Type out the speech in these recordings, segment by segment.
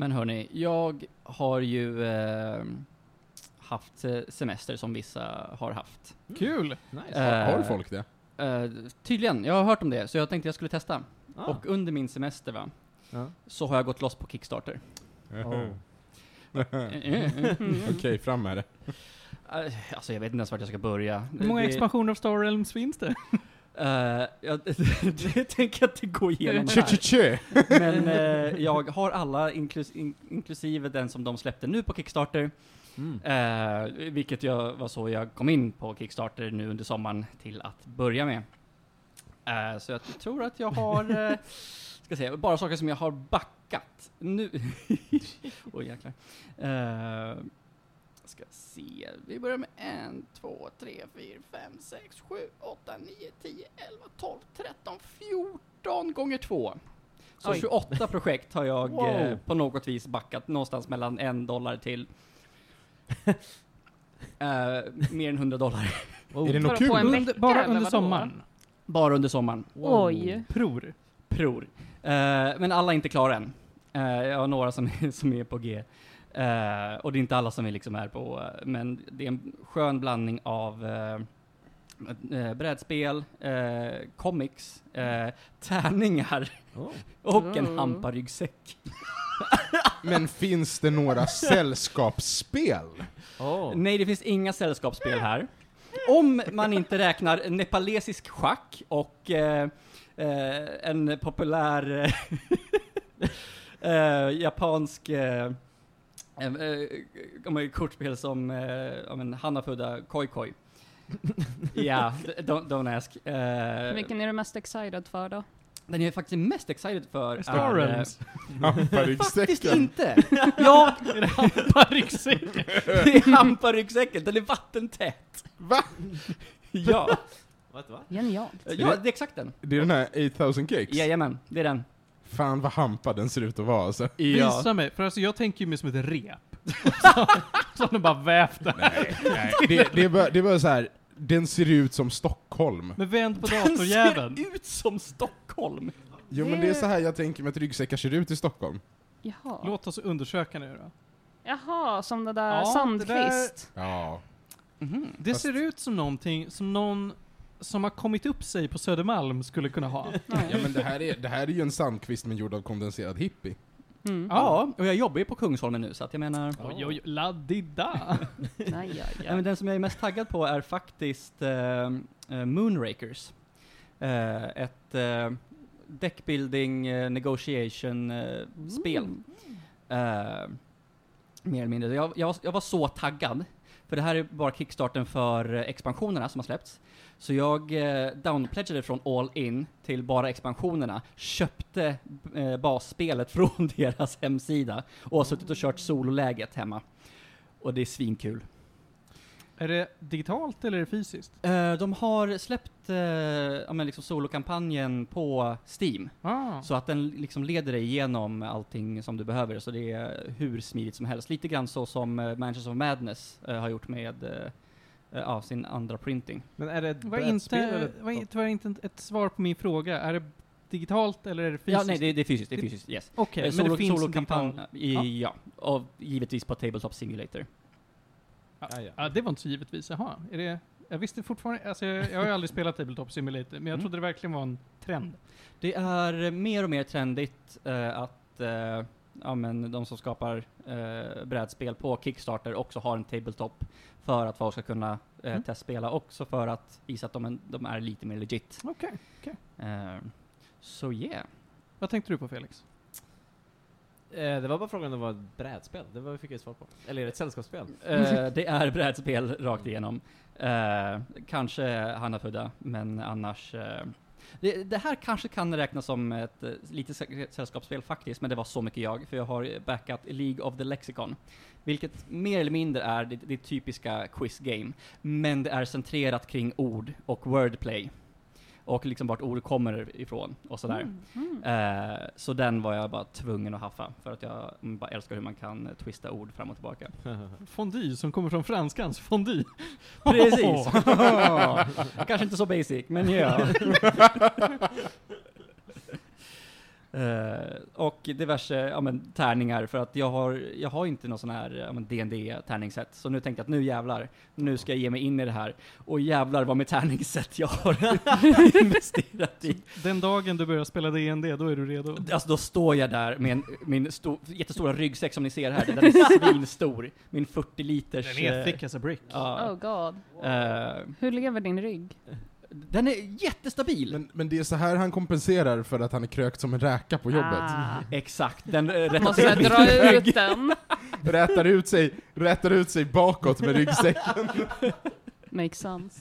Men hörni, jag har ju eh, haft eh, semester som vissa har haft. Kul! Nice. Eh, Har folk det? Eh, tydligen, jag har hört om det, så jag tänkte jag skulle testa. Ah. Och under min semester va, Ja. så har jag gått loss på Kickstarter. Oh. Okej, fram med det. Eh, Alltså jag vet inte ens vart jag ska börja. Hur många Det- expansioner av Star Realms finns det? Eh, jag, det tänker jag inte gå igenom här. Men eh, jag har alla, inklus, in, inklusive den som de släppte nu på Kickstarter. Mm. Eh, vilket jag, var så jag kom in på Kickstarter nu under sommaren till att börja med. Så jag tror att jag har, ska säga, bara saker som jag har backat. Nu, oj jäklar. Ska se, vi börjar med en, två, tre, fyra, fem, sex, sju, åtta, nio, tio, elva, tolv, tretton, fjorton gånger två. Så Oj. 28 projekt har jag Wow. eh, på något vis backat någonstans mellan en dollar till eh, mer än 100 dollar. Oh. Är det något kul? Under, bara under sommaren? Bara under sommaren. Oj. Pror. Pror. Eh, men alla är inte klara än. Eh, jag har några som, som är på G. Eh, och det är inte alla som är liksom är på, eh, men det är en skön blandning av eh, eh, brädspel, eh, comics, eh, tärningar Oh. och en Mm. hamparyggsäck. Men finns det några sällskapsspel? Oh. Nej, det finns inga sällskapsspel här. Om man inte räknar nepalesisk schack och eh, eh, en populär eh, eh, japansk eh, eh, kortspel som eh, ja, men Hanafuda Koi Koi. Ja, d- don't, don't ask. Eh, Vilken är du mest excited för då? Den jag är faktiskt mest excited för Star är, eh, Realms. Faktiskt Hamparyggsäcken? inte! Ja, Är det hamparyggsäcken? det är hamparyggsäcken, den är vattentät. Va? Ja, What? Genialt. ja, det är exakt den. Det är den här 8000 cakes? Jajamän, det är den. Fan vad hampad den ser ut att vara alltså. Visa mig, för alltså jag tänker ju mig som ett rep. Som de bara vävt där. Nej, nej. Det, det, är bara, det är bara så här. den ser ut som Stockholm. Men vänd på Den datorjäveln. ser ut som Stockholm. Jo men det är så här jag tänker mig att ryggsäckar ser ut i Stockholm. Jaha. Låt oss undersöka nu då. Jaha, som det där Ja, Sandqvist. Ja. Mhm. Det Fast- ser ut som någonting som någon som har kommit upp sig på Södermalm skulle kunna ha. ja men det här, är, det här är ju en sandkvist men gjord av kondenserad hippie. Mm. Ja, och jag jobbar ju på Kungsholmen nu så att jag menar... Oj, oj, laddida. Nej, ja, men den som jag är mest taggad på är faktiskt eh, eh, Moonrakers. Eh, ett eh, deckbuilding eh, negotiation eh. Mm. Mer eller mindre. Jag, jag, var, jag var så taggad. För det här är bara kickstarten för expansionerna som har släppts. Så jag eh, downpledgade från all in till bara expansionerna, köpte eh, basspelet från deras hemsida och har suttit och kört sololäget hemma. Och det är svinkul. Är det digitalt eller är det fysiskt? Eh, de har släppt eh, ja, men liksom solokampanjen på Steam. Ah. Så att den liksom leder dig igenom allting som du behöver, så det är hur smidigt som helst. Lite grann så som eh, Mansions of Madness eh, har gjort med eh, ja, sin andra printing. Men är det var inte, eller? var inte, var inte ett svar på min fråga. Är det digitalt eller är det fysiskt? Ja, nej, det, det är fysiskt, det är fysiskt, yes. Okej, Eh, men det finns solokampanj, i, ja. Och givetvis på Tabletop Simulator. Ja, ja. Ja, det var inte så givetvis. Jaha, är det... Jag visste fortfarande, alltså jag, jag har ju aldrig spelat Tabletop Simulator, men jag Mm. trodde det verkligen var en trend. Det är mer och mer trendigt eh, att eh, ja, men de som skapar eh, brädspel på Kickstarter också har en tabletop för att folk ska kunna eh, Mm. testspela, också för att visa att de, är- de är lite mer legit. Okej. Eh, Så yeah. Vad tänkte du på Felix? Eh, det var bara frågan om det var ett brädspel, det var, fick jag svar på. Eller är det ett sällskapsspel? Eh, det är brädspel rakt igenom. Eh, kanske Hanafuda, men annars... eh, det, det här kanske kan räknas som ett eh, litet sällskapsspel faktiskt, men det var så mycket jag, för jag har backat League of the Lexicon. Vilket mer eller mindre är det, det typiska quiz game, men det är centrerat kring ord och wordplay. Och liksom vart ord kommer ifrån och sådär. Mm. Mm. Eh, så den var jag bara tvungen att haffa, för att jag mm, bara älskar hur man kan eh, twista ord fram och tillbaka. Fondue som kommer från franskans fondue. Precis! Kanske inte så basic, men ja. Eh, och diverse ja, men, tärningar för att jag har, jag har inte någon sån här ja, dd tärningssätt. Så nu tänkte jag att nu jävlar, nu ska jag ge mig in i det här. Och jävlar vad med tärningssätt jag har investerat i. Den dagen du börjar spela D&D då är du redo. Alltså då står jag där med en, min sto, jättestora ryggsäck som ni ser här, den är svinstor. Min 40 liters... Den är eh, thick as a brick. ja, Oh god. eh, Hur lever din rygg? Den är jättestabil! Men, men det är så här han kompenserar för att han är krökt som en räka på jobbet. Ah. Exakt, den eh, rättar Måste jag dra ut den? Rätar ut sig, rätar ut sig bakåt med ryggsäcken. Makes sense.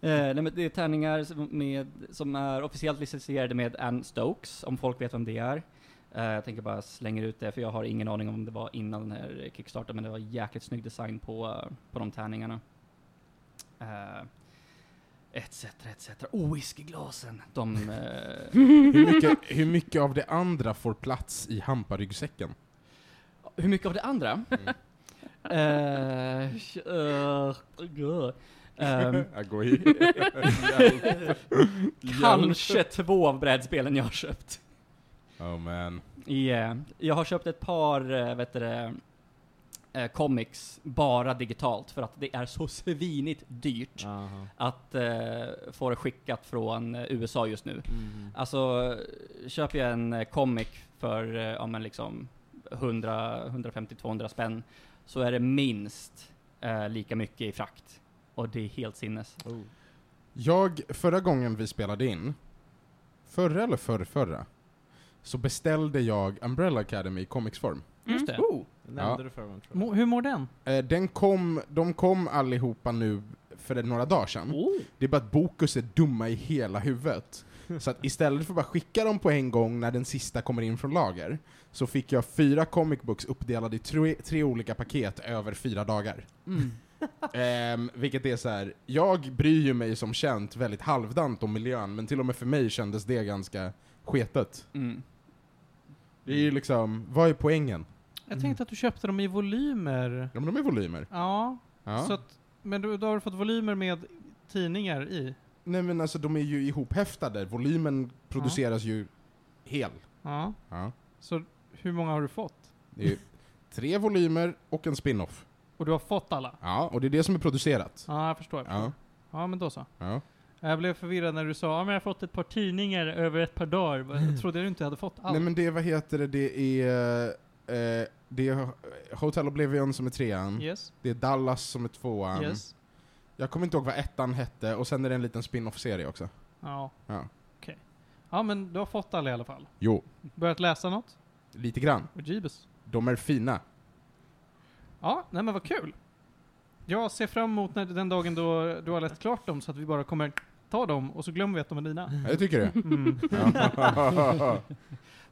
Eh, nej, men det är tärningar som, med, som är officiellt licensierade med Ann Stokes, om folk vet vem det är. Eh, jag tänker bara slänga ut det, för jag har ingen aning om det var innan den här Kickstarter, men det var jäkligt snygg design på, eh, på de tärningarna. Uh, etc, etc. Oh, whiskyglasen! De... eh, Hur mycket, hur mycket av det andra får plats i hamparyggsäcken? hur mycket av det andra? Mm. Eh, uh, uh, i. kanske två av brädspelen jag har köpt. Oh man. Yeah. Jag har köpt ett par, uh, vet du eh, comics bara digitalt för att det är så svinigt dyrt Aha. att eh, få det skickat från eh, USA just nu. Mm. Alltså, köper jag en eh, comic för, eh, ja men liksom 100, 150-200 spänn, så är det minst eh, lika mycket i frakt. Och det är helt sinnes. Oh. Jag, förra gången vi spelade in, förra eller förra, förra, så beställde jag Umbrella Academy i comicsform. Just det. Oh, Det nämnde du förra gången tror jag. mo- hur mår den? Eh, den kom, de kom allihopa nu för några dagar sedan. Det är bara att Bokus är dumma i hela huvudet. Så att istället för att bara skicka dem på en gång när den sista kommer in från lager, så fick jag fyra comic books uppdelade i tre, tre olika paket över fyra dagar. Mm. Ehm, vilket är så här. jag bryr ju mig som känt väldigt halvdant om miljön, men till och med för mig kändes det ganska sketet. Mm. Det är ju liksom, vad är poängen? Jag tänkte att du köpte dem i volymer. Ja men de är volymer. Ja, Ja. så att, men då, då har du fått volymer med tidningar i. Nej men alltså de är ju ihophäftade, volymen produceras ju hel. Ja, Ja. så hur många har du fått? Det är tre volymer och en spin-off. Och du har fått alla? Ja, och det är det som är producerat. Ja, jag förstår. Jag förstår. Ja. Ja, men då så. ja. Jag blev förvirrad när du sa ja, men jag har fått ett par tidningar över ett par dagar. Jag trodde du inte hade fått allt. Nej men det, vad heter det, det är, eh, det är Hotel Oblivion som är trean, Yes, det är Dallas som är tvåan. yes. Jag kommer inte ihåg vad ettan hette, och sen är det en liten spin-off-serie också. Ja. Ja. ja, men du har fått alla i alla fall. Jo, Börjat läsa något? lite grann. Och Jeebus. De är fina. Ja, nej men vad kul. Jag ser fram emot när, den dagen då du har läst klart dem så att vi bara kommer ta dem och så glömmer vi att de är dina. Ja, jag tycker det. Mm.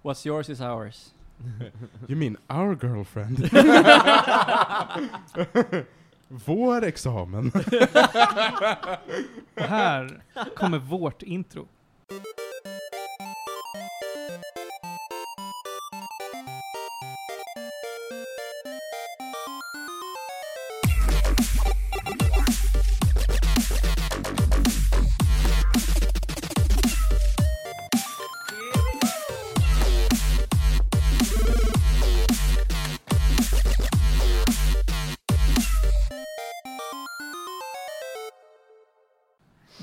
What's yours is ours. You mean our girlfriend? Vår examen. Och här kommer vårt intro.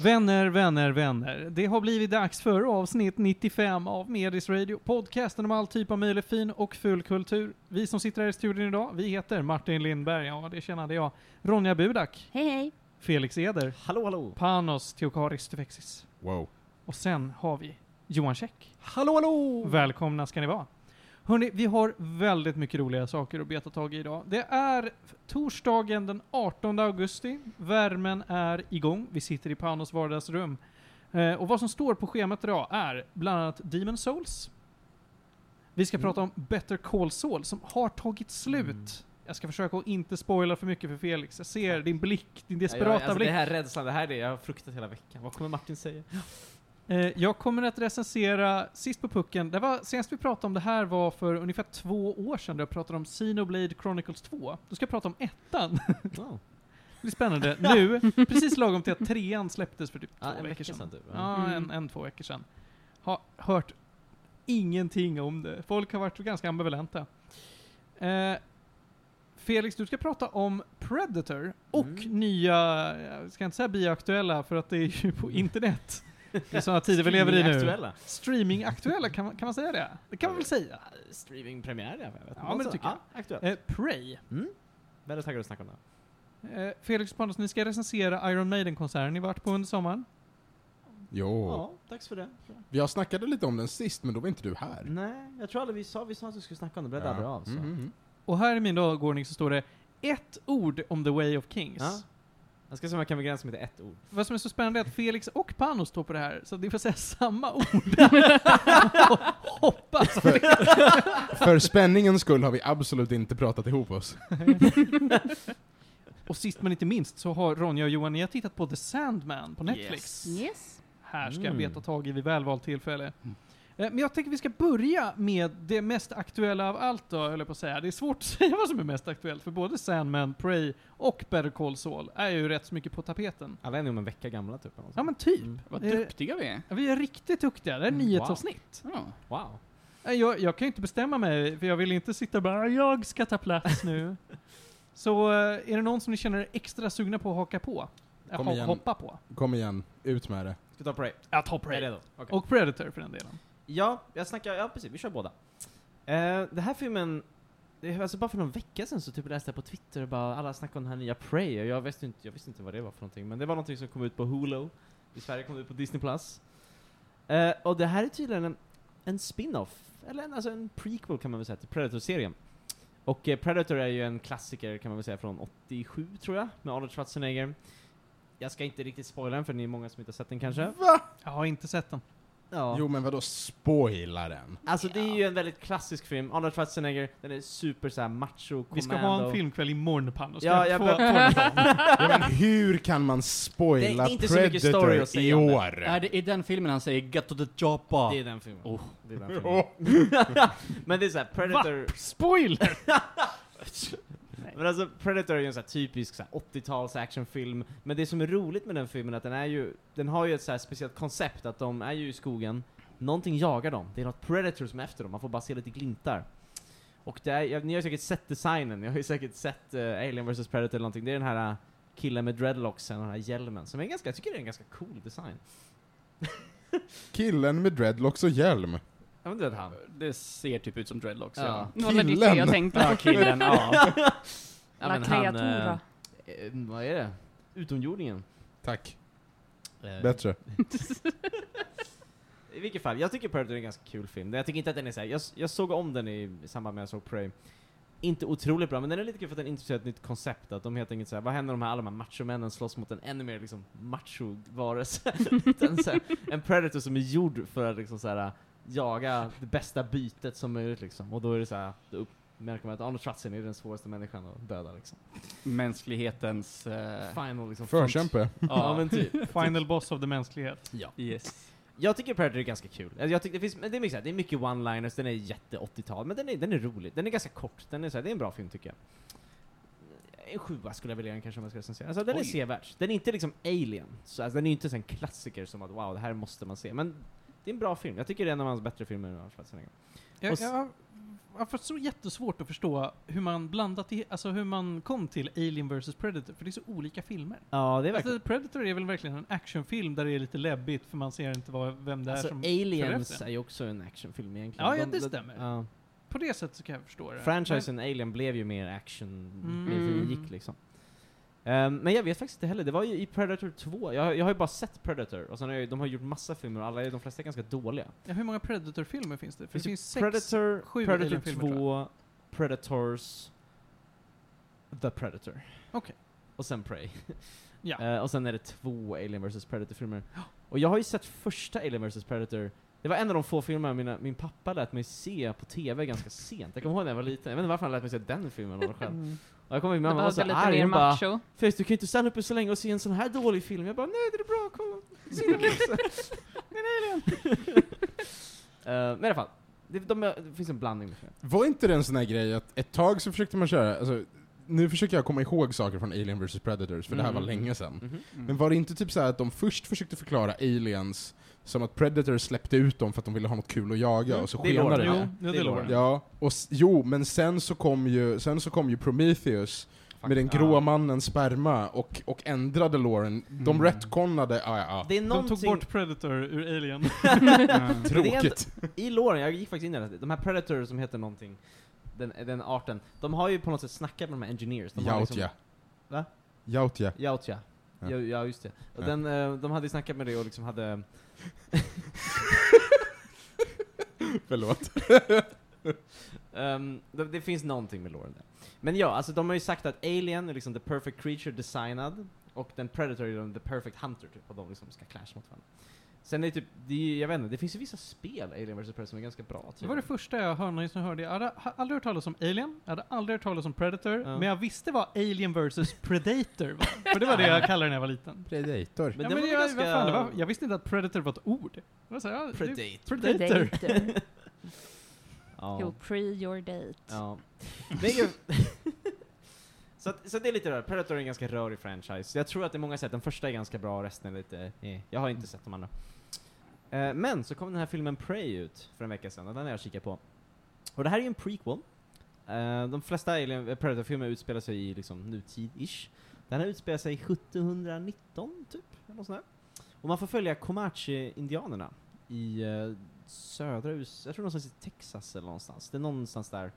Vänner, vänner, vänner. Det har blivit dags för avsnitt 95 av Medis Radio, podcasten om all typ av möjlig fin och full kultur. Vi som sitter här i studion idag, vi heter Martin Lindberg, ja det kände jag, Ronja Budak, Hej hej. Felix Eder, Hallå hallå! Panos Theokaris Tufexis. Wow. Och sen har vi Johan Käck. Hallå hallå! Välkomna ska ni vara. Hörni, vi har väldigt mycket roliga saker att beta tag i idag. Det är torsdagen den 18 augusti. Värmen är igång. Vi sitter i Panos vardagsrum. Eh, och vad som står på schemat idag är bland annat Demon Souls. Vi ska Mm. prata om Better Call Saul som har tagit slut. Mm. Jag ska försöka att inte spoila för mycket för Felix. Jag ser din blick, din Ja, desperata jag, alltså, blick. det här rädslan, det här är det jag har fruktat hela veckan. Vad kommer Martin säga? Eh, jag kommer att recensera, sist på pucken, det var, senast vi pratade om det här var för ungefär två år sedan, då jag pratade om Xenoblade Chronicles 2. Då ska jag prata om ettan. Oh. Det blir spännande. Nu, precis lagom till att trean släpptes för typ två Ja, en veckor sedan. sedan typ. Ja, en, en, två veckor sedan. Har hört ingenting om det. Folk har varit ganska ambivalenta. Eh, Felix, du ska prata om Predator och Mm. nya, jag ska inte säga bioaktuella för att det är ju på internet. Det är sådana tider vi lever i nu. Aktuella. Streaming-aktuella, kan man, kan man säga det? Det kan man väl säga? Streamingpremiär, ja, jag vet inte. Ja, men det Alltså, tycker jag. Ja, aktuellt. Eh, Prey. Mm. Väldigt taggad att snacka om det. Eh, Felix Panos, ni ska recensera Iron Maiden-konserten ni varit på under sommaren. Jo. Ja, dags för det. Jag snackade lite om den sist, men då var inte du här. Nej, jag tror aldrig vi sa, vi sa att vi skulle snacka om det, blev det aldrig av. Så. Mm, mm. Och här i min dagordning så står det ett ord om The Way of Kings. Ja. Jag ska se om jag kan begränsa mig till ett ord. Vad som är så spännande är att Felix och Panos står på det här, så ni får säga samma ord. Hoppas! För spänningens skull har vi absolut inte pratat ihop oss. och sist men inte minst så har Ronja och Johan, ni har tittat på The Sandman på Netflix. Yes. Här ska jag Mm. beta tag i vid välvalt tillfälle. Eh, Men jag tänker vi ska börja med det mest aktuella av allt då, höll jag på att säga. Det är svårt att säga vad som är mest aktuellt, för både Sandman, Prey och Better Call Saul är ju rätt så mycket på tapeten. Alla är nog om en vecka gamla typ. eller något Ja men typ. Mm. Vad Eh, duktiga vi är. Ja, vi är riktigt duktiga, det är Mm, nyhetsavsnitt. Ja. Wow. Eh, Jag, jag kan ju inte bestämma mig, för jag vill inte sitta och bara jag ska ta plats nu. Så är det någon som ni känner er extra sugna på att haka på? Kom igen. hoppa på? Kom igen, ut med det. Ska ta Prey? Ja, ta Är Prey. Okej. Och Predator för den delen. Ja, jag snackar, ja precis, vi kör båda. Eh, det här filmen, det, är- alltså bara för någon vecka sedan så typ läste jag på Twitter bara alla snackade om den här nya Prey och jag visste inte, jag visste inte vad det var för någonting, men det var någonting som kom ut på Hulu. I Sverige kom det ut på Disney+. Plus. Eh, och det här är tydligen en, en spin-off, eller en, alltså en prequel kan man väl säga, till Predator-serien. Och eh, Predator är ju en klassiker kan man väl säga från 87 tror jag, med Arnold Schwarzenegger. Jag ska inte riktigt spoila den för ni är många som inte har sett den kanske. Va? Jag har inte sett den. Ja. Jo men vadå spoila den? Alltså det är ju en väldigt klassisk film, Arnold Schwarzenegger, den är super såhär macho, Vi ska ha en filmkväll imorgon Panos. Ja, jag få. Ja, men hur kan man spoila det är inte så mycket story Predator att säga i år? Är det i den filmen han säger 'Get to the chopper'? Det är den filmen. Oh. Det är den filmen. Men det är såhär, Predator... Spoiler! Men alltså, Predator är ju en sån här typisk så här 80-tals actionfilm, men det som är roligt med den filmen är att den är ju, den har ju ett så här speciellt koncept, att de är ju i skogen, någonting jagar dem, det är något Predator som är efter dem, man får bara se lite glimtar. Och det är, ja, ni har säkert sett designen, ni har ju säkert sett eh, Alien vs Predator eller någonting, det är den här uh, killen med dreadlocksen och den här hjälmen, som är ganska, jag tycker det är en ganska cool design. Killen med dreadlocks och hjälm. Ja men du vet han. Det ser typ ut som dreadlocks, Ja. ja. Det jag Killen. tänkte Ja, killen, ja. Ja, men han, eh, eh, vad är det? Utomjordingen. Tack. Eh, Bättre. I vilket fall, jag tycker Predator är en ganska kul film. Jag tycker inte att den är såhär, jag, jag såg om den i, i samband med att jag såg Prey. Inte otroligt bra, men den är lite kul för att den introducerar ett nytt koncept. Att de helt enkelt säger vad händer om de här, alla de här machomännen slåss mot en ännu mer liksom macho-varelse? Här, en Predator som är gjord för att liksom så här, jaga det bästa bytet som möjligt liksom. Och då är det såhär, då upp, märker man att Arnold Schwarzenegger är den svåraste människan att döda liksom. Mänsklighetens... eh, Final liksom. Förkämpe. Ja men typ. Final boss of the mänsklighet. Yes. Jag tycker Predator är ganska kul. Alltså, Jag tycker det, finns, det, är mycket, så här, det är mycket one-liners, den är jätte 80-tal, men den är, den är rolig. Den är ganska kort, den är så här, det är en bra film tycker jag. En sjua skulle jag vilja den kanske om jag ska recensera. Alltså den är Oj. sevärd. Den är inte liksom Alien, så alltså, den är inte så en klassiker som att wow, det här måste man se. Men det är en bra film. Jag tycker det är en av hans bättre filmer. Schwarzenegger. Jag, jag, jag har så jättesvårt att förstå hur man blandat i, alltså hur man kom till Alien vs Predator, för det är så olika filmer. Ja, det är verkligen... Alltså, Predator är väl verkligen en actionfilm där det är lite läbbigt, för man ser inte vad, vem det är Alltså, som... Aliens är ju också en actionfilm egentligen. Ja, ja, De- det de- stämmer. Ja. På det sättet så kan jag förstå det. Franchisen Alien blev ju mer action Mm. filmen gick liksom. Ehm, men jag vet faktiskt inte heller, det var ju i Predator 2, jag, har- jag har ju bara sett Predator, och sen har jag, de har gjort massa filmer och alla, de flesta är ganska dåliga. Ja, hur många Predator-filmer finns det? För det Finns ju finns sex... Predator, sju Predator Alien-filmer, 2, Predators, The Predator. Okej. Och sen Prey. Ja. Eh, och sen är det två Alien vs Predator-filmer. Och jag har ju sett första Alien vs Predator, det var en av de få filmer mina, min pappa lät mig se på TV ganska sent. Jag kommer ihåg när jag var liten, jag vet inte varför han lät mig se den filmen av själv. Mm. Och jag kommer ihåg min mamma var så arg, hon bara. Fes, du kan ju inte stanna uppe så länge och se en sån här dålig film. Jag bara, nej det är bra, kom. Se den. Eh, men i alla fall, det, de, det finns en blandning med. Var inte det en sån här grej att ett tag så försökte man köra, alltså, nu försöker jag komma ihåg saker från Alien vs Predators, för det här var Mm. länge sedan. Mhm. Men var det inte typ så här att de först försökte förklara aliens som att Predator släppte ut dem för att de ville ha något kul att jaga, Mm, och så skenade det. Jo, det är lore. Ja, och jo, men sen så kom ju, sen så kom ju Prometheus med den gråa mannens sperma och, och ändrade loren. De Mm. retconade, ja ja, Det är De någonting... tog bort Predator ur Alien. Tråkigt. I loren, jag gick faktiskt in i det, de här Predators som heter någonting, den, den arten, de har ju på något sätt snackat med de här engineers. De har liksom- Jautja. Va? Jautja. Jautja. Ja. Ja. ja, just det. Och Ja. den, eh, de hade ju snackat med det och liksom hade... Förlåt. Um, det, det finns någonting med låren. där. Men ja, alltså de har ju sagt att Alien är liksom the perfect creature designad, och den Predator är liksom the perfect hunter, typ, och de liksom ska clash mot varandra. Sen är det typ, det är, jag vet inte, det finns ju vissa spel, Alien vs Predator, som är ganska bra. Det var det första jag hörde när jag hörde. Jag hade ha- aldrig hört talas om Alien, jag hade aldrig hört talas om Predator, Ja. men jag visste vad Alien vs Predator var. För det var det jag kallade när jag var liten. Predator. Men ja, det men var jag, ganska- vad fan, det var, jag visste inte att Predator var ett ord. Så, här, ja, Predator. Predator. Predator. Ja. You'll pre your date. Ja. Så, att, så det är lite rörigt. Predator är en ganska rörig franchise. Jag tror att det är många sätt. Den första är ganska bra och resten är lite eh. Jag har inte sett de andra. Eh, men så kom den här filmen Prey ut för en vecka sedan och den har jag kikat på. Och det här är ju en prequel. Eh, de flesta Alien eh, Predator-filmer utspelar sig i liksom nutid-ish. Den här utspelar sig 1719 typ, eller något sånt där. Och man får följa Comanche-indianerna i eh, södra USA, jag tror någonstans i Texas eller någonstans. Det är någonstans där.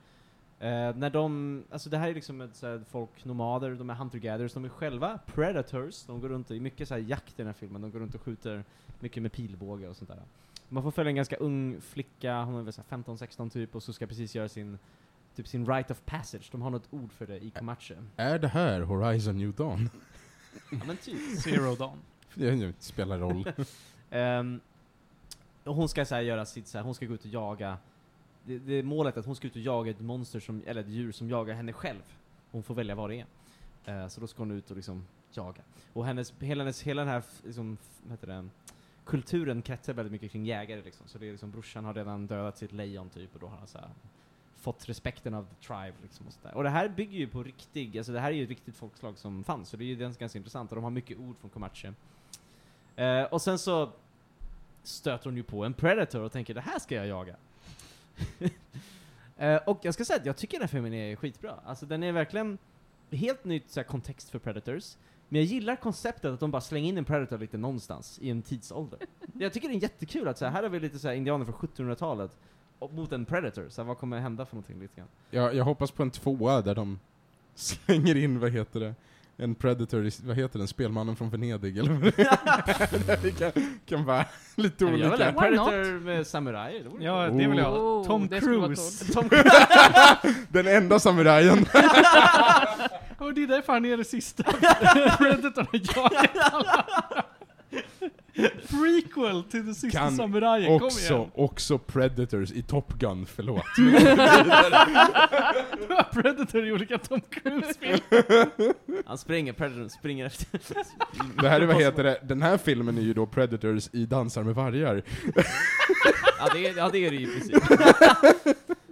Eh, när de, alltså det här är liksom ett så här, folk, nomader, de är hunter-gatherers, de är själva predators, de går runt i mycket så här jakt i den här filmen, de går runt och skjuter mycket med pilbåge och sånt där. Man får följa en ganska ung flicka, hon är väl så här 15-16 typ, och så ska precis göra sin, typ sin rite of passage, de har något ord för det i Comanche. Är det här Horizon New Dawn? Ja men typ. Zero Dawn. Det spelar roll. Ehm, och hon ska så här göra sitt så här, hon ska gå ut och jaga, det, det är målet att hon ska ut och jaga ett monster som, eller ett djur som jagar henne själv. Hon får välja vad det är. Eh, så då ska hon ut och liksom jaga. Och hennes, hela, hennes, hela den här, liksom, vad heter det, kulturen kretsar väldigt mycket kring jägare liksom. Så det är liksom, brorsan har redan dödat sitt lejon typ, och då har han så här, fått respekten av the tribe liksom och sådär. Och det här bygger ju på riktig, alltså det här är ju ett riktigt folkslag som fanns, så det är ju ganska, ganska intressant, och de har mycket ord från Comanche. Eh, och sen så stöter hon ju på en predator och tänker det här ska jag jaga. eh, och jag ska säga att jag tycker den här filmen är skitbra. Alltså den är verkligen helt nytt så kontext för predators. Men jag gillar konceptet att de bara slänger in en predator lite någonstans i en tidsålder. jag tycker det är jättekul att så här, här har vi lite så här, indianer från 1700-talet och mot en predator. Så här, vad kommer hända för någonting lite grann? Jag, jag hoppas på en tvåa där de slänger in, vad heter det, en Predator, i, vad heter den, Spelmannen från Venedig eller vad det kan, kan vara lite men jag vill ha olika. predator med samurai. Det Ja, det vill jag. Oh, Tom Cruise. Tom Den enda samurajen. Och det är därför han är det sista Predatorn har jagat alla. Prequel till den sista Kan samurajen, kom också, igen. också Predators i Top Gun, förlåt. Predator i olika Tom Cruise-filmer. Han springer, predatorn springer efter. Det här är, vad heter det, den här filmen är ju då Predators i Dansar med vargar. Ja det, är, ja det är det ju i princip.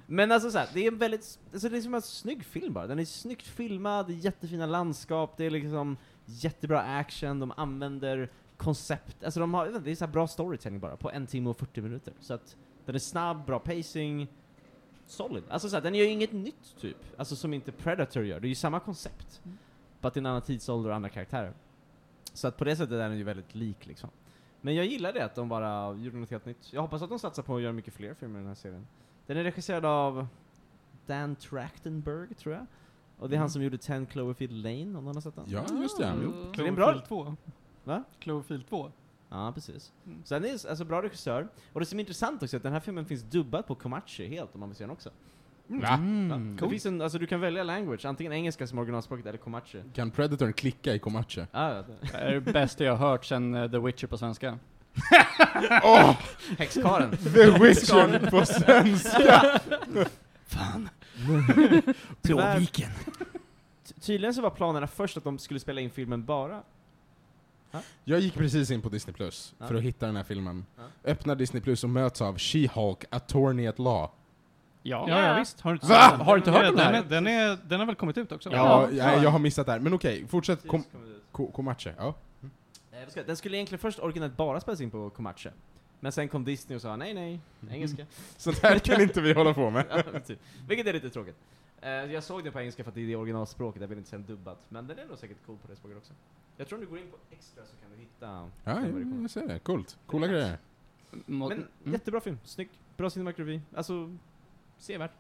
Men alltså såhär, det är en väldigt, alltså det är som en snygg film bara. Den är snyggt filmad, det är jättefina landskap, det är liksom jättebra action, de använder koncept, alltså de har, det är så här bra storytelling bara, på en timme och 40 minuter. Så att den är snabb, bra pacing, solid. Alltså såhär, den gör ju inget nytt typ, alltså som inte Predator gör, det är ju samma koncept. Bara att det är en annan tidsålder och andra karaktärer. Så att på det sättet är den ju väldigt lik liksom. Men jag gillar det att de bara gjorde något helt nytt. Jag hoppas att de satsar på att göra mycket fler filmer i den här serien. Den är regisserad av Dan Trachtenberg, tror jag. Och det är han som gjorde 10 Cloverfield Lane, om någon har sett den? Ja, just det. Jo. Oh. det är en bra- Cloverfield 2. Va? Cloverfield 2. Ja, precis. Mm. Så han är alltså bra regissör. Och det som är intressant också är att den här filmen finns dubbad på Comanche helt, om man vill se den också. Va? Ja. Mm. Det finns en, alltså du kan välja language, antingen engelska som originalspråket eller Comanche. Kan Predatorn klicka i Comanche? Ah, ja, det. Det är det bästa jag har hört sen eh, The Witcher på svenska. Åh! Häxkaren. The Witcher på svenska! Tyvärr, Ty- tydligen så var planerna först att de skulle spela in filmen bara Jag gick precis in på Disney Plus Ja. för att hitta den här filmen. Ja. Öppnar Disney Plus och möts av She-Hulk, Attorney at Law. Ja. Ja, ja visst. Har du inte Va? den? Har du inte hört Ja, om det här? den? Är, den, den har väl kommit ut också? Ja, Ja. jag, jag har missat det här. Men okej, fortsätt. Kom, ko, Comanche, ja. Eh, vad ska- Den skulle egentligen först originellt bara spelas in på Comanche. Men sen kom Disney och sa nej, nej, engelska. Sånt här kan inte vi hålla på med. Ja, typ. Vilket är lite tråkigt. Eh, jag såg den på engelska för att det är det originalspråket, jag vill inte se den dubbad. Men den är nog säkert cool på det språket också. Jag tror om du går in på extra så kan du hitta... Ja, jag, ser det. Coolt. Coola grejer. Men mm. jättebra film, snygg, bra cinematografi, alltså sevärd.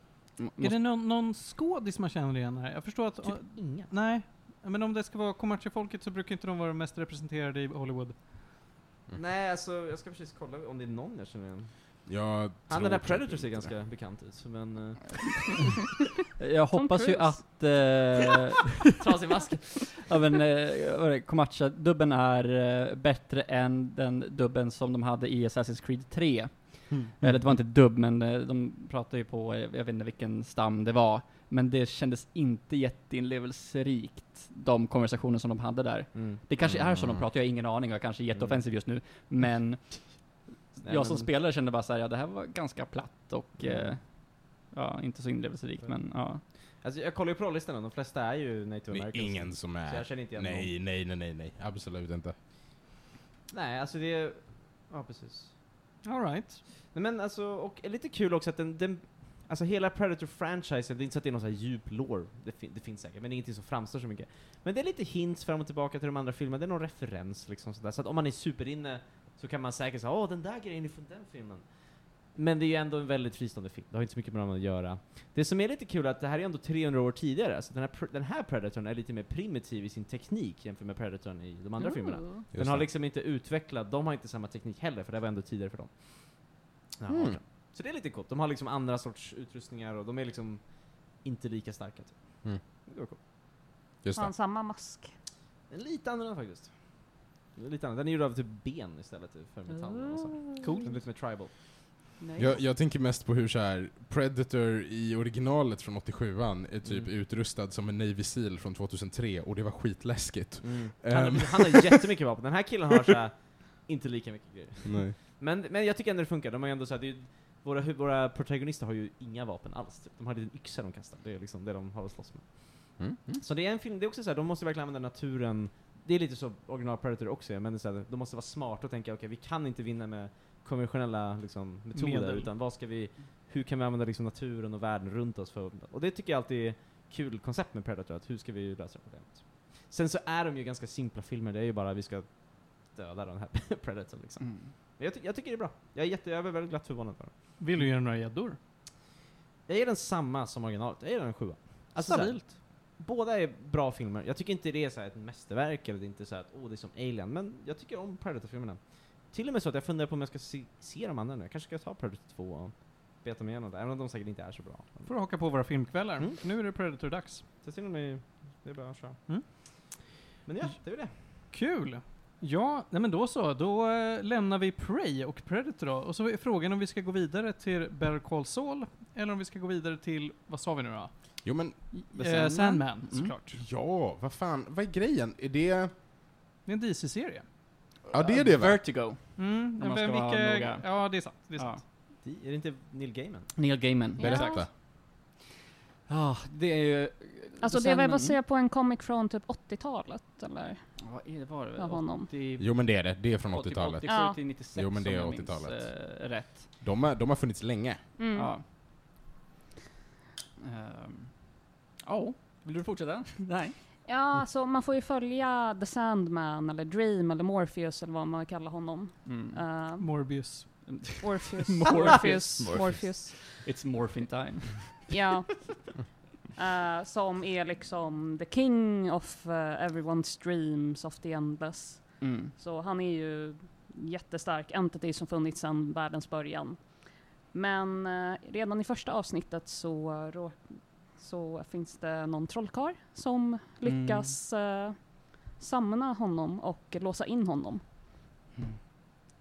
Är det någon, någon skådis man känner igen här? Jag förstår att... Typ inga. nej. Men om det ska vara kommersielfolket så brukar inte de vara mest representerade i Hollywood. Mm. Nej, alltså jag ska precis kolla om det är någon jag känner igen. Jag Han den där Predator ser inte ganska bekant ut, men... Uh, Jag hoppas ju att... Eh, Trasig mask. ja men, eh, vad är är eh, bättre än den dubben som de hade i Assassin's Creed 3. Mm. Eller det var inte dubb, men eh, de pratade ju på, eh, jag vet inte vilken stam det var. Men det kändes inte jätteinlevelserikt, de konversationer som de hade där. Mm. Det kanske är så de Mm. pratar, jag har ingen aning, jag kanske är jätteoffensiv just nu. Men Nej, jag som men- spelare kände bara såhär, ja det här var ganska platt och Mm. eh, ja, inte så inlevelserikt, men ja. Alltså jag kollar ju på rollistorna, de flesta är ju native är americans. ingen som Så jag är... känner inte igen Nej, nej, nej, nej, nej. Absolut inte. någon. Nej, alltså det är... Ja, precis. Alright. Men alltså, och är lite kul också att den, den Alltså hela Predator-franchisen, det är inte så att det är någon så här djup lore, det, fin- det finns säkert, men det är ingenting som framstår så mycket. Men det är lite hints fram och tillbaka till de andra filmerna, det är någon referens liksom sådär. Så att om man är superinne så kan man säkert säga åh den där grejen är från den filmen. Men det är ju ändå en väldigt fristående film, det har inte så mycket med dem att göra. Det som är lite kul är att det här är ändå 300 år tidigare, så den här, den här Predatorn är lite mer primitiv i sin teknik jämfört med Predatorn i de andra filmerna. Ooh. Den Just har det. liksom inte utvecklat, de har inte samma teknik heller, för det var ändå tidigare för dem. Ja, Mm. Så det är lite coolt, de har liksom andra sorts utrustningar och de är liksom inte lika starka. Typ. Mm. Det var coolt. Just Har han samma mask? Lite annorlunda faktiskt. Den är Lite annorlunda. Den är gjord av typ ben istället för metall. och så. Cool. Den är lite mer tribal. Nice. Jag, jag tänker mest på hur så här Predator i originalet från 87an är typ Mm. utrustad som en Navy Seal från 2003 och det var skitläskigt. Han, Ehm. har, han har jättemycket vapen. Den här killen har så här, inte lika mycket grejer. Nej. Men, men jag tycker ändå det funkar. De har ju ändå så här, det är, ju- våra, hu- våra protagonister har ju inga vapen alls. Typ. De har en liten yxa de kastar. Det är liksom det de har att slåss med. Mm. Mm. Så det är en film, det är också så här, de måste verkligen använda naturen. Det är lite så original Predator också är, men det är så här, de måste vara smarta och tänka okej, vi kan inte vinna med konventionella liksom, metoder, Medel. utan vad ska vi, hur kan vi använda liksom, naturen och världen runt oss för Och det tycker jag alltid är kul koncept med Predator, att hur ska vi lösa problemet? Sen så är de ju ganska simpla filmer, det är ju bara vi ska döda den här Predator liksom. Mm. Men jag, ty- jag tycker det är bra. Jag är, jätte, jag är väldigt glatt förvånad för den. Vill du göra några gäddor? Jag ger den samma som originalet, jag ger den en sjua. Alltså, så här, Stabilt. Båda är bra filmer. Jag tycker inte det är så ett mästerverk, eller det är inte så att åh, det är som Alien, men jag tycker om Predator-filmerna. Till och med så att jag funderar på om jag ska se, se de andra nu. Jag kanske ska ta Predator 2 och beta mig igenom det, även om de säkert inte är så bra. Får du haka på våra filmkvällar. Mm. Nu är det Predator-dags. Det är bara att köra. Mm. Men ja, det är det. Kul! Ja, nej men då så. Då eh, lämnar vi Prey och Predator då. Och så är frågan om vi ska gå vidare till Better Call Saul, eller om vi ska gå vidare till, vad sa vi nu då? Jo men, Eh, Sandman. Sandman, Mm. såklart. ja, vad fan, vad är grejen? Är det... Det är en DC-serie. Ja det är det va? Vertigo. Mm, man ska vara vilka, ja det är sant. Det är Ja. sant. Det- Är det inte Neil Gaiman? Neil Gaiman. Ja. Berätta. Ja, det är ju... Alltså det var baserat på en comic från typ 80-talet, eller? Vad är det, var det? Av honom. 80, Jo men det är det, det är från typ 80-talet. 87 Ja. till 96 Jo, men det är jag minns, 80-talet. eh, rätt. De, har, de har funnits länge. Mm. Ja. Ehm, Ja, vill du fortsätta? Nej. Ja, alltså man får ju följa The Sandman, eller Dream, eller Morpheus, eller vad man kallar honom. Mm. Uh, Morbius. Orpheus. Morpheus. Morpheus. Morpheus. It's morphing time. Ja. Eh, som är liksom the king of uh, everyone's dreams of the endless. Mm. Så han är ju jättestark entity som funnits sedan världens början. Men eh, redan i första avsnittet så, så finns det någon trollkarl som lyckas uh, samla honom och låsa in honom. Mm.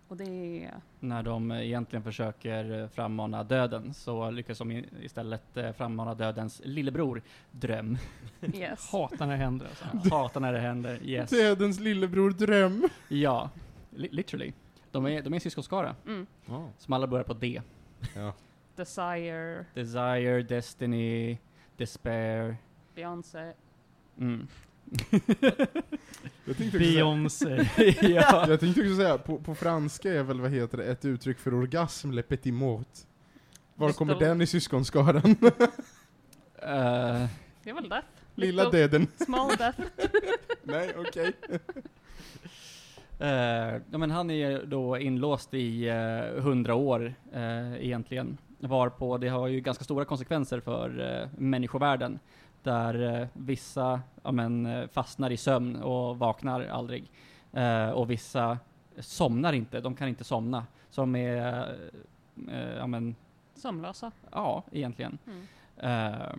Och det är... När de eh, egentligen försöker eh, frammana döden så lyckas de istället eh, frammana dödens lillebror, Dröm. Yes. Hatar när det händer alltså. Hatar när det händer, yes. Dödens lillebror Dröm. Ja, li- literally. De är, de är en syskonskara Mm. som alla börjar på D. Ja. Desire, Desire, Destiny, Despair. Beyoncé. Mm. Jag tänkte Beyoncé. ja. jag tänkte också säga på, på franska är väl, vad heter det, ett uttryck för orgasm, le petit mort. Var kommer den i syskonskaran? Eh, Det är väl death? Lilla Little döden. Small death. Nej, okej. Eh, ja, men han är då inlåst i eh, hundra år eh, egentligen. Varpå det har ju ganska stora konsekvenser för eh, människovärlden. Där eh, vissa ja, men, eh, fastnar i sömn och vaknar aldrig. Eh, och vissa somnar inte, de kan inte somna. Så de är, eh, ja men, Sömnlösa. ja egentligen. Mm. Eh,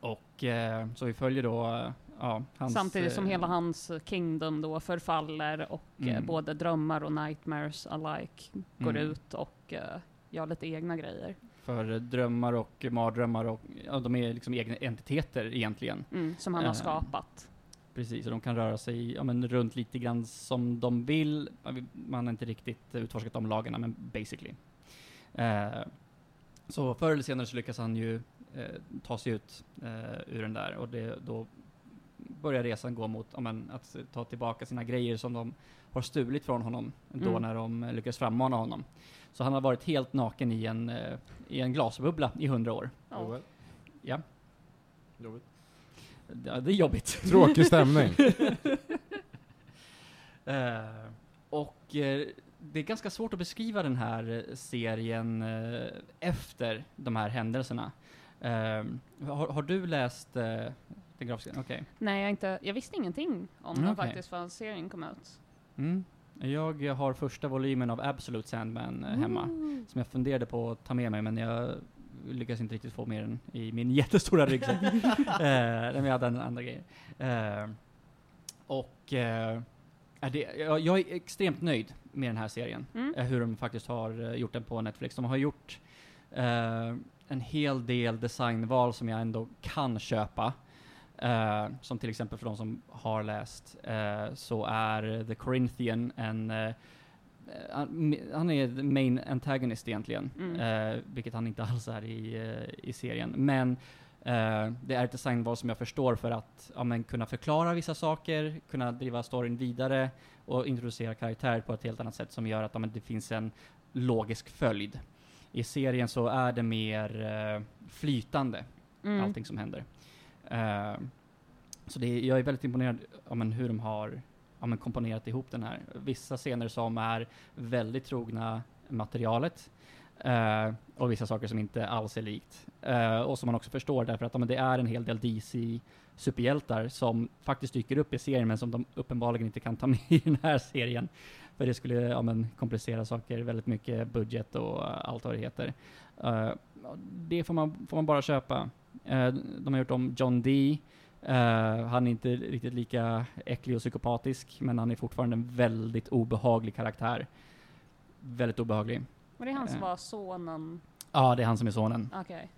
och eh, så vi följer då, eh, ja, hans... Samtidigt som eh, hela hans kingdom då förfaller och eh, Mm. både drömmar och nightmares alike går Mm. ut och eh, gör lite egna grejer. För drömmar och mardrömmar och, ja, de är liksom egna entiteter egentligen. Mm, som han har Eh. skapat. Precis, och de kan röra sig ja, men, runt lite grann som de vill. Man har inte riktigt utforskat de lagarna, men basically. Eh, så förr eller senare så lyckas han ju eh, ta sig ut eh, ur den där och det, då börjar resan gå mot ja, men, att ta tillbaka sina grejer som de har stulit från honom då Mm. när de lyckades frammana honom. Så han har varit helt naken i en, eh, i en glasbubbla i hundra år. Ja. Ja, Jobbigt. det, det är jobbigt. Tråkig stämning. Eh, och eh, det är ganska svårt att beskriva den här eh, serien eh, efter de här händelserna. Eh, har, har du läst den grafiska? Okej. Nej, jag, inte, jag visste ingenting om Mm, den okej. faktiskt förrän serien kom ut. Mm. Jag har första volymen av Absolute Sandman eh, hemma, Mm. som jag funderade på att ta med mig, men jag lyckas inte riktigt få med den i min jättestora ryggsäck. eh, men jag hade andra grejer. Eh, och eh, det, jag, jag är extremt nöjd med den här serien. Mm. eh, hur de faktiskt har gjort den på Netflix. De har gjort en hel del designval som jag ändå kan köpa. Eh, som till exempel för de som har läst, eh, så är The Corinthian en eh, han är the main antagonist egentligen, Mm. vilket han inte alls är i, i serien. Men det är ett designval som jag förstår för att ja, men, kunna förklara vissa saker, kunna driva storyn vidare och introducera karaktärer på ett helt annat sätt som gör att ja, men, det finns en logisk följd. I serien så är det mer flytande, Mm. allting som händer. Ehm, så det, är- jag är väldigt imponerad av men, hur de har ja, men, komponerat ihop den här. Vissa scener som är väldigt trogna materialet eh, och vissa saker som inte alls är likt. Eh, och som man också förstår därför att ja, men, det är en hel del DC superhjältar som faktiskt dyker upp i serien men som de uppenbarligen inte kan ta med i den här serien. För det skulle ja, men, komplicera saker väldigt mycket, budget och eh, allt vad det heter. Eh, det får man, får man bara köpa. Eh, de har gjort om John Dee. Eh, han är inte riktigt lika äcklig och psykopatisk, men han är fortfarande en väldigt obehaglig karaktär. Väldigt obehaglig. Var det han som var sonen? Ja, det är han som är sonen. Okej.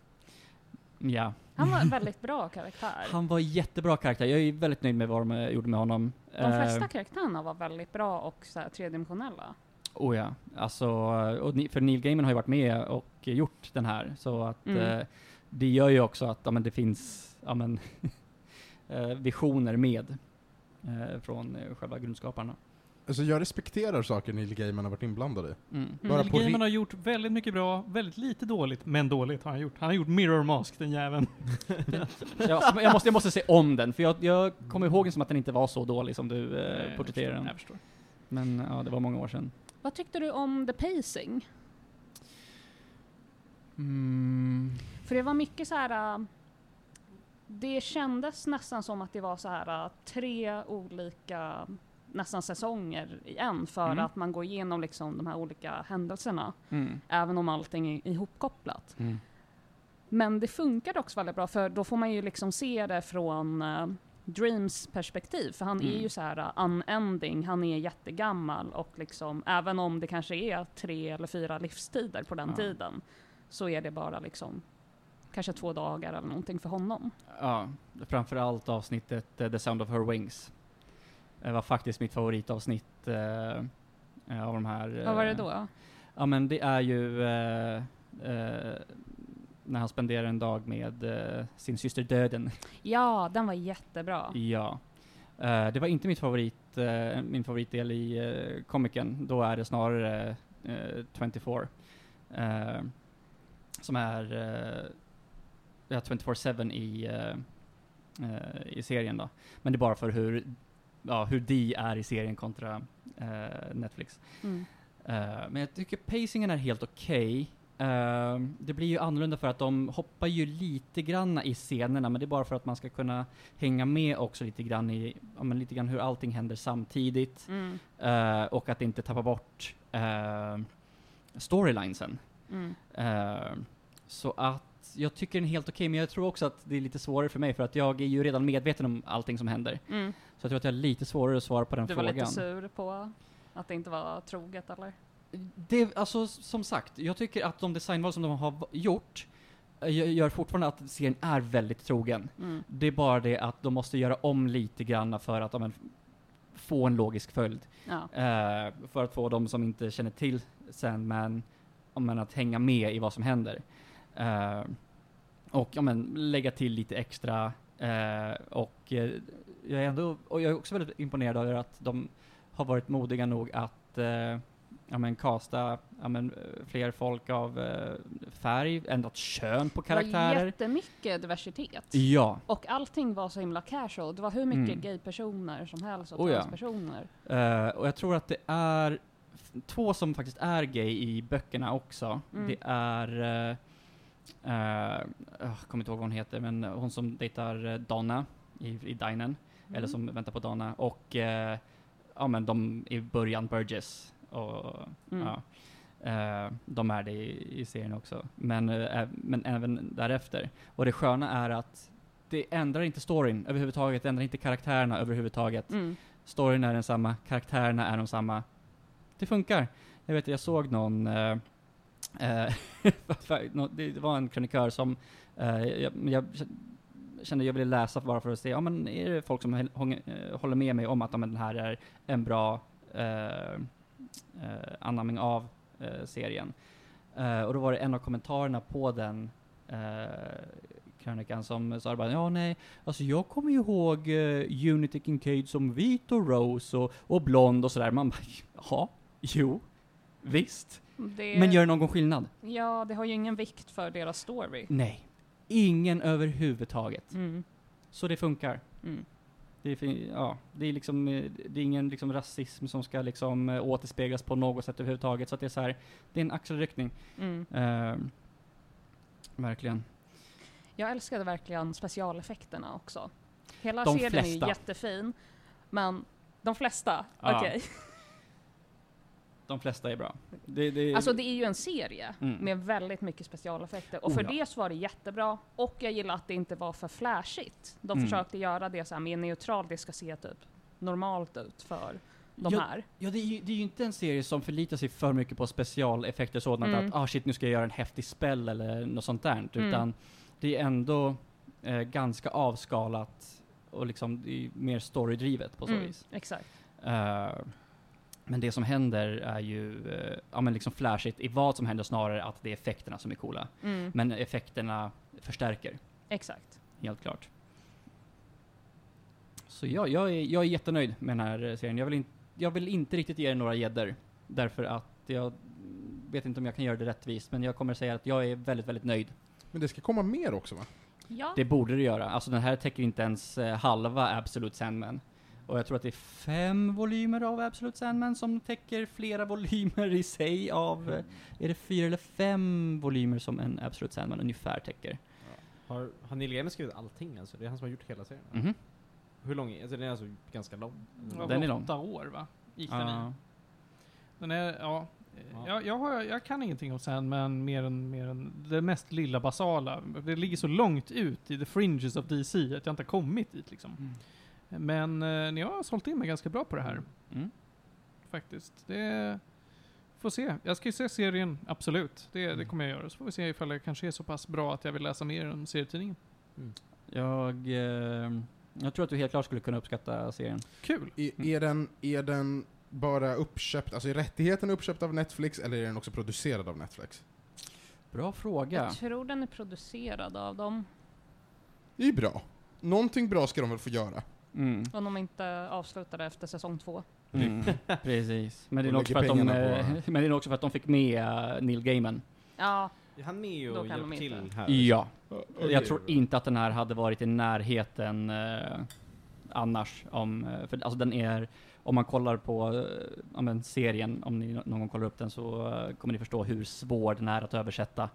Ja. Han var en väldigt bra karaktär. Han var jättebra karaktär. Jag är väldigt nöjd med vad de gjorde med honom. De flesta Eh, karaktärerna var väldigt bra och så här, tredimensionella. oh ja. Alltså, och för Neil Gaiman har ju varit med och gjort den här, så att Mm. eh, det gör ju också att ja, men det finns ja, men, eh, visioner med eh, från själva grundskaparna. Alltså jag respekterar saker Neil Gaiman har varit inblandad i. Mm. Bara Neil Gaiman har gjort väldigt mycket bra, väldigt lite dåligt, men dåligt har han gjort. Han har gjort Mirror Mask, den jäveln. jag, jag, måste, jag måste se om den, för jag, jag kommer ihåg den som att den inte var så dålig som du eh, porträtterar den. Jag förstår. Men ja, det var många år sedan. Vad tyckte du om the pacing? Mm. För det var mycket så här. äh, Det kändes nästan som att det var så här äh, tre olika nästan säsonger i en för Mm. att man går igenom liksom de här olika händelserna. Mm. Även om allting är ihopkopplat. Mm. Men det funkade också väldigt bra för då får man ju liksom se det från äh, Dreams perspektiv. För han är Mm. ju så här äh, unending, han är jättegammal och liksom även om det kanske är tre eller fyra livstider på den Ja. tiden så är det bara liksom kanske två dagar eller någonting för honom. Ja, framförallt avsnittet eh, The Sound of Her Wings. Det var faktiskt mitt favoritavsnitt eh, eh, av de här. Vad var det eh, då? Ja men det är ju eh, när han spenderar en dag med sin syster Döden. Ja, den var jättebra. Ja. Eh, det var inte mitt favorit, eh, min favoritdel i uh, komikern. Då är det snarare eh, 24. eh, som är uh, ja, 24-7 i, i serien då. Men det är bara för hur, ja, hur de är i serien kontra eh, Netflix. Mm. Eh, men jag tycker pacingen är helt okej. Eh, det blir ju annorlunda för att de hoppar ju lite grann i scenerna, men det är bara för att man ska kunna hänga med också lite grann i, ja, men lite grann hur allting händer samtidigt. Mm. Eh, och att inte tappa bort storylinesen. Mm. Så att jag tycker den är helt okej, men jag tror också att det är lite svårare för mig, för att jag är ju redan medveten om allting som händer. Mm. Så jag tror att jag har lite svårare att svara på den Du var frågan. lite sur på att det inte var troget eller? Det, alltså som sagt, jag tycker att de designval som de har gjort eh, gö- gör fortfarande att serien är väldigt trogen. Mm. Det är bara det att de måste göra om lite grann för att ja, men, få en logisk följd. Ja. Eh, för att få de som inte känner till Sandman ja, men, att hänga med i vad som händer. Eh, och ja, men, lägga till lite extra. Eh, och, eh, jag är ändå, och jag är också väldigt imponerad över att de har varit modiga nog att eh, ja, men, casta ja, men, fler folk av eh, färg, ändrat kön på Det var karaktärer. jättemycket diversitet. Ja, Och allting var så himla casual. Det var hur mycket Mm. gay-personer som helst och Oh ja. transpersoner. Eh, och jag tror att det är två som faktiskt är gay i böckerna också. Mm. Det är, uh, jag kommer inte ihåg vad hon heter, men hon som dejtar eh, Donna i, i dinen, eller Mm. som väntar på Donna, och eh, ja men de i början, Burgess, och Mm. ja. Eh, de är det i, i serien också, men, eh, ä- men även därefter. Och det sköna är att det ändrar inte storyn överhuvudtaget, det ändrar inte karaktärerna överhuvudtaget. Mm. Storyn är densamma, karaktärerna är de samma. Det funkar. Jag vet, jag såg någon, eh, eh, nå- Eh, det var en krönikör som, eh, jag, jag kände jag ville läsa bara för att se, ja men är det folk som eh, håller med mig om att ja, men den här är en bra eh, eh, anamning av eh, serien. Eh, och då var det en av kommentarerna på den eh, krönikan som sa bara, ja nej, Alltså jag kommer ju ihåg eh, Unity Kincaid som vit och rose och, och blond och sådär. Man bara, ja, jo, visst. Det, Men gör det någon skillnad? Ja, det har ju ingen vikt för deras story. Nej. Ingen överhuvudtaget. Mm. Så det funkar. Mm. Det är, ja, det är liksom, eh, det är ingen liksom rasism som ska liksom eh, återspeglas på något sätt överhuvudtaget. Så att det är så här, det är en axelryckning. Mm. Ehm, verkligen. Jag älskade verkligen specialeffekterna också. Hela De serien är flesta. ju jättefin, men de flesta, Ja. okej. De flesta är bra. Det, det, Alltså det är ju en serie Mm. med väldigt mycket specialeffekter. Och Oh, för ja. det så var det jättebra. Och jag gillar att det inte var för flashigt. De Mm. försökte göra det så här mer neutralt, det ska se typ normalt ut för de Ja, här. Ja, det är, ju, det är ju inte en serie som förlitar sig för mycket på specialeffekter sådant Mm. att ah shit, nu ska jag göra en häftig spell eller något sånt där. Mm. Utan det är ändå eh, ganska avskalat och liksom är mer storydrivet på så Mm, vis. Exakt. Eh, men det som händer är ju, eh, ja men liksom flashigt i vad som händer snarare att det är effekterna som är coola. Mm, Men effekterna förstärker, exakt. helt klart. Så jag, jag, är, jag är jättenöjd med den här eh, serien. Jag vill, in, jag vill inte riktigt ge den några gäddor. Därför att jag vet inte om jag kan göra det rättvist, men jag kommer säga att jag är väldigt, väldigt nöjd. Men det ska komma mer också va? Ja. Det borde det göra. Alltså den här täcker inte ens eh, halva Absolute Sandman. Och jag tror att det är fem volymer av Absolute Sandman som täcker flera volymer i sig av, eh, är det fyra eller fem volymer som en Absolute Sandman ungefär täcker? Har, har Neil Gaiman skrivit allting alltså? Det är han som har gjort hela serien? Mhm. Hur lång är Alltså den är alltså ganska lång? Ja, Den är lång. Åtta år va? Gick den i. Ja. Den är, ja. Ja. Jag, jag, har, jag kan ingenting om Sandman mer än, mer än det mest lilla basala. Det ligger så långt ut i the fringes of DC att jag inte har kommit dit liksom. Men eh, ni har sålt in mig ganska bra på det här. Mm. Faktiskt. Det får se. Jag ska ju se serien, absolut. Det, det Mm. kommer jag göra. Så får vi se ifall jag kanske är så pass bra att jag vill läsa mer än serietidningen. Jag, eh, jag tror att du helt klart skulle kunna uppskatta serien. Kul! Är, Mm. är, den, är den bara uppköpt, alltså är rättigheten uppköpt av Netflix eller är den också producerad av Netflix? Bra fråga. Jag tror den är producerad av dem. Det är ju bra. Någonting bra ska de väl få göra. Mm. Om de inte avslutade efter säsong två. Mm. Precis. Men det, är också för att de, pengarna på- eh, men det är också för att de fick med eh, Neil Gaiman. Ja, Är han med och inte. till här? Ja. Okej. Jag tror inte att den här hade varit i närheten eh, annars. Om, eh, för alltså den är, om man kollar på eh, men serien, om ni någon gång kollar upp den så eh, kommer ni förstå hur svår den är att översätta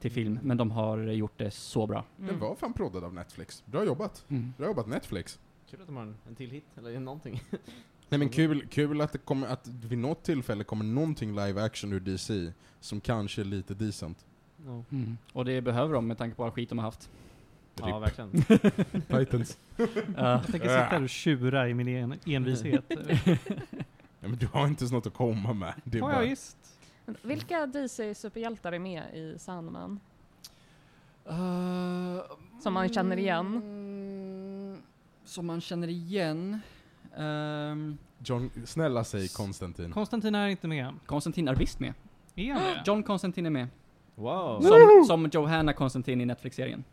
till film. Men de har gjort det så bra. mm. Den var fan proddad av Netflix. Bra jobbat. Bra jobbat Netflix. Kul att de har en, en till hit, eller någonting. Nej men kul, kul att det kommer, att vid något tillfälle kommer någonting live action ur DC som kanske är lite decent. Ja, Mm. Och det behöver de med tanke på all skit de har haft. ja Rip. verkligen. Titans. Ja. Jag tänker sitta här och tjura i min en envishet. Ja, men du har inte ens något att komma med. Det är ja, bara. Men Vilka DC-superhjältar är med i Sandman? Som man känner igen? Som man känner igen. Ehm, John, snälla säg Konstantin. Konstantin är inte med. Konstantin är visst med. Är han det? John Konstantin är med. Wow. Som, som Johanna Konstantin i Netflix-serien.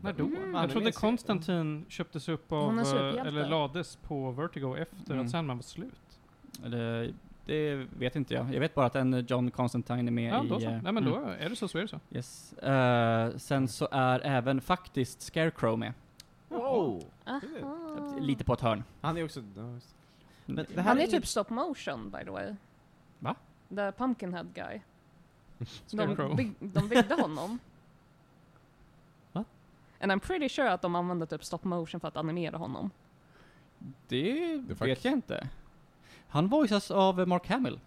När då? Mm. Jag trodde Konstantin köptes upp av, eh, eller lades på Vertigo efter Mm. att Sandman var slut. Eller, det vet inte jag. Jag vet bara att en John Constantine är med Ja, i... då så. eh, Nej men mm. då är det så, så är det så. Yes. Eh, sen så är även faktiskt Scarecrow med. Wow. Aha. Lite på ett hörn. Han är också... Just. Men det här Han är typ stop motion by the way. Va? The Pumpkinhead guy. De, bygg, de byggde honom. Va? And I'm pretty sure att de använde typ stop motion för att animera honom. Det, Det vet jag inte. Han voiceas av Mark Hamill.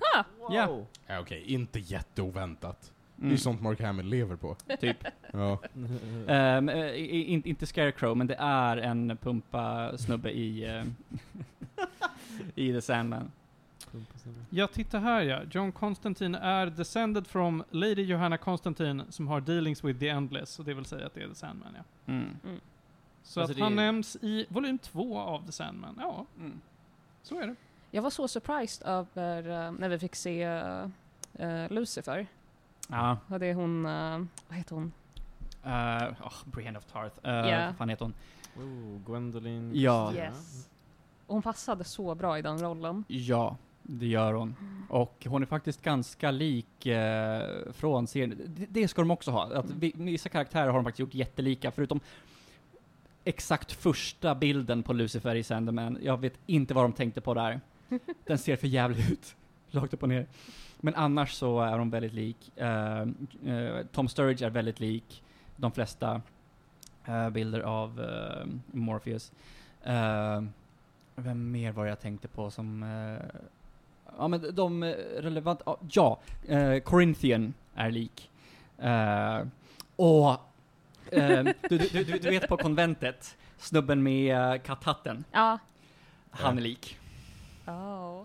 Ja. Wow. Ja, Okej, inte jätteoväntat. Det är Mm, ju sånt Mark Hamill lever på. typ. Ja. Eh, i- in, inte Scarecrow, men det är en pumpa snubbe i, eh, i The Sandman. Ja, titta här ja. John Constantine är descended from Lady Johanna Constantine som har dealings with the endless. Och det vill säga att det är The Sandman ja. Mm. Så Alltså att han är- nämns i volym två av The Sandman. Ja, Mm. så är det. Jag var så surprised över uh, när vi fick se uh, Lucifer. Ja, Och det är hon, uh, vad heter hon? uh, oh, Brienne of Tarth. Uh, Ja. Vad fan heter hon? Oh, Gwendolyn. Ja. Yes. Hon passade så bra i den rollen. Ja, det gör hon. Och hon är faktiskt ganska lik eh, från serien. Det, det ska de också ha. Att vi, vissa karaktärer har de faktiskt gjort jättelika, förutom exakt första bilden på Lucifer i Sandman. Jag vet inte vad de tänkte på där. Den ser för jävligt ut. Rakt upp och ner. Men annars så är de väldigt lik. Eh, eh, Tom Sturridge är väldigt lik de flesta eh, bilder av Morpheus. Vem mer var jag tänkte på som... ja men de relevanta... ja, uh, Corinthian är lik. Uh, och... du, du, du, du vet på konventet, snubben med uh, katthatten. Ja. Han är lik. Oh.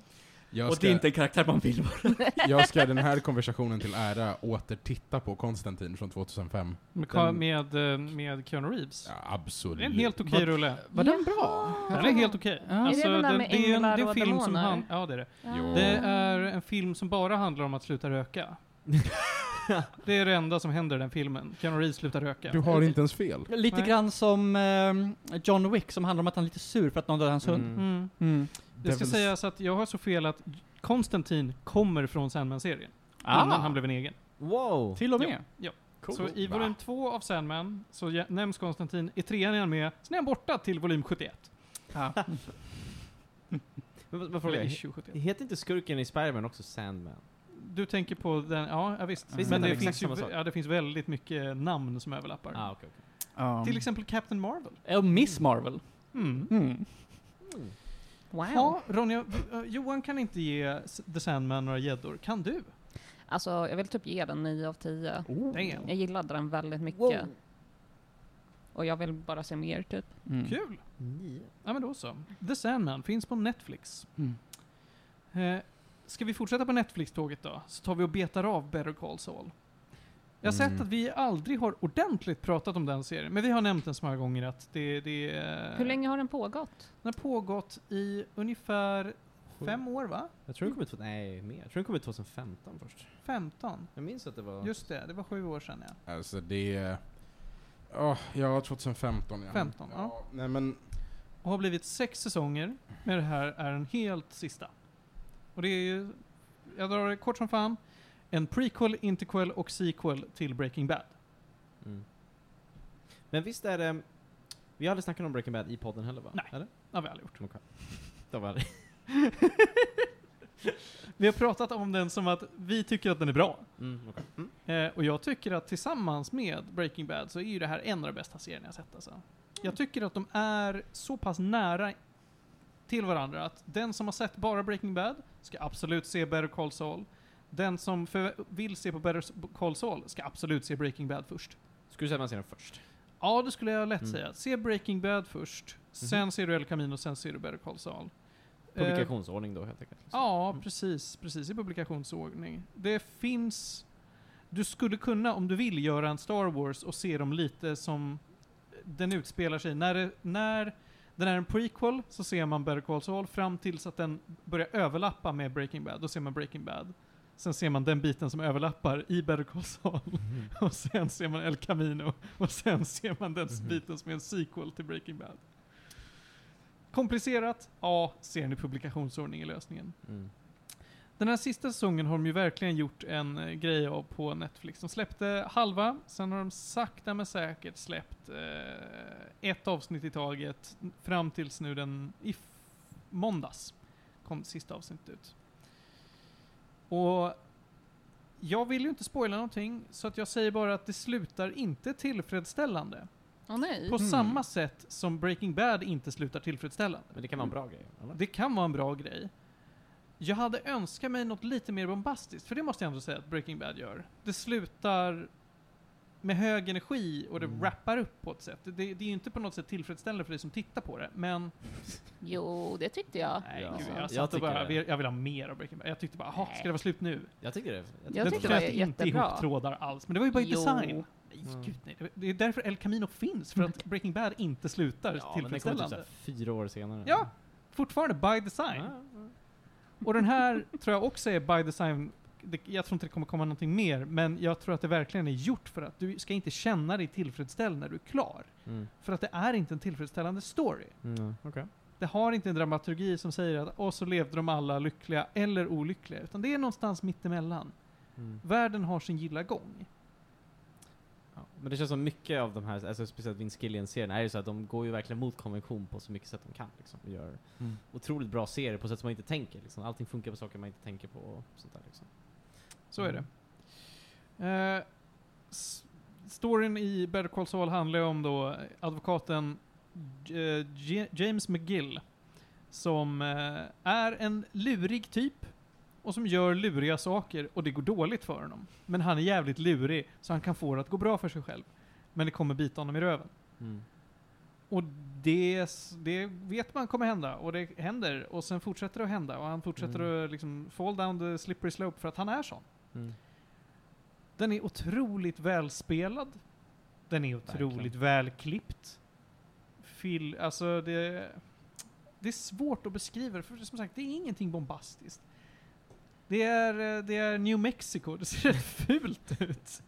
Jag Och ska, det är inte en karaktär man vill vara. jag ska den här konversationen till ära åter titta på Konstantin från 2005. Med, Den- med, eh, med Keanu Reeves. Ja, absolut. Det är en helt okej Vad- rulle. Var den bra? Den är helt okej. Ja. Alltså, Är det den där med det är en, änglar det är en och film som han, Ja, det är det. Jo. Det är en film som bara handlar om att sluta röka. det är det enda som händer i den filmen. Keanu Reeves slutar röka. Du har inte ens fel. Lite Nej. grann som eh, John Wick, som handlar om att han är lite sur för att någon dödade hans hund. Mm. Mm. Mm. Det ska sägas att jag har så fel att Konstantin kommer från Sandman-serien. Innan han blev en egen. Wow! Till och med? Ja. Cool. Så i Va? volym 2 av Sandman så nämns Konstantin, i trean är han med, sen är han borta till volym 71. Ja. Men vad, frågar jag? issue 71. Heter inte skurken i Spiderman också Sandman? Du tänker på den, ja, ja visst. Visst Men det det finns, ju, ja, det finns väldigt mycket namn som överlappar. Ah, okej, okej. Ja. Till exempel Captain Marvel. Och Miss Marvel. Mm. Mm. Mm. Wow. Ja, Ronja, eh, Johan kan inte ge The Sandman några gäddor. Kan du? Alltså, jag vill typ ge den 9 av 10. Damn. Jag gillade den väldigt mycket. Wow. Och jag vill bara se mer typ. Mm. Kul! Nio. Ja men då så. The Sandman finns på Netflix. Mm. Eh, ska vi fortsätta på Netflix-tåget då? Så tar vi och betar av Better Call Saul. Jag har Mm. sett att vi aldrig har ordentligt pratat om den serien, men vi har nämnt den så många gånger att det, det Hur länge har den pågått? Den har pågått i ungefär fem år va? Jag tror den kom ut, nej mer. Jag tror den kom ut 2015 först. 15? Jag minns att det var... Just det, det var sju år sedan ja. Alltså det är... Oh, ja, 2015 ja. 15, ja. Nej men, Och har blivit sex säsonger, men det här är den helt sista. Och det är ju, jag drar det kort som fan, en prequel, interquel och sequel till Breaking Bad. Mm. Men visst är det... Vi har aldrig snackat om Breaking Bad i podden heller va? Nej. Eller? Det har vi aldrig gjort. Okej. Det var aldrig. Vi har pratat om den som att vi tycker att den är bra. Mm, okej. mm. Eh, och jag tycker att tillsammans med Breaking Bad så är ju det här en av de bästa serierna jag sett alltså. Jag tycker att de är så pass nära till varandra att den som har sett bara Breaking Bad ska absolut se Better Call Saul. Den som vill se på Better Call Saul ska absolut se Breaking Bad först. Skulle du säga att man ser den först? Ja, det skulle jag lätt Mm. säga. Se Breaking Bad först, sen ser du El Camino, sen ser du Better Call Saul. Eh, Publikationsordning då helt enkelt. liksom. Ja, Mm. precis. Precis i publikationsordning. Det finns... Du skulle kunna, om du vill, göra en Star Wars och se dem lite som den utspelar sig. När, det, när den är en prequel så ser man Better Call Saul fram tills att den börjar överlappa med Breaking Bad. Då ser man Breaking Bad. Sen ser man den biten som överlappar i Better Call Saul. Mhm. Och sen ser man El Camino. Och sen ser man den Mhm. biten som är en sequel till Breaking Bad. Komplicerat? Ja, ser ni publikationsordning i lösningen. Mm. Den här sista säsongen har de ju verkligen gjort en eh, grej av på Netflix. De släppte halva, sen har de sakta men säkert släppt eh, ett avsnitt i taget fram tills nu den i måndags kom det sista avsnittet ut. Och jag vill ju inte spoila någonting, så att jag säger bara att det slutar inte tillfredsställande. Åh nej. På Mm. samma sätt som Breaking Bad inte slutar tillfredsställande. Men det kan vara en bra grej, eller? Det kan vara en bra grej. Jag hade önskat mig något lite mer bombastiskt, för det måste jag ändå säga att Breaking Bad gör. Det slutar med hög energi och det Mm. wrappar upp på ett sätt. Det, det är ju inte på något sätt tillfredsställande för dig som tittar på det, men... Jo, det tyckte jag. Nej, Ja. gud, Jag jag tycker bara, det. jag vill ha mer av Breaking Bad. Jag tyckte bara, jaha, ska det vara slut nu? Jag tycker det. Jag Jag det tyckte det var knöt inte jättebra. ihop trådar alls, men det var ju bara i Jo. design. Mm. gud nej. Det- Det är därför El Camino finns, för att Breaking Bad inte slutar Ja, men det kommer typ tillfredsställande. fyra år senare. Ja, fortfarande by design. Ja, ja. Och den här tror jag också är by design. Det, jag tror inte det kommer komma någonting mer, men jag tror att det verkligen är gjort för att du ska inte känna dig tillfredsställd när du är klar. Mm. För att det är inte en tillfredsställande story. Mm. Okej. Det har inte en dramaturgi som säger att åh, så levde de alla lyckliga eller olyckliga, utan det är någonstans mittemellan. Mm. Världen har sin gilla gång. Ja. Men det känns som mycket av de här, alltså speciellt Vince Gillian-serierna, är ju så att de går ju verkligen mot konvention på så mycket sätt de kan. Liksom, och gör Mm. otroligt bra serier på sätt som man inte tänker. Liksom. Allting funkar på saker man inte tänker på och sånt där. Liksom. Så är det. Eh, storyn i Better Call Saul handlar ju om då advokaten J- J- James McGill som eh, är en lurig typ och som gör luriga saker och det går dåligt för honom. Men han är jävligt lurig så han kan få det att gå bra för sig själv. Men det kommer bita honom i röven. Mm. Och det, det vet man kommer hända och det händer och sen fortsätter det att hända och han fortsätter Mm. att liksom fall down the slippery slope för att han är sån. Mm. Den är otroligt välspelad. Den är otroligt Verkligen. välklippt. Fil, alltså det, det är svårt att beskriva det, för som sagt, det är ingenting bombastiskt. Det är, det är New Mexico, det ser rätt fult ut.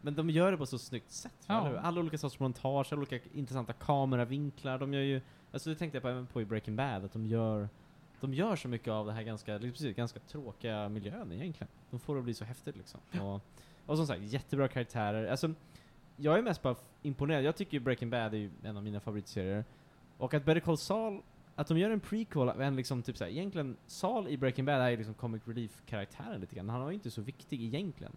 Men de gör det på så snyggt sätt. Ja. Ja. Alla olika sorters montage, alla olika intressanta kameravinklar. De gör ju, alltså det tänkte jag på även på i Breaking Bad, att de gör de gör så mycket av det här ganska, liksom precis, ganska tråkiga miljön egentligen. De får det att bli så häftigt liksom. Och, och som sagt, jättebra karaktärer. Alltså, jag är mest bara imponerad. Jag tycker ju Breaking Bad är ju en av mina favoritserier. Och att Better Call Saul, att de gör en prequel av en liksom typ såhär, egentligen Saul i Breaking Bad är liksom comic relief-karaktären lite grann. Han var ju inte så viktig egentligen.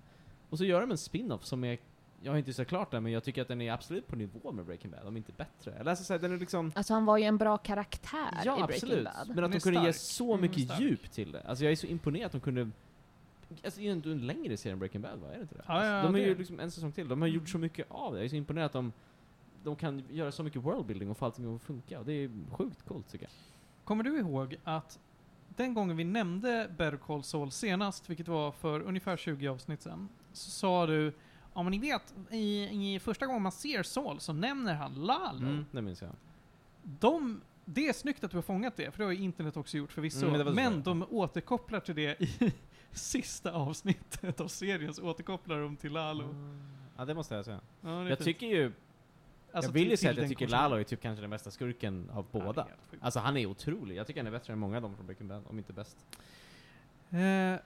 Och så gör de en spin-off som är, jag har inte sett klart den, men jag tycker att den är absolut på nivå med Breaking Bad, om inte bättre. Eller alltså den är liksom Alltså han var ju en bra karaktär i Ja, Breaking absolut. Bad. Men att de kunde ge stark. så Mm, mycket stark. djup till det. Alltså jag är så imponerad att de kunde Alltså det är ju ändå en längre serie än Breaking Bad va? Är det inte det? Ja, alltså, ja, de har ju är- liksom en säsong till. De har gjort så mycket av det. Jag är så imponerad att de, de kan göra så mycket worldbuilding och få allting att funka. Och det är sjukt coolt tycker jag. Kommer du ihåg att den gången vi nämnde Better Call Saul senast, vilket var för ungefär 20 avsnitt sedan, så sa du Ja men ni vet, i, i första gången man ser Saul så nämner han Lalo. Mm, det minns jag. De det är snyggt att du har fångat det, för det har ju internet också gjort förvisso. Mm, men de återkopplar till det i sista avsnittet av serien, så återkopplar de till Lalo. Ja, det måste jag säga. Ja, Jag fint. tycker ju, Alltså jag vill ju säga att jag tycker konsolen. Lalo är typ kanske den bästa skurken av Ja, båda. Alltså han är otrolig. Jag tycker han är bättre än många av dem från Breaking Bad, om inte bäst. Eh,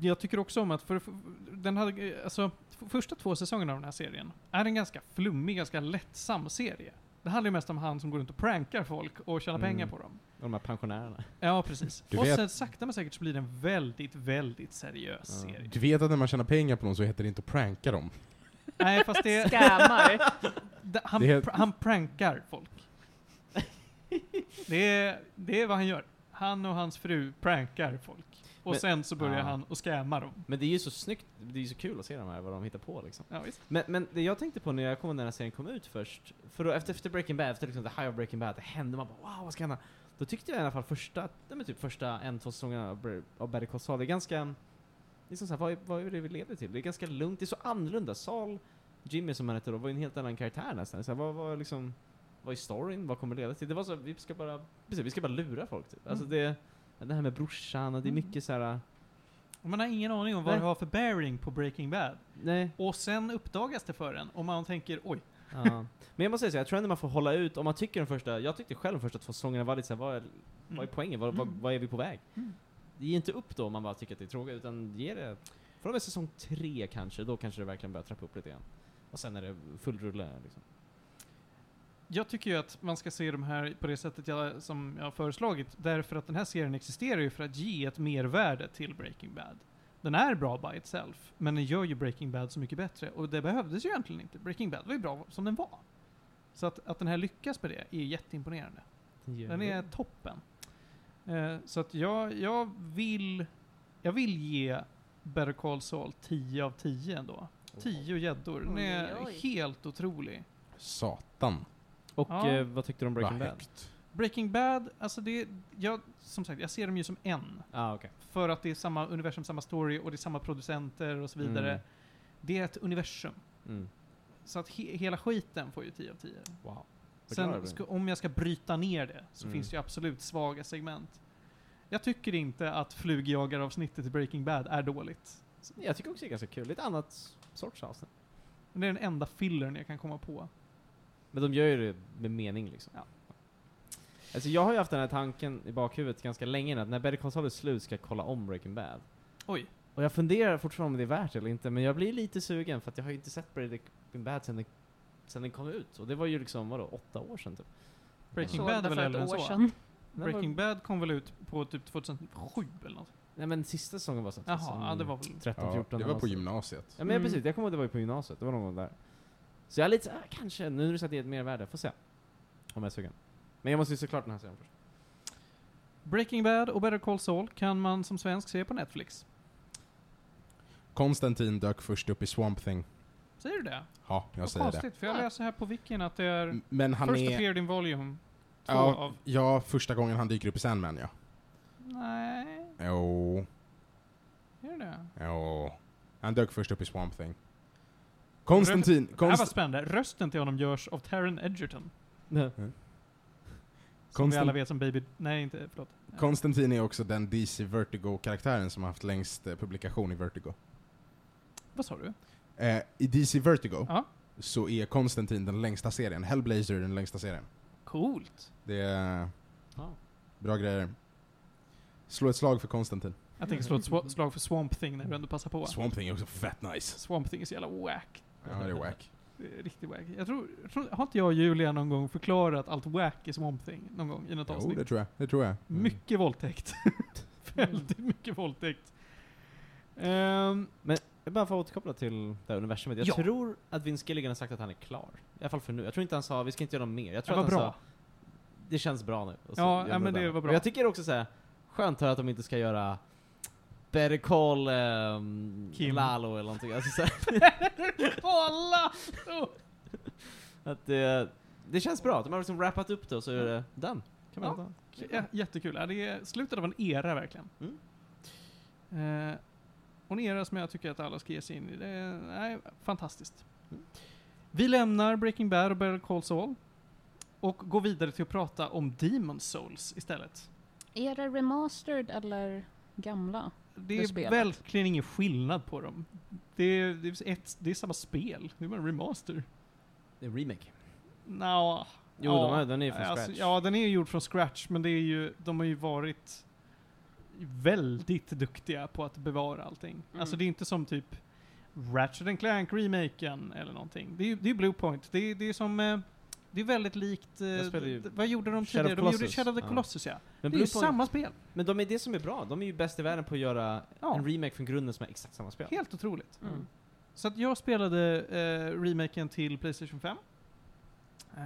jag tycker också om att, för, för, den hade, alltså, första två säsongerna av den här serien är en ganska flummig, ganska lättsam serie. Det handlar ju mest om han som går runt och prankar folk och tjänar Mm. pengar på dem. Och de här pensionärerna. Ja, precis. Du och vet- sen sakta men säkert så blir det en väldigt, väldigt seriös Ja. serie. Du vet att när man tjänar pengar på någon så heter det inte att pranka dem. Nej, fast det, Scammar. han, Det är- pr- han prankar folk. Det är, det är vad han gör. Han och hans fru prankar folk. Och Men- sen så börjar Ja. han och scammar dem. Men det är ju så snyggt, det är ju så kul att se de här, vad de hittar på liksom. Ja. Men, men det jag tänkte på när jag kom när den här serien kom ut först, för då efter, efter Breaking Bad, efter liksom the high of Breaking Bad, det hände, man bara wow, vad ska hända? Då tyckte jag i alla fall första, nej men typ första en, två säsongerna av Better Call Saul, det är ganska, liksom så här, vad, vad är det vi leder till? Det är ganska lugnt, det är så annorlunda. Saul, Jimmy som han hette då, var ju en helt annan karaktär nästan. Så här, vad, vad liksom, vad är storyn? Vad kommer det leda till? Det var så, vi ska bara, precis, vi ska bara lura folk typ. Alltså det, det här med brorsan och det är Mm. mycket så här. Och man har ingen aning om vad Nej. det har för bearing på Breaking Bad. nej. Och sen uppdagas det för en, och man tänker oj, Ja. Men jag måste säga så, jag tror ändå man får hålla ut, om man tycker de första, jag tyckte själv de första två säsongerna var lite såhär, vad är, vad är poängen? Vad, vad, Mm. vad är vi på väg? Mm. Det ger inte upp då om man bara tycker att det är tråkigt, utan ge det, från och med säsong tre kanske, då kanske det verkligen börjar trappa upp lite grann. Och sen är det full rulle liksom. Jag tycker ju att man ska se de här på det sättet jag, som jag har föreslagit, därför att den här serien existerar ju för att ge ett mervärde till Breaking Bad. Den är bra by itself, men den gör ju Breaking Bad så mycket bättre, och det behövdes ju egentligen inte. Breaking Bad var ju bra som den var. Så att, att den här lyckas med det är jätteimponerande. Den är toppen. Eh, så att jag, jag vill, jag vill ge Better Call Saul 10 av 10 ändå. 10 gäddor. Den är oj, oj. helt otrolig. Satan. Och Ja. eh, vad tyckte du om Breaking Bad? Breaking Bad, alltså det, jag, som sagt, jag ser dem ju som en. Ah, okej. För att det är samma universum, samma story och det är samma producenter och så vidare. Mm. Det är ett universum. Mm. Så att he, hela skiten får ju 10 av 10. Wow. Sen, ska, om jag ska bryta ner det, så Mm. finns det ju absolut svaga segment. Jag tycker inte att flugjagaravsnittet i Breaking Bad är dåligt. Jag tycker också det är ganska kul, lite annat sorts avsnitt. Men det är den enda fillern jag kan komma på. Men de gör ju det med mening liksom. Ja. Alltså jag har ju haft den här tanken i bakhuvudet ganska länge nu, att när Better Call Saul är slut ska jag kolla om Breaking Bad. Oj. Och jag funderar fortfarande om det är värt det eller inte, men jag blir lite sugen för att jag har ju inte sett Breaking Bad sen den, sen den kom ut. Och det var ju liksom, vadå, åtta år sedan typ. Breaking Såg Bad det är väl äldre än så? sedan. Breaking Bad kom väl ut på typ 2007 eller något? Nej men sista säsongen var så Jaha, ja, det var väl... 13, Ja, 14 det eller var på något. gymnasiet. Ja men Mm. precis, jag kommer ihåg att det var ju på gymnasiet, det var någon gång där. Så jag är lite så, ah, kanske, nu när du säger att det är ett mervärde, får se. Om jag är sugen. Men jag måste ju såklart den här serien först. Breaking Bad och Better Call Saul kan man som svensk se på Netflix. Konstantin dök först upp i Swamp Thing. Säger du det? Ja, jag Vad säger det. konstigt, för jag läser här på wikin att det är Men han First är... appeared in volume 2 Ja, av... ja, första gången han dyker upp i Sandman ja. Nej, Jo, är det det? jo. Han dök först upp i Swamp Thing. Konstantin, Det här var Konst, spännande. Rösten till honom görs av Taron Egerton. Nej. Som Konstant- vi alla vet som Baby... Nej, inte... Förlåt. Konstantin är också den DC Vertigo-karaktären som har haft längst eh, publikation i Vertigo. Vad sa du? Eh, I DC Vertigo Ja. så är Konstantin den längsta serien. Hellblazer är den längsta serien. Coolt. Det är Ja. bra grejer. Slå ett slag för Konstantin. Jag tänker slå ett swa- slag för Swamp Thing när du ändå passar på. Swamp Thing är också fett nice. Swamp Thing är så jävla wack. Ja, det är wack. Det är riktigt wack. Jag tror, jag tror, har inte jag och Julia någon gång förklarat allt wack i Swamp Thing? Någon gång i något Jo, avsnitt? det tror jag. Det tror jag. Mm. Mycket våldtäkt. Väldigt mycket våldtäkt. Ehm, Jag bara får återkoppla till det här universumet. Jag Ja. tror att Vince Gilligan har sagt att han är klar. I alla fall för nu. Jag tror inte han sa, vi ska inte göra något mer. Jag tror det var att han bra. sa, det känns bra nu. Och så Ja, ja, men det var bra. Och jag tycker också så här, skönt att att de inte ska göra Better Call ehm, Kim. Lalo eller någonting. Alltså, så! Oh. att det, det känns bra. De har liksom wrappat upp det och så är det done. Kan man Ja. Ja, jättekul. Ja, det är slutet av en era verkligen. Mm. Eh, och en era som jag tycker att alla ska ge sig in i. Det är nej, fantastiskt. Mm. Vi lämnar Breaking Bad och Better Call Saul. och gå vidare till att prata om Demon Souls istället. Är det remastered eller gamla? Det är spelet. verkligen ingen skillnad på dem. Det är, det är, ett, det är samma spel, det är bara en remaster. Det är en remake. Nå, Jo, ja, de är, den är ju från alltså, scratch. Ja, den är ju gjord från scratch, men det är ju, de har ju varit väldigt duktiga på att bevara allting. Mm. Alltså det är inte som typ Ratchet and Clank remaken eller någonting. Det är ju Bluepoint. Det är, det är som, eh, det är väldigt likt, eh, vad gjorde de tidigare? De gjorde Colossus. Shadow of the Ja. Colossus ja. Men det är ju samma spel. Men de är det som är bra. De är ju bäst i världen på att göra Ja. en remake från grunden som är exakt samma spel. Helt otroligt. Mm. Så att jag spelade eh, remaken till Playstation 5. Eh,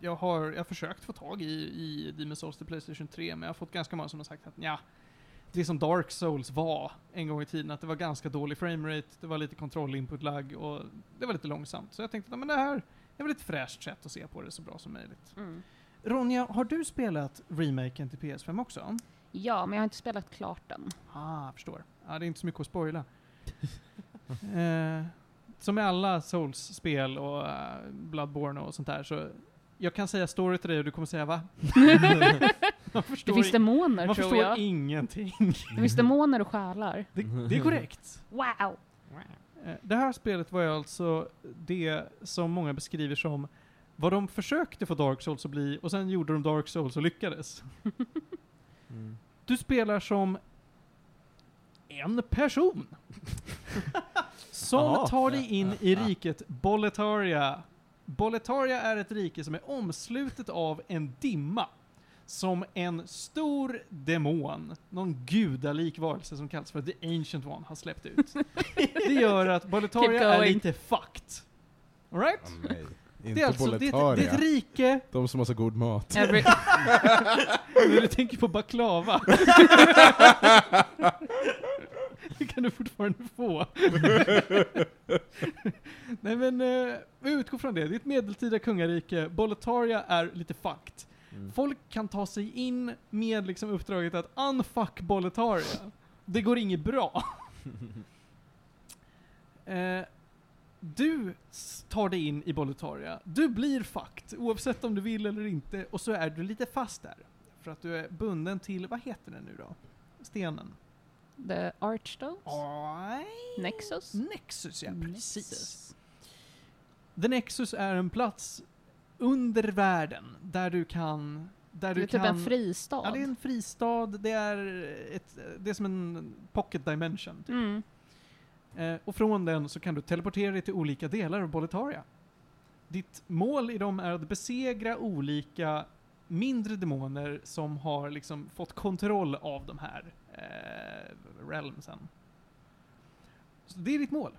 jag har jag har försökt få tag i, i Demon's Souls till Playstation 3, men jag har fått ganska många som har sagt att ja, det är som Dark Souls var en gång i tiden, att det var ganska dålig framerate, det var lite kontroll input lag och det var lite långsamt. Så jag tänkte att men det här är väl ett fräscht sätt att se på det så bra som möjligt. Mm. Ronja, har du spelat remaken till PS5 också? Ja, men jag har inte spelat klart den. Ah, jag förstår. Ja, det är inte så mycket att spoila. eh, som med alla Souls-spel och eh, Bloodborne och sånt där, så jag kan säga story till dig och du kommer säga va? man Det förstår, finns demoner man tror förstår jag. ingenting. Det finns demoner och själar. Det, det är korrekt. Wow! Eh, Det här spelet var ju alltså det som många beskriver som vad de försökte få Dark Souls att bli och sen gjorde de Dark Souls och lyckades. Mm. Du spelar som en person. som Jaha. tar dig in i riket Boletaria. Boletaria är ett rike som är omslutet av en dimma. Som en stor demon, någon gudalik varelse som kallas för The Ancient One, har släppt ut. Det gör att Boletaria är lite fucked. Alright? Det Inte är alltså det är, ett- det är ett rike, De som har så god mat. Every, när du tänker på baklava. det kan du fortfarande få. Nej men, eh, vi utgår från det. Det är ett medeltida kungarike. Boletaria är lite fucked. Mm. Folk kan ta sig in med liksom uppdraget att unfuck Boletaria. Det går inget bra. eh, du tar dig in i Boletaria. Du blir fucked, oavsett om du vill eller inte. Och så är du lite fast där. För att du är bunden till, vad heter den nu då? Stenen? the Archstones? Oj. Nexus? Nexus, ja precis. Nexus. The Nexus är en plats under världen där du kan... Där Det är du typ kan, en fristad. Ja, det är en fristad, det är, ett, det är som en pocket dimension. Typ. mm. Eh, och från den så kan du teleportera dig till olika delar av Boletaria. Ditt mål i dem är att besegra olika mindre demoner som har liksom fått kontroll av de här eh, realmsen. Så det är ditt mål.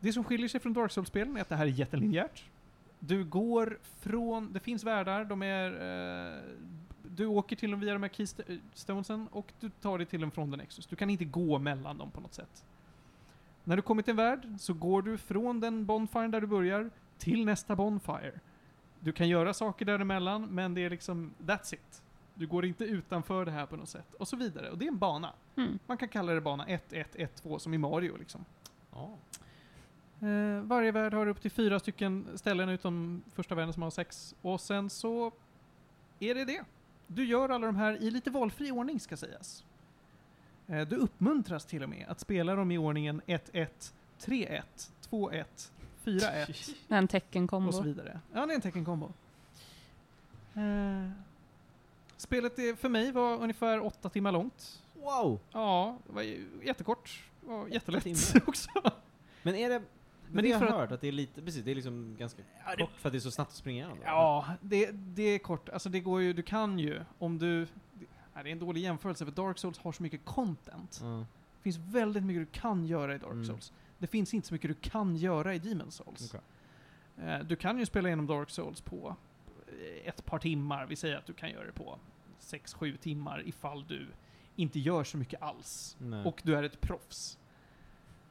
Det som skiljer sig från Dark Souls-spelen är att det här är jättelinjärt. Du går från, det finns världar, de är, eh, du åker till dem via de här keystonesen och du tar dig till dem från den Nexus. Du kan inte gå mellan dem på något sätt. När du kommer till en värld så går du från den bonfire där du börjar till nästa bonfire. Du kan göra saker däremellan, men det är liksom, that's it. Du går inte utanför det här på något sätt. Och så vidare. Och det är en bana. Mm. Man kan kalla det bana 1, 1, 1, 2 som i Mario liksom. Ja. Eh, varje värld har upp till fyra stycken ställen utom första världen som har sex. Och sen så är det det. Du gör alla de här i lite valfri ordning ska sägas. Eh, du uppmuntras till och med att spela dem i ordningen 1-1, 3-1, 2-1, 4-1 En och så teckenkombo. vidare. Ja, det är en teckenkombo. Eh, spelet är, för mig var ungefär åtta timmar långt. Wow! Ja, det var ju jättekort. Och jättelätt också. Men är det... Men det är har för jag att- hört att det är lite, precis, det är liksom ganska Ja, det- kort för att det är så snabbt att springa igenom. Ja, det, det är kort. Alltså det går ju, du kan ju, om du... Det, det är en dålig jämförelse för Dark Souls har så mycket content. Ja. Det finns väldigt mycket du kan göra i Dark Mm. Souls. Det finns inte så mycket du kan göra i Demon Souls. Okej. Eh, du kan ju spela igenom Dark Souls på eh, ett par timmar. Vi säger att du kan göra det på 6-7 timmar ifall du inte gör så mycket alls. Nej. Och du är ett proffs.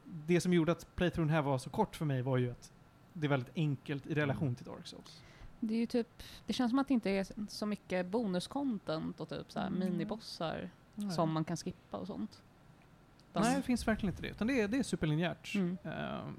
Det som gjorde att playthroughen här var så kort för mig var ju att det är väldigt enkelt i relation till Dark Souls. Det är ju typ, det känns som att det inte är så mycket bonuscontent och typ så här Mm. minibossar som man kan skippa och sånt. Utan- Nej, det finns verkligen inte det. Utan det är, det är superlinjärt. Mm. Ehm,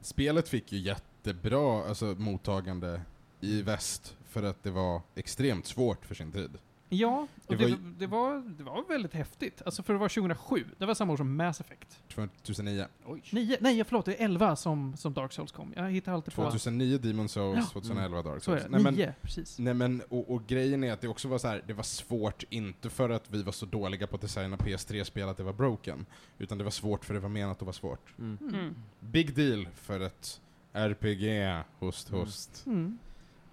Spelet fick ju jättebra alltså, mottagande i väst för att det var extremt svårt för sin tid. Ja, och Det det, var var det, var, det var väldigt häftigt. Alltså för att vara 2007, det var samma år som Mass Effect. 2009. Oj. Nio, nej förlåt, det är 11 som, som Dark Souls kom. Jag hittar alltid på... 2009 Demon Souls, Ja. 2011 Dark Souls. det, Nej, men, nio, precis. nej men, och, och grejen är att det också var så här, det var svårt, inte för att vi var så dåliga på att designa PS3-spel att det var broken, utan det var svårt för det var menat att vara svårt. Mm. Mm. Big deal för ett RPG, host Mm. host. Mm.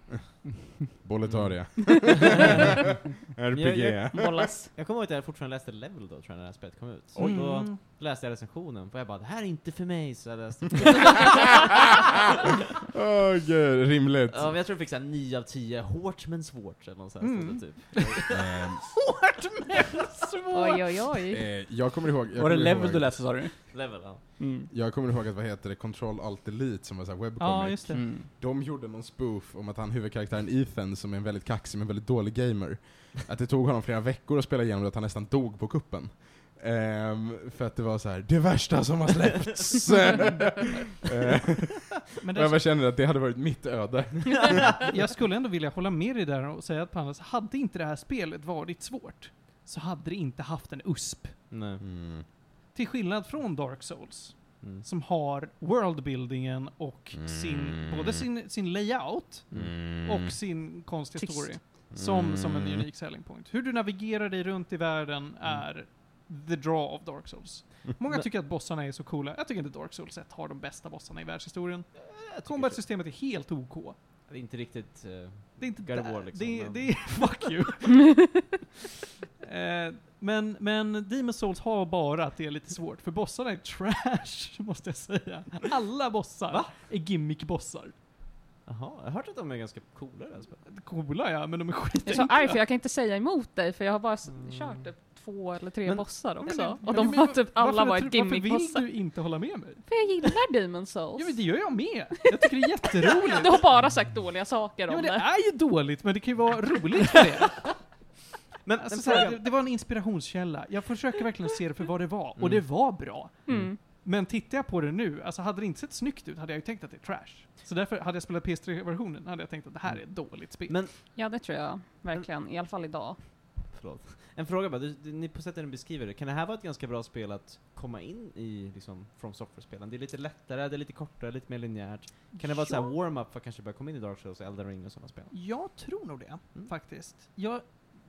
Boletaria. Jag- RPG. jag- Bollas. Jag kommer ihåg att jag fortfarande läste Level då, tror jag, när det här spelet kom ut. Oj. Då Mm. läste jag recensionen, för jag bara 'Det här är inte för mig' så jag läste. Åh gud, rimligt. ja, men jag tror jag fick såhär 9 av 10, hårt men svårt eller något sånt Mm. typ. Hårt men svårt! Oj, oj, oj. eh, jag kommer ihåg... Jag Var det level ihåg, du läste sa du? Level, ja. Mm. Jag kommer ihåg att, vad heter det, Control Alt Delete som var såhär webcomic. Ja, just det. Mm. De gjorde någon spoof om att han huvudkaraktären Ethan, som är en väldigt kaxig men väldigt dålig gamer, att det tog honom flera veckor att spela igenom det, att han nästan dog på kuppen. Ehm, för att det var så här: det värsta som har släppts! Men jag bara känner att det hade varit mitt öde. jag skulle ändå vilja hålla med dig där och säga att Pandas, hade inte det här spelet varit svårt, så hade det inte haft en USP. Nej. Mm. Till skillnad från Dark Souls, Mm. som har worldbuildingen och sin, Mm. både sin, sin layout Mm. och sin konstiga story. Som, som en Mm. unik selling point. Hur du navigerar dig runt i världen är the draw of Dark Souls. Många Men- tycker att bossarna är så coola. Jag tycker inte Dark Souls 1 har de bästa bossarna i världshistorien. Tycker Combat-systemet är helt OK. Det är inte riktigt... eh, Det är inte där. War, liksom, det, är- men- det är, fuck you. eh, men, men Demon Souls har bara att det är lite svårt, för bossarna är trash, måste jag säga. Alla bossar Va? är gimmick-bossar. Jaha, jag har hört att de är ganska coola i det här spelet. Coola ja, men de är Jag är så arg för jag kan inte säga emot dig för jag har bara Mm. kört typ två eller tre Men- bossar Men- också. men- och de men var- typ alla varför varit tror- Varför gimmickbossar. vill du inte hålla med mig? För jag gillar Demon Souls. Ja men det gör jag med. Jag tycker det är jätteroligt. Du har bara sagt dåliga saker Ja, om men det det. är ju dåligt, men det kan ju vara roligt för det. Men Alltså, en så här, fråga. det, det var en inspirationskälla. Jag försöker verkligen se det för vad det var, och Mm. det var bra. Mm. Men tittar jag på det nu, alltså hade det inte sett snyggt ut hade jag ju tänkt att det är trash. Så därför hade jag spelat PS3-versionen hade jag tänkt att det här är ett dåligt spel. Men, Ja, det tror jag verkligen. I alla fall idag. förlåt. En fråga bara, du, ni på sättet ni beskriver det, kan det här vara ett ganska bra spel att komma in i liksom From Software-spelen? Det är lite lättare, det är lite kortare, lite mer linjärt. Kan det vara så här warm-up för att kanske börja komma in i Dark Souls, Elden Ring och sådana spel? Jag tror nog det, Mm. faktiskt. Jag,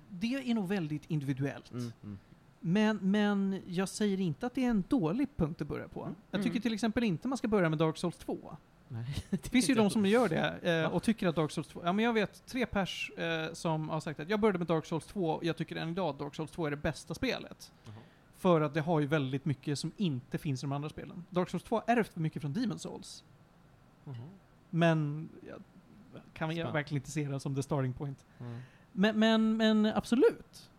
det är nog väldigt individuellt. Mm, mm. Men, men jag säger inte att det är en dålig punkt att börja på. Jag tycker Mm. till exempel inte man ska börja med Dark Souls 2. Nej, Det finns ju de som gör det eh, och tycker att Dark Souls 2, ja men jag vet tre pers eh, som har sagt att jag började med Dark Souls 2 och jag tycker än idag att Dark Souls 2 är det bästa spelet. Jaha. För att det har ju väldigt mycket som inte finns i de andra spelen. Dark Souls 2 är ärvt mycket från Demon Souls. Jaha. Men jag kan jag verkligen inte se det som the starting point. Mm. Men, men, men absolut.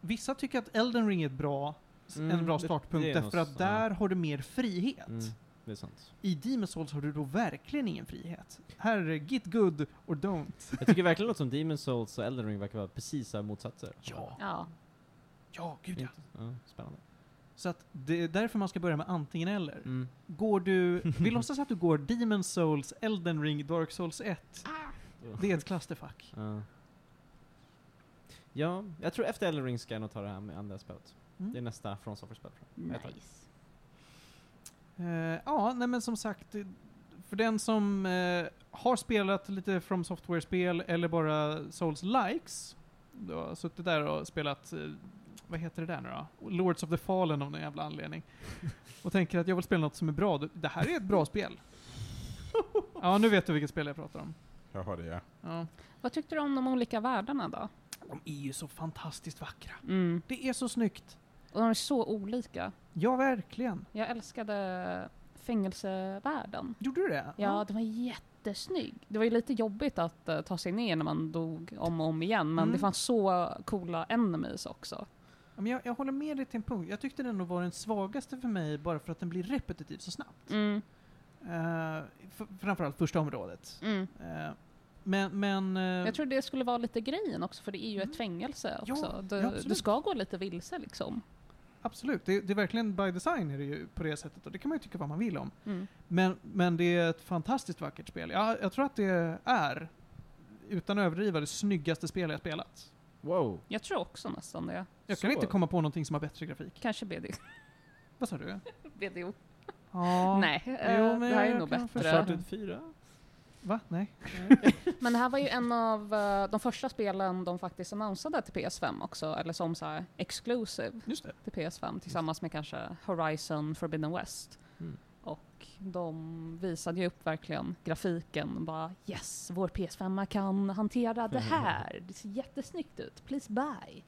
Vissa tycker att Elden Ring är ett bra, Mm, en bra startpunkt därför att där har du mer frihet. Mm, det är sant. I Demon Souls har du då verkligen ingen frihet. Här är det get good or don't. Jag tycker verkligen något som Demon Souls och Elden Ring verkar vara precis motsatser. Ja. Ja. Ja, gud ja. Ja, spännande. Så att det är därför man ska börja med antingen eller. Mm. Går du, vill låtsas att du går Demon Souls, Elden Ring, Dark Souls 1. Det är ett clusterfuck. Ja. Ja, jag tror efter Elden Ring ska jag nog ta det här med andra spelet. Mm. Det är nästa From Software-spel. Nice. Eh, ja, nej men som sagt, det- för den som eh, har spelat lite From Software-spel eller bara Souls-likes, du har suttit där och spelat, eh, vad heter det där nu då? Lords of the Fallen av någon jävla anledning. Och tänker att jag vill spela något som är bra. Det- Det här är ett bra spel. Ja, nu vet du vilket spel jag pratar om. Jag har det ja. Ja. Vad tyckte du om de olika världarna då? De är ju så fantastiskt vackra. Mm. Det är så snyggt. Och de är så olika. Ja, verkligen. Jag älskade fängelsevärlden. Gjorde du det? Ja, den var jättesnygg. Det var ju lite jobbigt att eh, ta sig ner när man dog om och om igen, men Mm. det fanns så coola enemies också. Ja, men jag, jag håller med dig till en punkt. Jag tyckte den nog var den svagaste för mig bara för att den blir repetitiv så snabbt. Mm. Uh, framförallt första området. Mm. Eh, men, men... eh, Jag tror det skulle vara lite grejen också, för det är ju Mm. ett fängelse Ja, också. ja, du, absolut. du ska gå lite vilse liksom. Absolut, det, det är verkligen by design är det ju på det sättet och det kan man ju tycka vad man vill om. Mm. Men, men det är ett fantastiskt vackert spel. Ja, jag tror att det är utan att överdriva, det snyggaste spel jag spelat. Wow. Jag tror också nästan det. Jag Så. kan inte komma på någonting som har bättre grafik. Kanske BD. Vad sa du? BDO. Ja. Nej, eh, Jo, men det här är jag nog bättre. Uncharted 4? Va? Nej. Men det här var ju en av eh, de första spelen de faktiskt annonsade till PS5 också, eller som så här exclusive till PS5 tillsammans med kanske Horizon Forbidden West. Mm. Och de visade ju upp verkligen grafiken, bara yes, vår PS5 kan hantera det här. Det ser jättesnyggt ut, please buy.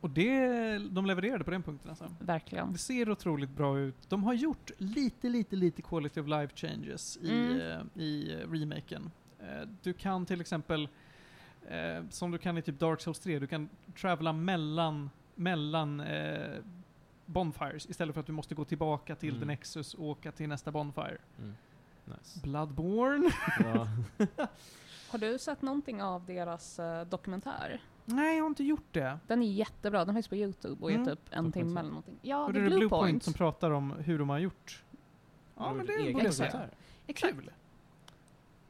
Och det, de levererade på den punkten alltså. Verkligen. Det ser otroligt bra ut. De har gjort lite, lite, lite quality of life changes i, Mm. eh, i eh, remaken. Eh, Du kan till exempel, eh, som du kan i typ Dark Souls 3, du kan travela mellan, mellan bonfires istället för att du måste gå tillbaka till Mm. The Nexus och åka till nästa bonfire. Mm. Nice. Bloodborne? Ja. Har du sett någonting av deras eh, dokumentär? Nej, jag har inte gjort det. Den är jättebra, den finns på Youtube och är Mm. typ en timme eller någonting. Ja, och det är Blue, Point som pratar om hur de har gjort. Ja, men det borde jag säga. Exakt. Kul!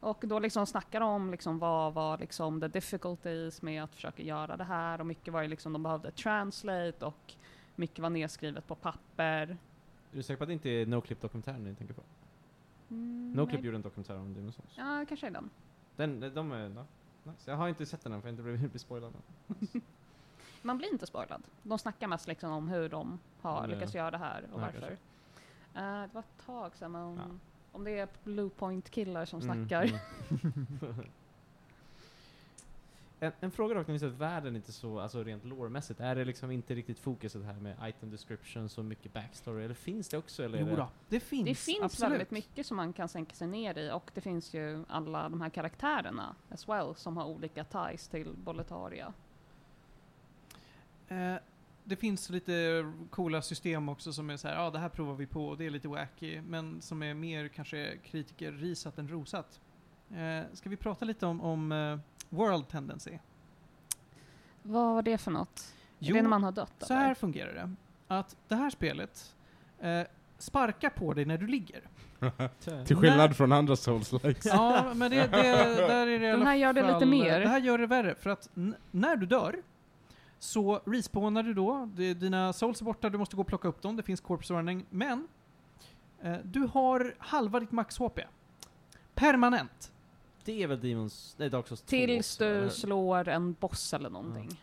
Och då liksom snackar de om liksom vad var liksom the difficulties med att försöka göra det här och mycket var ju liksom de behövde translate och mycket var nedskrivet på papper. Är du säker på att det inte är Noclip-dokumentären ni tänker på? Mm, Noclip nej. gjorde en dokumentär om Souls. Ja, kanske är den. Den, de är, ja, nice. Jag har inte sett den än för jag inte blivit blivit spoilad. Man blir inte spoilad. De snackar mest liksom om hur de har det- lyckats göra det här och Ja, varför. Eh, det var ett tag sedan, men Ja. om det är Blue Point-killar som Mm, snackar. mm. en, en fråga säger att världen inte så, alltså rent lårmässigt, är det liksom inte riktigt fokuset här med item description, så mycket backstory, eller finns det också? Eller är Jo det, då, det finns. Det finns absolut. väldigt mycket som man kan sänka sig ner i och det finns ju alla de här karaktärerna as well som har olika ties till Boletaria. Eh, det finns lite coola system också som är så här, ja det här provar vi på och det är lite wacky, men som är mer kanske kritiker risat än rosat. Eh, ska vi prata lite om, om eh, World Tendency? Vad var det för något? Jo, är det när man har dött så eller? här fungerar det. Att det här spelet eh, sparkar på dig när du ligger. Till skillnad från andra souls-likes. Ja, men det, det, där är det i Den här gör det lite fall- mer. Det här gör det värre, för att när du dör så respawnar du då, det, dina souls är borta, du måste gå och plocka upp dem, det finns corpse running, men eh, du har halva ditt max HP. Permanent. Det är väl Demons, nej Dark Souls 2 Tills du slår en boss eller någonting.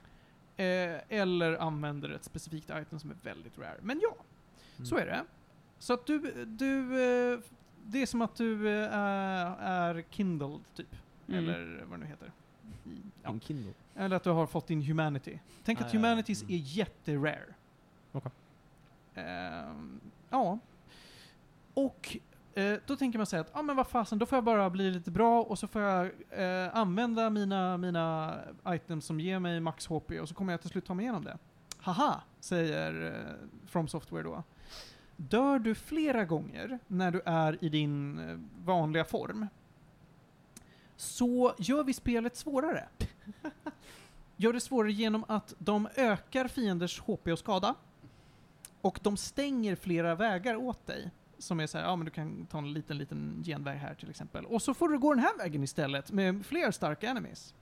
Eh, eller använder ett specifikt item som är väldigt rare. Men ja, Mm. så är det. Så att du, du eh, det är som att du eh, är kindled, typ. Mm. Eller vad det nu heter. Ja. En Kindle. Eller att du har fått din humanity. Tänk Ah, att ja, ja. humanities Mm. är jätterare. Okej. Ehm, ja. Och eh, då tänker man säga att, ja ah, men vad fasen, då får jag bara bli lite bra och så får jag eh, använda mina, mina items som ger mig max HP och så kommer jag till slut ta mig igenom det. Haha, säger eh, From Software då. Dör du flera gånger när du är i din eh, vanliga form så gör vi spelet svårare. gör det svårare genom att de ökar fienders HP och skada. Och de stänger flera vägar åt dig. Som är så här, ja men du kan ta en liten, liten genväg här till exempel. Och så får du gå den här vägen istället med fler starka enemies.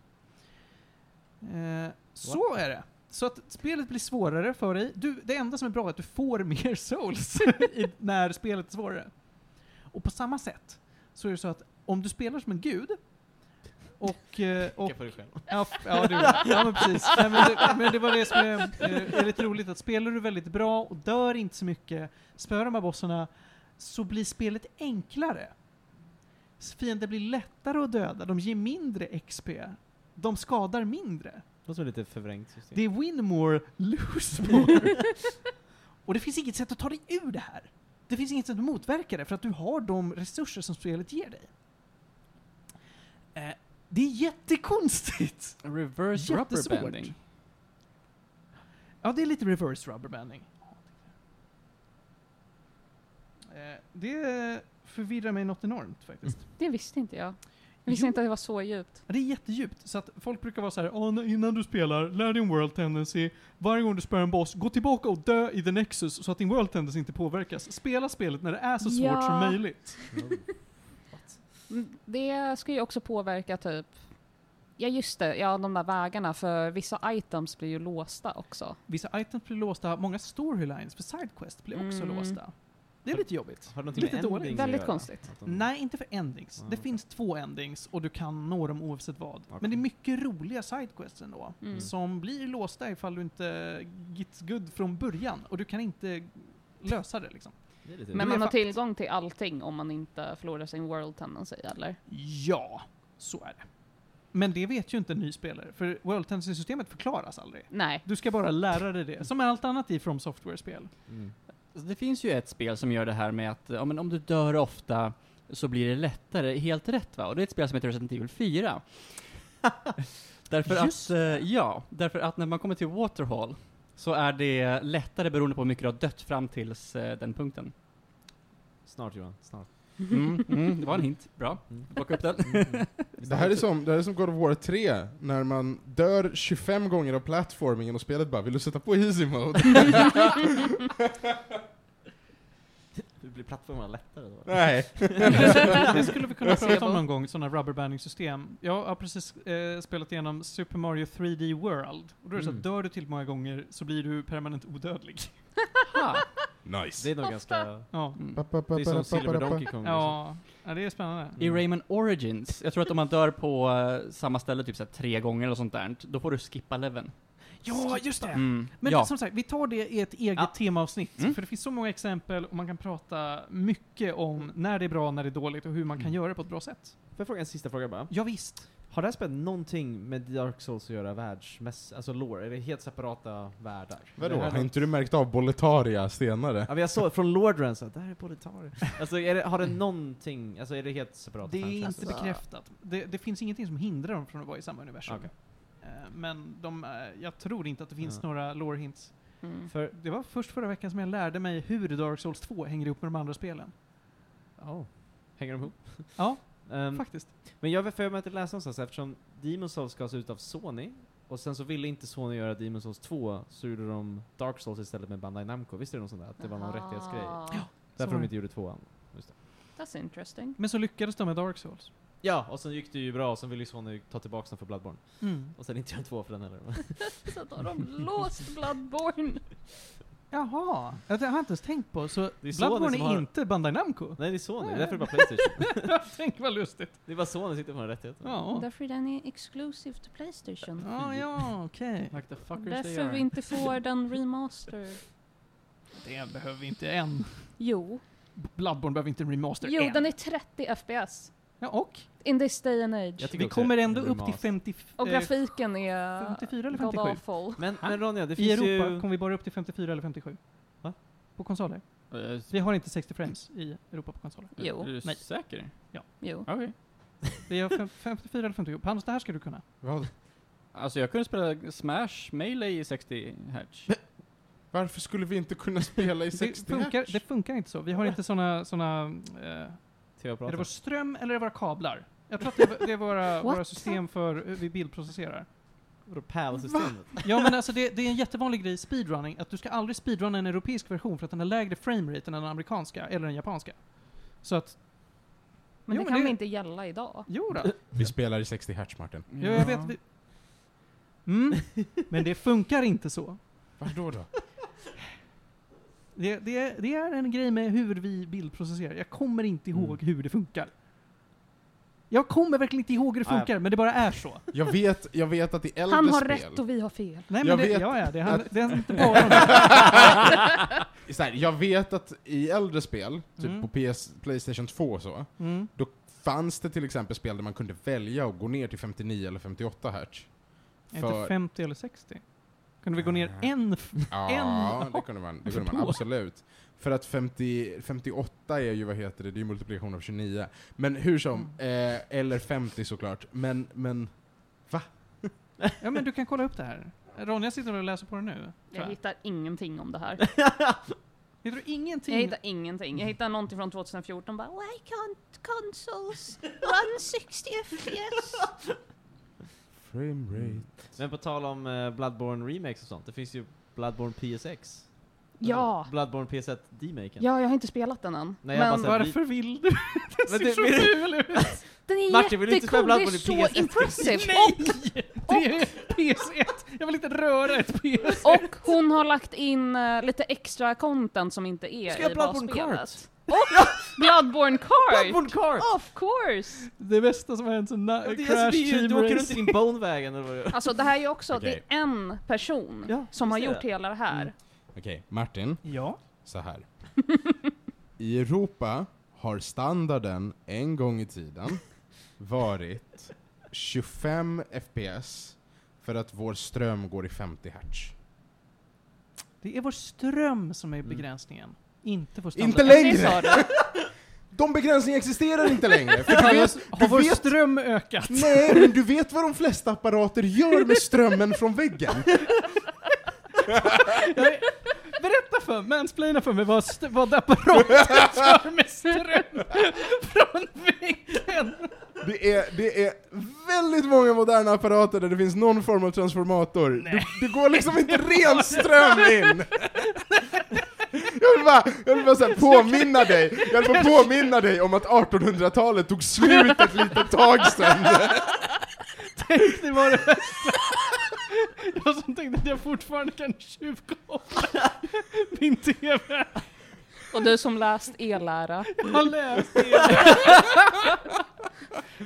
Eh, så är det. Så att spelet blir svårare för dig. Du, det enda som är bra är att du får mer souls i, när spelet är svårare. Och på samma sätt så är det så att om du spelar som en gud och, eh, och på dig själv. Ja, ja, det, ja men precis. Nej, men, det, men det var det som är, eh, är lite roligt, att spelar du väldigt bra och dör inte så mycket, spöar de här bossarna, så blir spelet enklare. Fiender blir lättare att döda, de ger mindre XP, de skadar mindre. Det låter lite förvrängt system. Det är win more, lose more. och det finns inget sätt att ta dig ur det här. Det finns inget sätt att motverka det, för att du har de resurser som spelet ger dig. Eh, det är jättekonstigt! Reverse Jättesvårt. rubberbanding. Ja, det är lite reverse rubberbanding. Eh, det förvirrar mig något enormt faktiskt. Det visste inte jag. Jag visste Jo. inte att det var så djupt. Det är jättedjupt, så att folk brukar vara så här, "Åh, n- innan du spelar, lär din world tendency, varje gång du spöar en boss, gå tillbaka och dö i the nexus så att din world tendency inte påverkas. Spela spelet när det är så svårt Ja. som möjligt. Mm, Det ska ju också påverka typ Ja just det, ja de där vägarna för vissa items blir ju låsta också. Vissa items blir låsta, många storylines för sidequest blir också Mm. låsta. Det är lite jobbigt. Har det Lite dåligt. Väldigt göra? konstigt. Nej, inte för endings. Ah, det finns två endings och du kan nå dem oavsett vad. Okej. Men det är mycket roliga sidequests ändå. Mm. Som blir låsta ifall du inte gets good från början. Och du kan inte lösa det liksom. Det är Men man har tillgång till allting om man inte förlorar sin world tendency eller? Ja, så är det. Men det vet ju inte en ny spelare, för World Tendency-systemet förklaras aldrig. Nej. Du ska bara lära dig det, som med allt annat i From Software-spel. Mm. Alltså, Det finns ju ett spel som gör det här med att ja, men om du dör ofta så blir det lättare. Helt rätt va? Och det är ett spel som heter Resident Evil 4. därför Just att, eh, ja, därför att när man kommer till Waterhall så är det lättare beroende på hur mycket du har dött fram tills eh, den punkten. Snart Johan, snart. Mm, mm, det var en hint. Bra. Mm. Plocka upp den. Mm. Det här, är som, det här är som God of War 3, när man dör 25 gånger av platformingen och spelet bara 'Vill du sätta på easy mode?' Hur blir plattformarna lättare då? Nej. det skulle vi kunna prata om någon gång, sådana rubberbanding-system. Jag har precis eh, spelat igenom Super Mario 3D World. Och då är det så Mm. att dör du till många gånger så blir du permanent odödlig. Ha. Nice. Det är nog ganska... Mm. Det är som Silver Donkey Kong. Ja, ja, det är spännande. I Rayman Origins, jag tror att om man dör på eh, samma ställe typ så här, tre gånger eller sånt där, då får du skippa leveln. Ja, just det! Mm. Men ja. som sagt, vi tar det i ett eget Ja. temaavsnitt. Mm. För det finns så många exempel och man kan prata mycket om när det är bra, när det är dåligt och hur man kan Mm. göra det på ett bra sätt. Får jag fråga en sista fråga bara? Ja, visst. Har det här spelet någonting med Dark Souls att göra världsmäss... Alltså lore? Är det helt separata världar? Vadå, har inte du märkt av Boletaria senare? Ja men jag såg från Lordren så att det här är Boletaria. Alltså är det, har det någonting, alltså är det helt separat? Det är inte bekräftat. Det, det finns ingenting som hindrar dem från att vara i samma universum. Okej. Eh, Men de, eh, jag tror inte att det finns Ja. några lore hints. Mm. För, Det var först förra veckan som jag lärde mig hur Dark Souls 2 hänger ihop med de andra spelen. oh. Hänger de ihop? Ja, Ehm, faktiskt. men jag vill för mig att jag läste någonstans eftersom Demon's Souls gavs ut av Sony och sen så ville inte Sony göra Demon's Souls 2 så gjorde de Dark Souls istället med Bandai Namco. Visst är det något sånt där? Att det var någon rättighetsgrej? Ah, Därför var de det. inte gjorde tvåan. That's interesting. Men så lyckades de med Dark Souls. Ja, och sen gick det ju bra och sen ville ju Sony ta tillbaka den för Bloodborne. Mm. Och sen inte göra två för den heller. Så då har de låst Bloodborne. Jaha, jag har inte ens tänkt på. Så Det är Bloodborne är har- inte Bandai Namco? Nej det är Sony, det är Nej. därför det är bara Playstation. Tänk vad lustigt. det är bara Sony som sitter på den rättigheten. Ja, Därför är den exclusive to Playstation. ja, ja okej. Like fuckers they Därför vi inte får den remaster. Det behöver vi inte än. Jo. Bloodborne behöver inte en remaster Jo, än. den är 30 FPS. Ja, och? In this day and age. Vi kommer ändå upp till remaster. 50... Och eh, grafiken är 54 eller god 57? awful. Men, men Ronja, det I finns Europa ju... kommer vi bara upp till 54 eller 57. Va? På konsoler. Eh, Vi har inte 60 frames i Europa på konsoler. Jo. Är du Nej. säker? Jo. Okej. Vi har fem- 54 eller 57. Panos, det här ska du kunna. Vad? Alltså jag kunde spela Smash Melee i 60 Hz. Varför skulle vi inte kunna spela i Det 60 funkar, hertz? det funkar inte så. Vi har inte såna, såna eh, är det TV-apparater. vår ström eller är det våra kablar? Jag tror att det är, det är våra, våra system för hur vi bildprocesserar. Vadå PAL-systemet? Ja men alltså det, det är en jättevanlig grej i speedrunning, att du ska aldrig speedrunna en europeisk version för att den har lägre framerate än den amerikanska, eller den japanska. Så att, Men Jo, det men kan det- inte gälla idag? jo då. Vi spelar i 60 hertz Martin. Ja, jag vet. Vi, mm, men det funkar inte så. Vadå då? Det, det, är, det är en grej med hur vi bildprocesserar. Jag kommer inte ihåg Mm. hur det funkar. Jag kommer verkligen inte ihåg hur det funkar, men det bara är så. Jag vet, jag vet att i äldre Han har spel... rätt och vi har fel. Nej men Jag det, vet ja, ja, det, han, att- det är inte bara så här, jag vet att i äldre spel, typ Mm. på PS, Playstation 2 och så, Mm. fanns det till exempel spel där man kunde välja att gå ner till 59 eller 58 hertz. Är Inte 50 eller 60? Kunde vi gå ner Nej. en... Ja, En- det kunde man, det kunde man absolut. För att 50, 58 är ju, vad heter det, det är ju multiplikation av 29. Men hur som, Mm. eh, eller 50 såklart. Men, men, Ja men du kan kolla upp det här. Ronja sitter och läser på det nu. Jag Jag hittar ingenting om det här. Hittar du ingenting? Jag hittar ingenting. Jag hittar någonting från 2014 bara Why can't consoles run 60 FPS? Frame rate. Men på tal om eh, Bloodborne remakes och sånt, det finns ju Bloodborne PSX. Ja. Bloodborne PS1 D-maken. Ja, jag har inte spelat den än. Nej, jag men bara Varför vill du? Det Men ser så ful ut! den är Martin, vill du inte spela jättecool, det är Bloodborne så PS1? impressive. Nej! Det är PS1! Jag vill inte röra ett PS1! Och hon har lagt in eh, lite extra content som inte är Ska jag i Bloodborne basspelet. Och Bloodborne Kart! Bloodborne Kart! Of course! Det bästa som har hänt sen Ja, na- det är Crash alltså, är Team du åker runt i din Bonewagon eller vad det är. Alltså det här är ju också, Okej. det är en person Ja, som har gjort det. hela det här. Mm. Okej, Martin, Ja. så här. I Europa har standarden en gång i tiden varit 25 FPS för att vår ström går i 50 Hz. Det är vår ström som är Mm. Inte vår standard. Inte längre! De begränsningarna existerar inte längre! För du vet, har du vår vet, ström ökat? nej, men du vet vad de flesta apparater gör med strömmen från väggen? Berätta för mig, mansplaina för mig vad, st- vad apparaten gör med ström från väggen. Det är, det är väldigt många moderna apparater där det finns någon form av transformator. Du, det går liksom inte ren ström in! Jag vill bara, jag vill bara så här påminna dig, jag vill bara påminna dig om att 1800-talet tog slut ett litet tag sedan. Tänk det var det värsta. Jag som tänkte att jag fortfarande kan tjuvkoppla min TV. Och du som läst e-lära. Jag har läst det.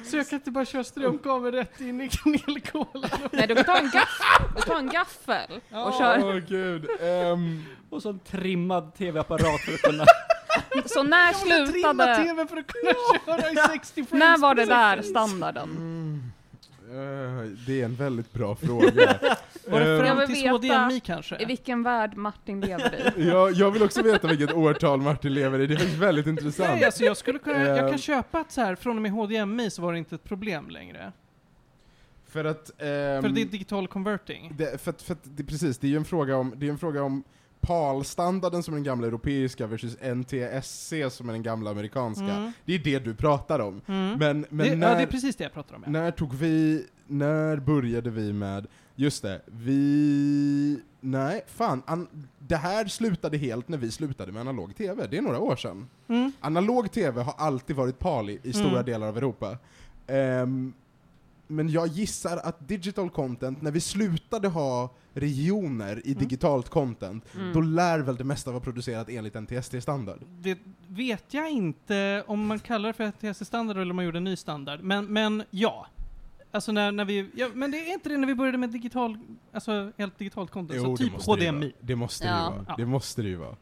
Så jag kan inte bara köra strömkabel rätt in i kanelkolan. Nej, du kan ta en gaffel, du tar en gaffel och Ja. kör. Åh gud. ehm, Och så en trimmad tv-apparat för att kunna... Så när Jag slutade, TV för att kunna köra i 60 frames när var det där standarden? mm, eh, det är en väldigt bra fråga. Var det Ehm, Jag fram till veta HDMI kanske? I vilken värld Martin lever i? jag, jag vill också veta vilket årtal Martin lever i, det är faktiskt väldigt intressant. Nej, alltså jag skulle kunna, jag Ehm. kan köpa att så här, från och med HDMI så var det inte ett problem längre. För att... För ehm, det är digital converting. Det, för, att- för att det, precis, det är ju en fråga om, det är en fråga om PAL-standarden som är den gamla europeiska versus NTSC som är den gamla amerikanska. Mm. Det är det du pratar om. Mm. Men, men det, när, ja, det är precis det jag pratar om. Ja. när tog vi, när började vi med, just det, vi, nej, fan, an, det här slutade helt när vi slutade med analog TV, det är några år sedan. Mm. Analog TV har alltid varit PAL i, i stora Mm. delar av Europa. Ehm, men jag gissar att digital content, när vi slutade ha regioner i Mm. digitalt content, Mm. då lär väl det mesta vara producerat enligt NTST-standard? Det vet jag inte om man kallar det för TC-standard eller om man gjorde en ny standard. Men, men ja. Alltså när, när vi, ja, men det är inte det när vi började med digital, alltså helt digitalt content, så det typ måste det ju HDMI. vara. Det måste det Ja. ju vara. Ja. Det måste det ju vara.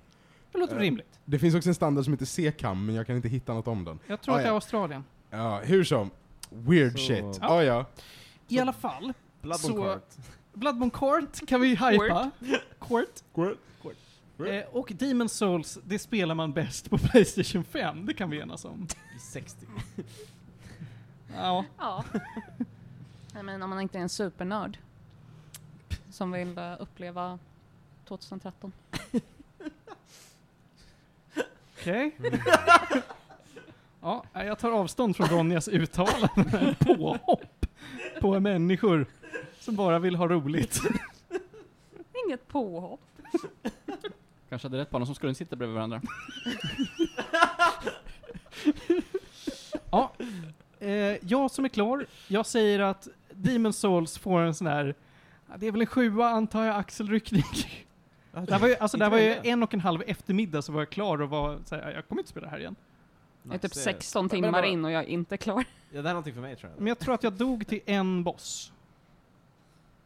Det låter Eh, rimligt. Det finns också en standard som heter CCAM, men jag kan inte hitta något om den. Jag tror ah, att det är ja. Australien. Ja, hur som. Weird Så- shit. Ja. Ah, ja. I Så- alla fall, Bloodborne Så- Kart. Bloodborne Court kan vi hypa. Court. Squirt. Eh, och Demon Souls, det spelar man bäst på Playstation 5, det kan vi enas om. I 60. Ja. Ja. Jag menar om man inte är en supernörd. Som vill eh, uppleva 2013. Okej. ja, jag tar avstånd från Ronjas uttalande. Påhopp på människor som bara vill ha roligt. Inget påhopp. Kanske hade rätt på någon som skulle sitta bredvid varandra. Ja, eh, jag som är klar, jag säger att Demon Souls får en sån här, det är väl en sjua antar jag, axelryckning. Det här var ju, alltså det var ju en och en halv eftermiddag så var jag klar och var så här, jag kommer inte spela det här igen. Jag är typ Nice, 16 Men timmar bara- in och jag är inte klar. Ja, det är någonting för mig tror jag. Men jag tror att jag dog till en boss.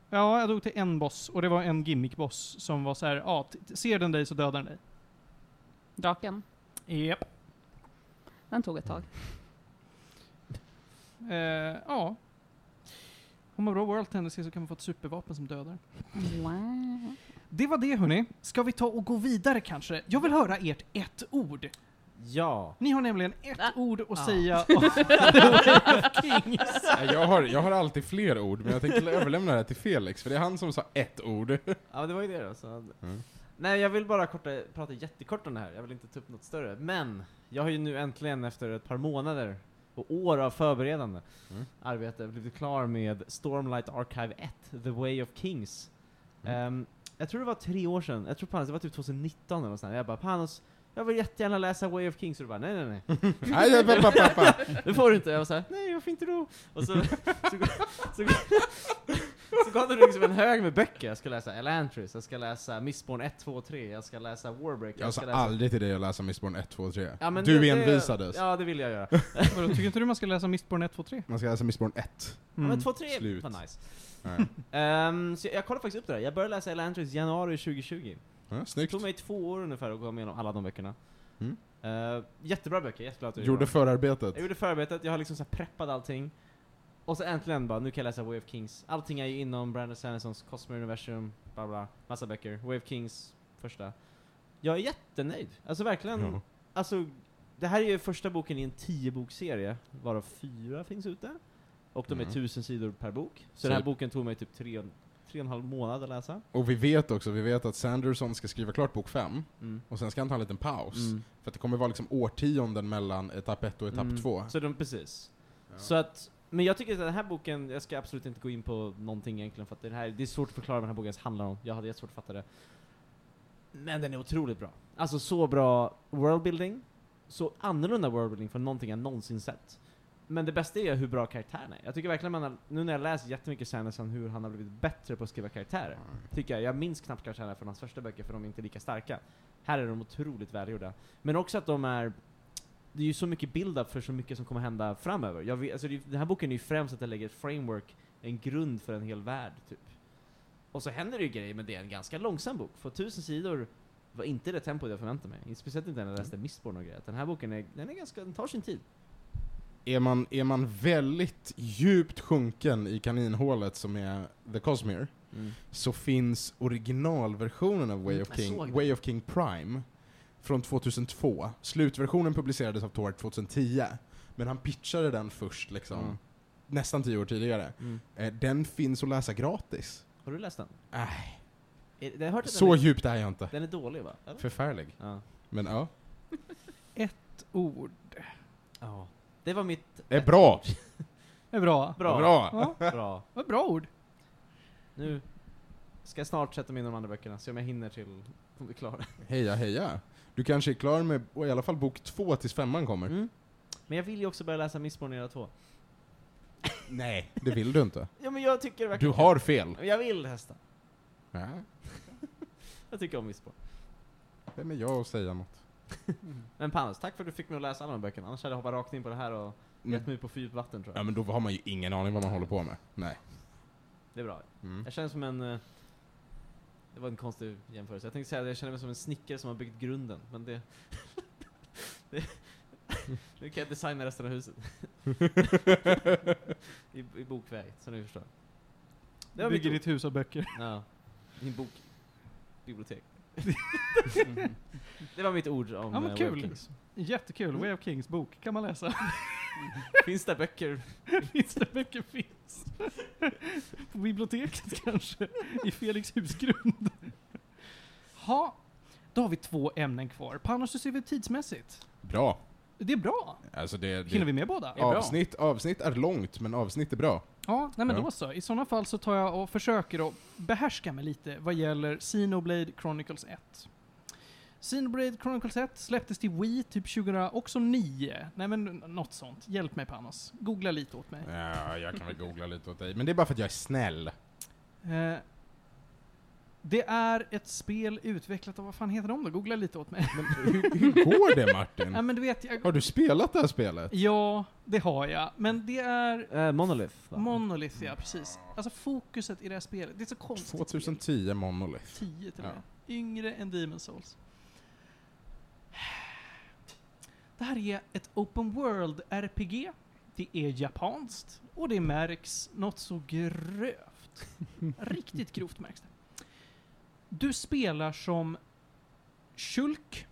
Ja, jag dog till en boss och det var en gimmick-boss som var så här, ja, ser den dig så dödar den dig. Draken, Japp. den tog ett tag. Eh, ja. Om man bra World Tendency så kan man få ett supervapen som dödar. Wow. Det var det hörni. Ska vi ta och gå vidare kanske? Jag vill höra ert ett ord. Ja. Ni har nämligen ett Ah. ord att Ah. säga om The Way of Kings. Jag har, jag har alltid fler ord, men jag tänkte överlämna det här till Felix, för det är han som sa ett ord. Ja, det var ju det då. Så. Mm. Nej, jag vill bara korta, prata jättekort om det här. Jag vill inte ta upp något större. Men, jag har ju nu äntligen efter ett par månader och år av förberedande Mm. arbete blivit klar med Stormlight Archive 1, The Way of Kings. Mm. Ehm, jag tror det var tre år sedan, jag tror Panos, det var typ 2019 eller något sånt. Jag bara Panos, jag vill jättegärna läsa Way of Kings, och du bara nej nej nej. Nej, pappa, pappa. Det får du inte. Jag var såhär, nej varför inte då? Och så, så, så, så, så gav det liksom en hög med böcker. Jag ska läsa Elantris, jag ska läsa Mistborn 1, 2, 3, jag ska läsa Warbreak, Jag ska sa läsa... aldrig till dig att läsa Mistborn 1, 2, 3. Ja, men du det- envisades. Ja, det vill jag göra. Vadå, tycker inte du man ska läsa Mistborn 1, 2, 3? Man ska läsa Mistborn 1. Ja, men 2, 3 Slut. var nice. Ehm, så jag, jag kollade faktiskt upp det där. Jag började läsa Elantris januari 2020. Ja, Det snyggt. tog mig två år ungefär att gå igenom alla de böckerna. Mm. Eh, jättebra böcker, jätteglad att du Gjorde förarbetet. Jag gjorde förarbetet, jag har liksom så här preppat allting. Och så äntligen bara, nu kan jag läsa Way of Kings. Allting är ju inom Brandon Sandersons Cosmere Universum, bla bla, massa böcker. Way of Kings, första. Jag är jättenöjd. Alltså verkligen. Ja. Alltså, det här är ju första boken i en tio bokserie, varav fyra finns ute. Och de är Mm. tusen sidor per bok. Så Så- den här boken tog mig typ tre, tre och en halv månad att läsa. Och vi vet också, vi vet att Sanderson ska skriva klart bok 5, Mm. och sen ska han ta en liten paus. Mm. För att det kommer vara liksom årtionden mellan etapp 1 och etapp Mm. 2. Så de, precis. Så att, men jag tycker att den här boken, jag ska absolut inte gå in på någonting egentligen för att det här, det är svårt att förklara vad den här boken ens handlar om. Jag hade jättesvårt att fatta det. Men den är otroligt bra. Alltså så bra worldbuilding, så annorlunda worldbuilding från någonting jag någonsin sett. Men det bästa är hur bra karaktärerna är. Jag tycker verkligen man har, nu när jag läst jättemycket Sanderson hur han har blivit bättre på att skriva karaktärer. Tycker jag. Jag minns knappt karaktärerna från hans första böcker för de är inte lika starka. Här är de otroligt välgjorda. Men också att de är det är ju så mycket build-up för så mycket som kommer hända framöver. Jag vet, alltså det, den här boken är ju främst att jag lägger ett framework, en grund för en hel värld, typ. Och så händer det ju grejer, men det är en ganska långsam bok. För tusen sidor var inte det tempo jag förväntade mig. Speciellt inte när jag läste Mistborn och grejer. Den här boken är, den är ganska, den tar sin tid. Är man, är man väldigt djupt sjunken i kaninhålet som är The Cosmere, så finns originalversionen av Way Mm, of King. Way of King Prime, från 2002. Slutversionen publicerades av Tor 2010, men han pitchade den först liksom, Mm. nästan tio år tidigare. Mm. Eh, den finns att läsa gratis. Har du läst den? Äh, hört att så är, djupt är jag inte. den är dålig va? Eller? Förfärlig. Ja. Men ja, Ett ord. ja. Det var mitt... det är bra! Det är bra. Bra. Bra! Ja, Bra. vad bra ord. Nu ska jag snart sätta mig in i de andra böckerna, se om jag hinner till, om vi är klara. Heja heja! Du kanske är klar med i alla fall bok två tills femman kommer? Mm. Men jag vill ju också börja läsa Mistborn era två. Nej, det vill du inte. Ja men jag tycker Du verkligen... har fel. Jag vill hästa. Ja, Jag tycker om Mistborn. vem är jag att säga något? Men Panos, tack för att du fick mig att läsa alla de böckerna. Annars hade jag hoppat rakt in på det här och gett mig ut på djupt vatten tror jag. Ja men då har man ju ingen aning vad man håller på med. Nej. Det är bra. Mm. Jag känner som en... eh, Det var en konstig jämförelse. Jag tänkte säga att jag känner mig som en snickare som har byggt grunden, men det... det nu kan jag designa resten av huset. I, I bokväg, så ni förstår. Det var Bygger ditt hus av böcker. Ja. Min bok. Bibliotek. det var mitt ord om Ja, men eh, kul. Way of Kings. Jättekul. Way of Kings bok kan man läsa. Finns det böcker? finns det böcker finns? På biblioteket kanske? I Felix husgrund? Ha, då har vi två ämnen kvar. Panos, hur ser vi tidsmässigt? Bra. Det är bra. Alltså det, Hinner det vi med båda? avsnitt, avsnitt är långt, men avsnitt är bra. Ja, nej men Ja. då så. I sådana fall så tar jag och försöker att behärska mig lite vad gäller Xenoblade Chronicles 1. Xenoblade Chronicles 1 släpptes till Wii typ 2009. Nej men något sånt. Hjälp mig Panos. Googla lite åt mig. Ja, jag kan väl googla lite åt dig. Men det är bara för att jag är snäll. Eh, det är ett spel utvecklat av, vad fan heter de då? Googla lite åt mig. Men hur, hur går det Martin? Ja men du vet, jag, Har du spelat det här spelet? ja det har jag. Men det är Eh, Monolith. va? Monolith, ja precis. Alltså fokuset i det här spelet, det är så konstigt. spel. 2010 Monolith. 10 till och Ja. med. Yngre än Demon Souls. Det här är ett Open World RPG. Det är japanskt och det märks något så grövt. Riktigt grovt märks det. Du spelar som Shulk.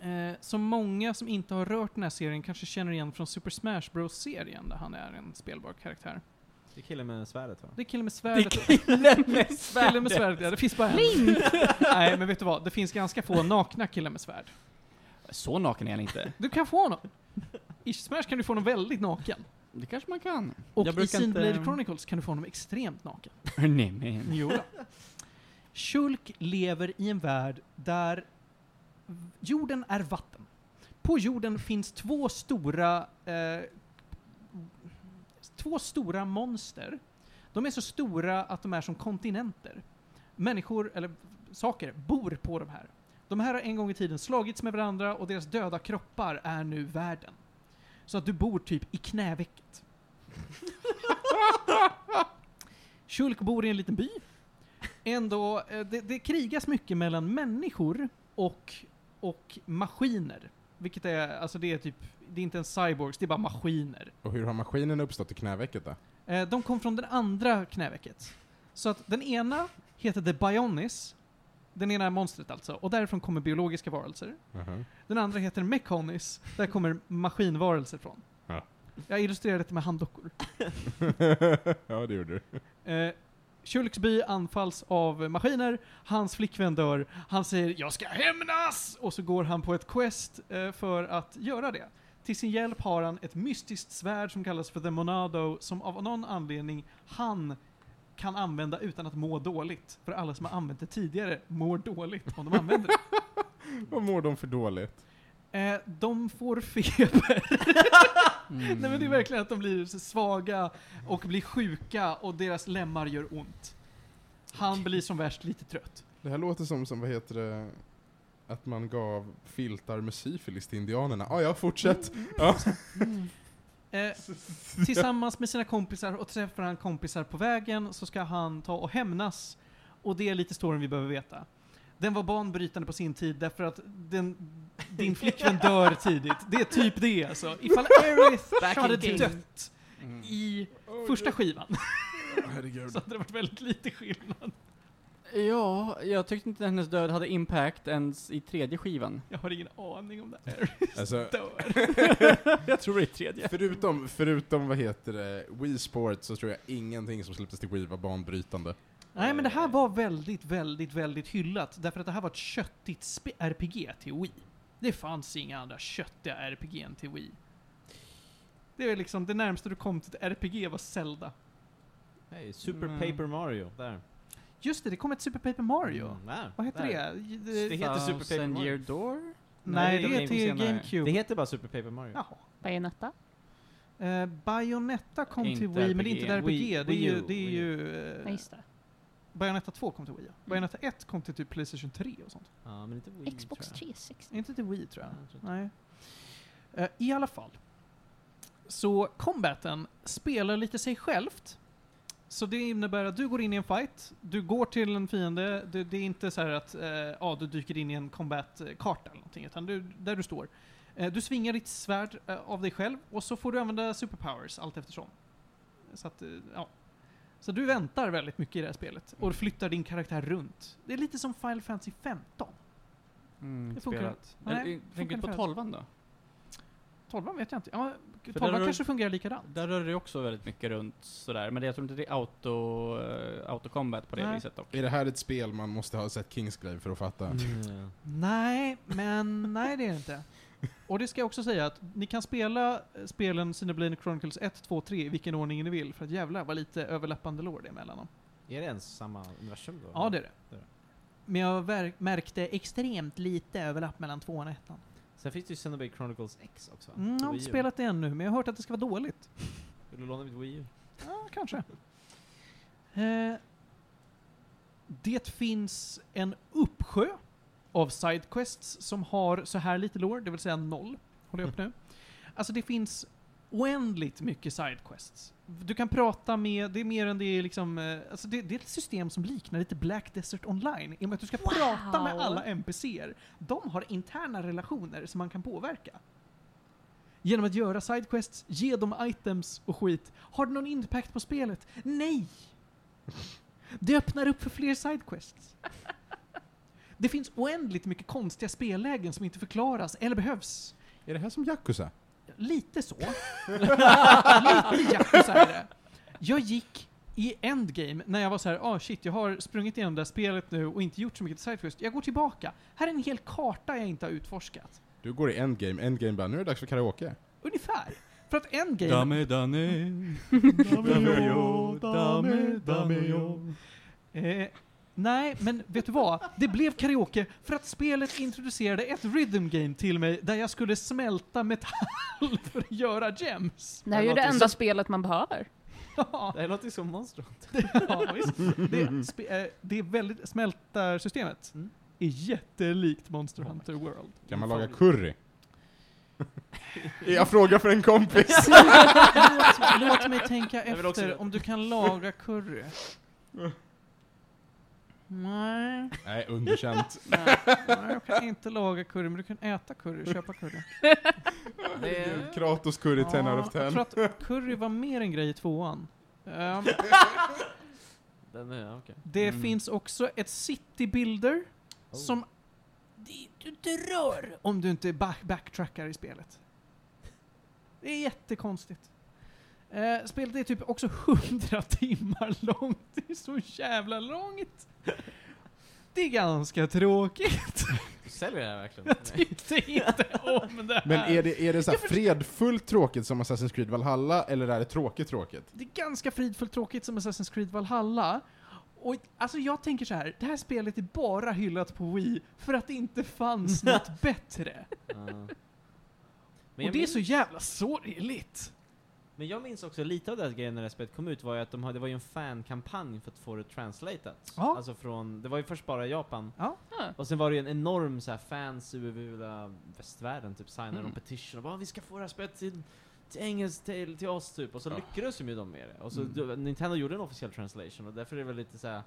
Eh, som många som inte har rört den här serien kanske känner igen från Super Smash Bros-serien där han är en spelbar karaktär. Det är killen med svärdet va? Det är killen med svärdet. killen med Killen med svärd, ja, det finns bara en. Nej, men vet du vad? Det finns ganska få nakna killar med svärd. Så naken är han inte. Du kan få honom. I Smash kan du få honom väldigt naken. Det kanske man kan. Och Jag i Xenoblade inte- Chronicles kan du få honom extremt naken. Nej men. Jo då. Shulk lever i en värld där jorden är vatten. På jorden finns två stora eh, två stora monster. De är så stora att de är som kontinenter. Människor, eller saker, bor på de här. De här har en gång i tiden slagits med varandra och deras döda kroppar är nu världen. Så att du bor typ i knävecket. Shulk bor i en liten by. Ändå, eh, det, det krigas mycket mellan människor och, och maskiner. Vilket är, alltså det är typ, det är inte en cyborgs, det är bara maskiner. Och hur har maskinen uppstått i knävecket då? Eh, de kom från det andra knävecket. Så att den ena heter The Bionis, den ena är monstret alltså, och därifrån kommer biologiska varelser. Aha. Den andra heter Mechonis, där kommer maskinvarelser från. Ja. Jag illustrerade det med handdockor. ja, det gjorde du. Eh, Shulksby anfalls av maskiner, hans flickvän dör, han säger 'Jag ska hämnas!' och så går han på ett quest eh, för att göra det. Till sin hjälp har han ett mystiskt svärd som kallas för The Monado, som av någon anledning han kan använda utan att må dåligt. För alla som har använt det tidigare mår dåligt om de använder det. Vad mår de för dåligt? Eh, de får feber. Mm. Nej men det är verkligen att de blir svaga och blir sjuka och deras lemmar gör ont. Han blir som värst lite trött. Det här låter som, som vad heter det, att man gav filtar med syfilis till indianerna. Ah, ja, fortsätt. Ja. Eh, tillsammans med sina kompisar och träffar han kompisar på vägen så ska han ta och hämnas. Och det är lite storyn vi behöver veta. Den var banbrytande på sin tid därför att den, din flickvän dör tidigt. Det är typ det alltså. Ifall Aerith hade game. dött Mm. i första skivan Herregud. så hade det varit väldigt lite skillnad. Ja, jag tyckte inte hennes död hade impact ens i tredje skivan. Jag har ingen aning om det är. Alltså, Dör. jag tror det är tredje. förutom, förutom vad heter det, Wii Sports så tror jag ingenting som släpptes till Wii var banbrytande. Nej men det här var väldigt, väldigt, väldigt hyllat. Därför att det här var ett köttigt RPG till Wii. Det fanns inga andra köttiga RPG'n till Wii. Det är liksom det närmaste du kom till ett RPG var Zelda. Hej, Super Mm. Paper Mario, där. Just det, det kom ett Super Paper Mario. Mm, där, Vad heter där. det? Det det? heter Super Paper Mario. Year Door? Nej, det det är till. GameCube. Det heter bara Super Paper Mario. Jaha. Bayonetta. Eh, Bayonetta kom Inte till Wii, men det är inte ett RPG. RPG. Wii- det är ju... Wii U, Det är Wii ju Ja, eh, just det. Bayonetta 2 kom till Wii. ja. Bayonetta 1 kom till typ Playstation 3 och sånt. Ja, men inte Wii, Xbox tror jag. 360. Inte till Wii tror jag. Ja, jag tror. Nej. Eh, I alla fall. Så combaten spelar lite sig självt. Så det innebär att du går in i en fight, du går till en fiende, det, det är inte så här att eh, ja, du dyker in i en combat-karta eller någonting, utan du, där du står. Eh, du svingar ditt svärd eh, av dig själv och så får du använda superpowers allt eftersom. Så att, eh, ja. Så du väntar väldigt mycket i det här spelet och flyttar din karaktär runt. Det är lite som Final Fantasy 15. Mm, Det funkar spelat. Nej, Eller, funkar Tänker du på ungefär. tolvan då? 12 vet jag inte. Ja, där 12 har du- kanske fungerar likadant. Där rör det också väldigt mycket runt sådär, men det, jag tror inte det är auto, uh, autocombat på det Nej. viset dock. Är det här ett spel man måste ha sett Kingsglaive för att fatta? Mm. Nej, men nej det är det inte. Och det ska jag också säga att ni kan spela eh, spelen Xenoblade Chronicles 1, 2, 3 i vilken ordning ni vill, för att jävlar vad lite överlappande lår det är mellan dem. Är det ens samma universum då? Ja, det är det. Det är det. Men jag märkte extremt lite överlapp mellan 2 och 1. Sen finns det ju Xenoblade Chronicles X också. Mm, jag har inte spelat det ännu, men jag har hört att det ska vara dåligt. Vill du låna mitt Wii U? Ja, kanske. Eh, det finns en uppsjö av sidequests som har så här lite lore, det vill säga noll. Håller jag upp nu. Alltså det finns oändligt mycket sidequests. Du kan prata med, det är mer än det är liksom, eh, alltså det, det är ett system som liknar lite Black Desert Online, i och med att du ska prata med Wow. alla NPCer. De har interna relationer som man kan påverka. Genom att göra sidequests, ge dem items och skit. Har det någon impact på spelet? Nej! Det öppnar upp för fler sidequests. Det finns oändligt mycket konstiga spellägen som inte förklaras eller behövs. Är det här som Yakuza? Lite så. Lite Yakuza är det. Jag gick i endgame när jag var så här, ah shit, jag har sprungit igenom det här spelet nu och inte gjort så mycket sidequest. Jag går tillbaka. Här är en hel karta jag inte har utforskat. Du går i endgame, endgame bara, nu är det dags för karaoke. Ungefär. För att endgame... Dame, dame, Dame yo, dame, dame, yo. Eh, Nej, men vet du vad? Det blev karaoke för att spelet introducerade ett rhythm game till mig där jag skulle smälta metall för att göra gems. Det här är ju det enda som- spelet man behöver. Ja, Det här låter ju som Monster ja visst. Det, spe- eh, det är väldigt, smältarsystemet Mm. är jättelikt Monster Hunter World. Kan man laga curry? Jag frågar för en kompis. låt, låt mig tänka vill också efter om du kan laga curry. Nej, Nej, underkänt. nej, jag kan inte laga curry, men du kan äta curry, köpa curry. Kratos curry 10 out of 10. Jag tror att curry var mer en grej i tvåan. Den är, okej. det Mm. finns också ett city builder Oh. som det- du inte rör om du inte back backtrackar i spelet. Det är jättekonstigt. Eh, spelet är typ också 100 timmar långt. Det är så jävla långt. Det är ganska tråkigt. Du säljer det här verkligen? Jag tyckte inte om det här. Men är det, är det så här fredfullt tråkigt som Assassin's Creed Valhalla, eller är det tråkigt tråkigt? Det är ganska fridfullt tråkigt som Assassin's Creed Valhalla. Och alltså jag tänker så här, det här spelet är bara hyllat på Wii för att det inte fanns något bättre. Men Och det är så jävla sorgligt. Men jag minns också lite av det här grejen när det spelet kom ut var ju att de hade, det var ju en fankampanj för att få det translatat. Ja. Alltså från, det var ju först bara i Japan. Ja. Och sen var det ju en enorm så här fans över hela västvärlden typ signade Mm. en petition och bara vi ska få det här spelet till, till engelskt till, till oss typ. Och så Ja. lyckades de ju de med det. Och så Mm. då- Nintendo gjorde en officiell translation och därför är det väl lite så här.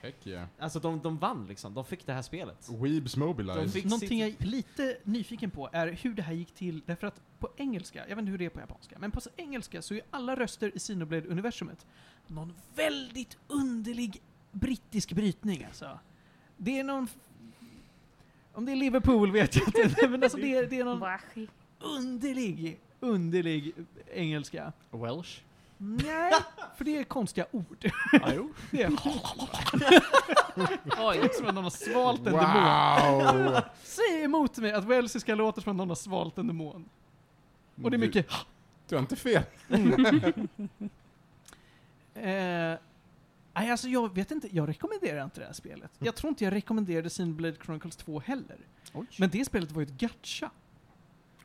Heck yeah. alltså de, de vann liksom. De fick det här spelet. Weebs De mobilized. fick Någonting jag är lite nyfiken på är hur det här gick till, därför att på engelska, jag vet inte hur det är på japanska, men på engelska så är alla röster i Xenoblade-universumet någon väldigt underlig brittisk brytning alltså. Det är någon... Om det är Liverpool vet jag inte, men alltså det är, det är någon underlig, underlig engelska. Welsh? Nej, för det är konstiga ord. Ja, jo. Det är Oj. som att någon har svalt en demon. Wow! Säg emot mig att welsiska låter som att någon har svalt en demon. Och det är mycket Du, du har inte fel. Eh, nej, alltså jag vet inte, jag rekommenderar inte det här spelet. Jag tror inte jag rekommenderade Xenoblade Chronicles 2 heller. Oj. Men det spelet var ju ett gacha.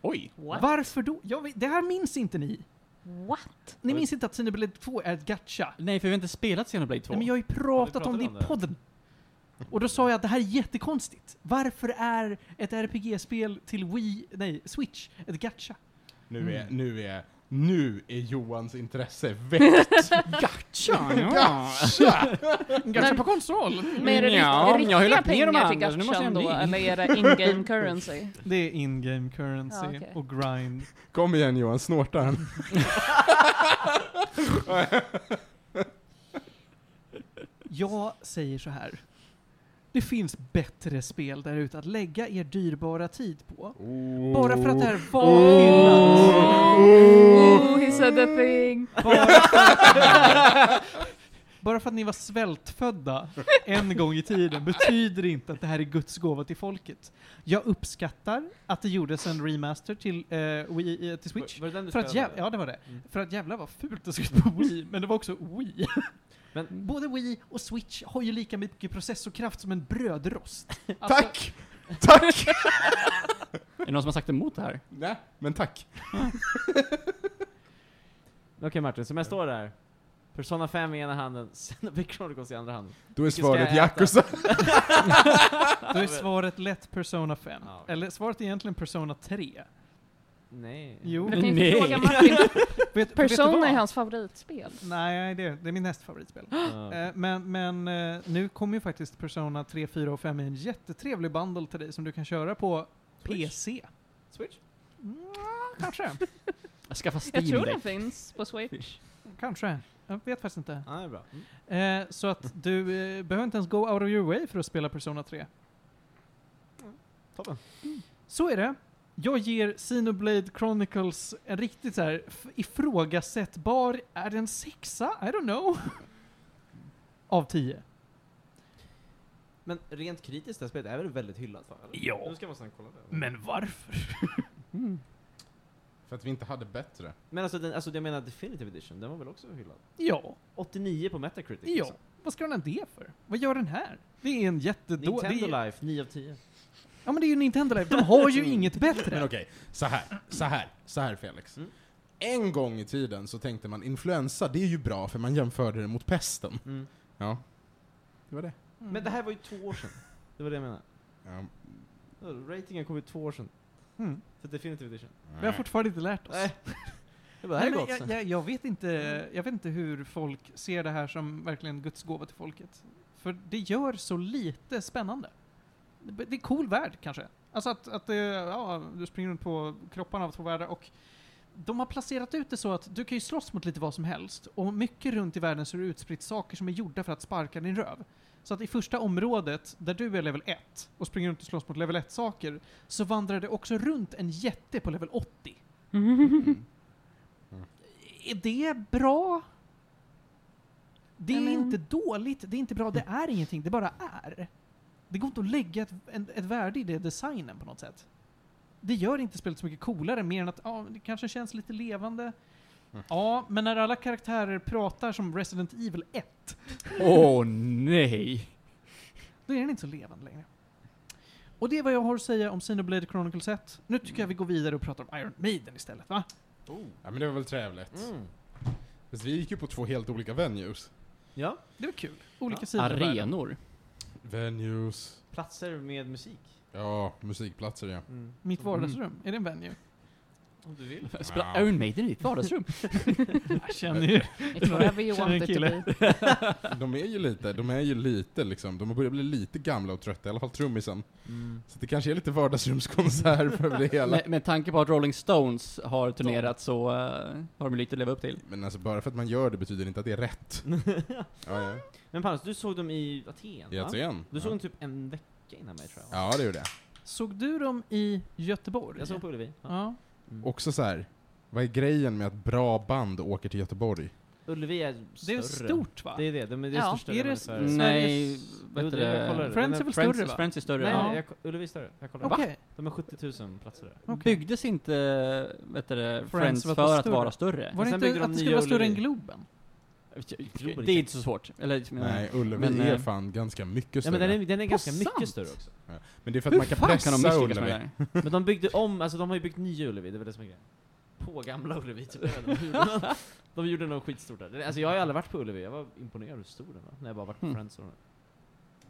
Oj. What? Varför då? Jag vet, det här minns inte ni. What? Ni minns inte att Xenoblade 2 är ett gacha. Nej, för vi har inte spelat Xenoblade 2. Nej, men jag har ju pratat pratade om det i podden. Och då sa jag att det här är jättekonstigt. Varför är ett RPG-spel till Wii, nej, Switch, ett gacha? Nu är, Mm. nu är, nu är Johans intresse väckt. Gacha? Tja! Gacha på konsol? Men är det Ja, rikt- jag har ju riktiga lagt ner de pengar till andra, så nu måste jag gachan då, eller är det in-game currency? Det är in-game currency Ja, okej. och grind. Kom igen Johan, snorta den. Jag säger så här. Det finns bättre spel där ute att lägga er dyrbara tid på. Bara för att det här var hyllat. Oh, he said the thing! Bara för, bara för att ni var svältfödda en gång i tiden betyder inte att det här är Guds gåva till folket. Jag uppskattar att det gjordes en remaster till, eh, Wii, eh, till Switch. Var det den du För att jävla, ja det var det. Mm. För att jävla vad fult det såg ut på Wii, men det var också Wii. Men- Både Wii och Switch har ju lika mycket processorkraft som en brödrost. Alltså, Tack! Tack! Är det någon som har sagt emot det här? Nej, men tack. Okej Martin, som jag står där. Persona 5 i ena handen, Xenoblade Chronicles i andra handen. Då är svaret? Yakuza. Då är svaret lätt Persona 5. Ja. Eller svaret är egentligen Persona 3. Nej. Jo. Men du kan ju Nej. fråga Martin, Vet, Persona är hans favoritspel. Nej, det, det är min näst favoritspel. Eh, men men eh, nu kommer ju faktiskt Persona 3, 4 och 5 i en jättetrevlig bundle till dig som du kan köra på Switch? PC. Switch? Mm, kanske. Jag skaffar Jag Steam tror Deck. den finns på Switch. kanske. Jag vet faktiskt inte. Är bra. Mm. Eh, så att du eh, behöver inte ens go out of your way för att spela Persona 3. Toppen. Så är det. Jag ger Xenoblade Chronicles en riktigt så här ifrågasättbar, är det en sexa? I don't know. Av tio. Men rent kritiskt, det här spelet är väl väldigt hyllat? Va? eller? Ja. Nu ska man snart kolla det. Men varför? Mm. För att vi inte hade bättre. Men alltså, den, alltså jag menar Definitive Edition, den var väl också hyllad? Ja. 89 på Metacritic Ja. liksom. Vad ska den ha det för? Vad gör den här? Det är en jättedålig... Nintendo det är, Life, 9 av 10. Ja men det är ju Nintendo Life, de har ju inget Men bättre. okej, så här, så här, så här Felix. Mm. En gång i tiden så tänkte man influensa, det är ju bra för man jämförde det mot pesten. Mm. Ja. Det var det. Mm. Men det här var ju två år sedan. Det var det jag menade. Ja. Ratingen kom ju två år sedan. Mm. För Definitive Edition. Vi har fortfarande inte lärt oss. Nej. Det bara, det här Nej, är men gott. jag, jag, jag, vet inte, jag vet inte hur folk ser det här som verkligen Guds gåva till folket. För det gör så lite spännande. Det är cool värld kanske. Alltså att, att det, ja, du springer runt på kropparna av två världar och de har placerat ut det så att du kan ju slåss mot lite vad som helst och mycket runt i världen så är det utspritt saker som är gjorda för att sparka din röv. Så att i första området, där du är level 1 och springer runt och slåss mot level 1-saker, så vandrar det också runt en jätte på level 80. Är det bra? Det är men- inte dåligt, det är inte bra, det är ingenting, det bara är. Det går inte att lägga ett, en, ett värde i det designen på något sätt. Det gör inte spelet så mycket coolare, mer än att ja, det kanske känns lite levande. Mm. Ja, men när alla karaktärer pratar som Resident Evil 1, Åh nej! då är den inte så levande längre. Och det är vad jag har att säga om Xenoblade Chronicles 1. Nu tycker jag vi går vidare och pratar om Iron Maiden istället, va? Oh. ja men det var väl trevligt. Mm. Fast vi gick ju på två helt olika venues. Ja, Det var kul. Olika Ja. sidor. Arenor. Venues. platser med musik. Ja, musikplatser ja. Mm. Mitt vardagsrum, är det en venue? Om du vill. Spela Ja. Iron Maiden i ditt vardagsrum. Jag känner ju... It's whatever you Känner en want it to be. De är ju lite, de är ju lite liksom, de har börjat bli lite gamla och trötta, i alla fall trummisen. Mm. Så det kanske är lite vardagsrumskonsert över det hela. med, med tanke på att Rolling Stones har turnerat så eh, har de lite att leva upp till. Men alltså bara för att man gör det betyder inte att det är rätt. Ja, ja. Men Panos, du såg dem i Aten I va? Aten. Du såg ja. dem typ en vecka innan mig tror jag. Ja, det gjorde jag. Såg du dem i Göteborg? Jag såg på Ullevi. Ja. Ja. Mm. Också så här. vad är grejen med att bra band åker till Göteborg? Ullevi är Det är större. stort va? Det är det, de är det Ja. största Är det ungefär. s- Nej, det. Friends är väl Friends, större va? Friends är större. Nej, Ja. jag, Ullevi är större. Jag kollar. Okej. De har 70 000 platser där. okej. Byggdes inte vet du, det, Friends för att vara större? större? Var det inte de att det skulle vara större än. Globen? Det är inte så svårt. Eller, Nej, Ullevi men, är eh, fan ganska mycket Ja, större. men den är, den är ganska sant? mycket större också. Men det är för att Hur man kan pressa kan de Ullevi. Men de byggde om, alltså de har ju byggt nya Ullevi, det var det som är grejen. På gamla Ullevi typ. De? De gjorde något skitstort där. Alltså jag har ju aldrig varit på Ullevi, jag var imponerad hur stor den var. När jag bara varit på Mm. Friends och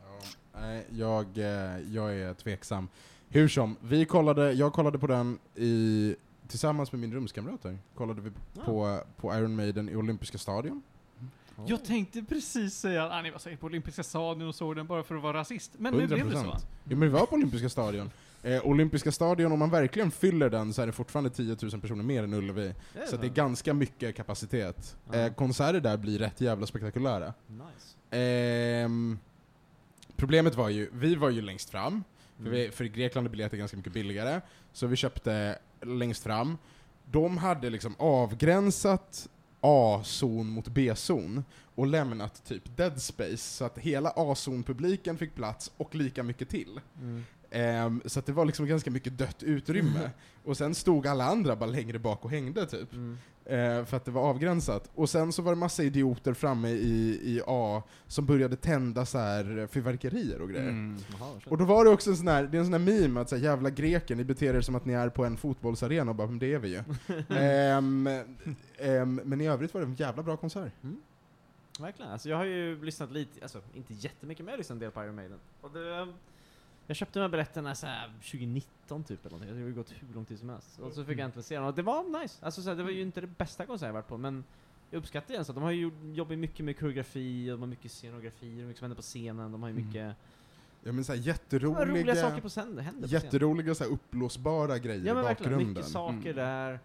Ja, nej, jag, eh, jag är tveksam. Hur som, vi kollade, jag kollade på den i, tillsammans med min rumskamrat här, kollade vi på, på Iron Maiden i Olympiska stadion. Jag tänkte precis säga att ah, ni var säkert på Olympiska stadion och såg den bara för att vara rasist. Men nu blev det så. 100%. Jo men vi var på Olympiska stadion. Eh, Olympiska stadion, om man verkligen fyller den så är det fortfarande 10 000 personer mer än Ullevi. Så det är ganska mycket kapacitet. Ja. Eh, konserter där blir rätt jävla spektakulära. Nice. Ehm, problemet var ju, vi var ju längst fram, för, Mm. vi, för i Grekland är biljetter ganska mycket billigare, så vi köpte längst fram. De hade liksom avgränsat A-zon mot B-zon och lämnat typ dead space, så att hela A-zon-publiken fick plats och lika mycket till. Mm. Ehm, så att det var liksom ganska mycket dött utrymme. och sen stod alla andra bara längre bak och hängde typ. Mm. Eh, för att det var avgränsat. Och sen så var det massa idioter framme i, i A som började tända så här fyrverkerier och grejer. Mm. Och då var det också en sån här, det är en sån här meme att så här, jävla greken, ni beter er som att ni är på en fotbollsarena och bara, men det är vi ju. Ehm, ehm, men i övrigt var det en jävla bra konsert. Verkligen. Alltså jag har ju lyssnat lite, alltså inte jättemycket, men jag har lyssnat en del på Iron Maiden. Och det, jag köpte de här biljetterna så här 2019 typ eller någonting. Det har ju gått hur lång tid som helst. Och så fick jag äntligen se dem. Och det var nice. Alltså så här, det var ju inte det bästa konsert jag varit på, men jag uppskattar det. Så de har ju jobbat mycket med koreografi, och de har mycket scenografi, och mycket som händer på scenen. De har ju Mm. mycket Ja men så här, de har jätteroliga, roliga saker på scenen, händer på jätteroliga så här, uppblåsbara grejer Ja i men verkligen, bakgrunden. mycket saker Mm. där.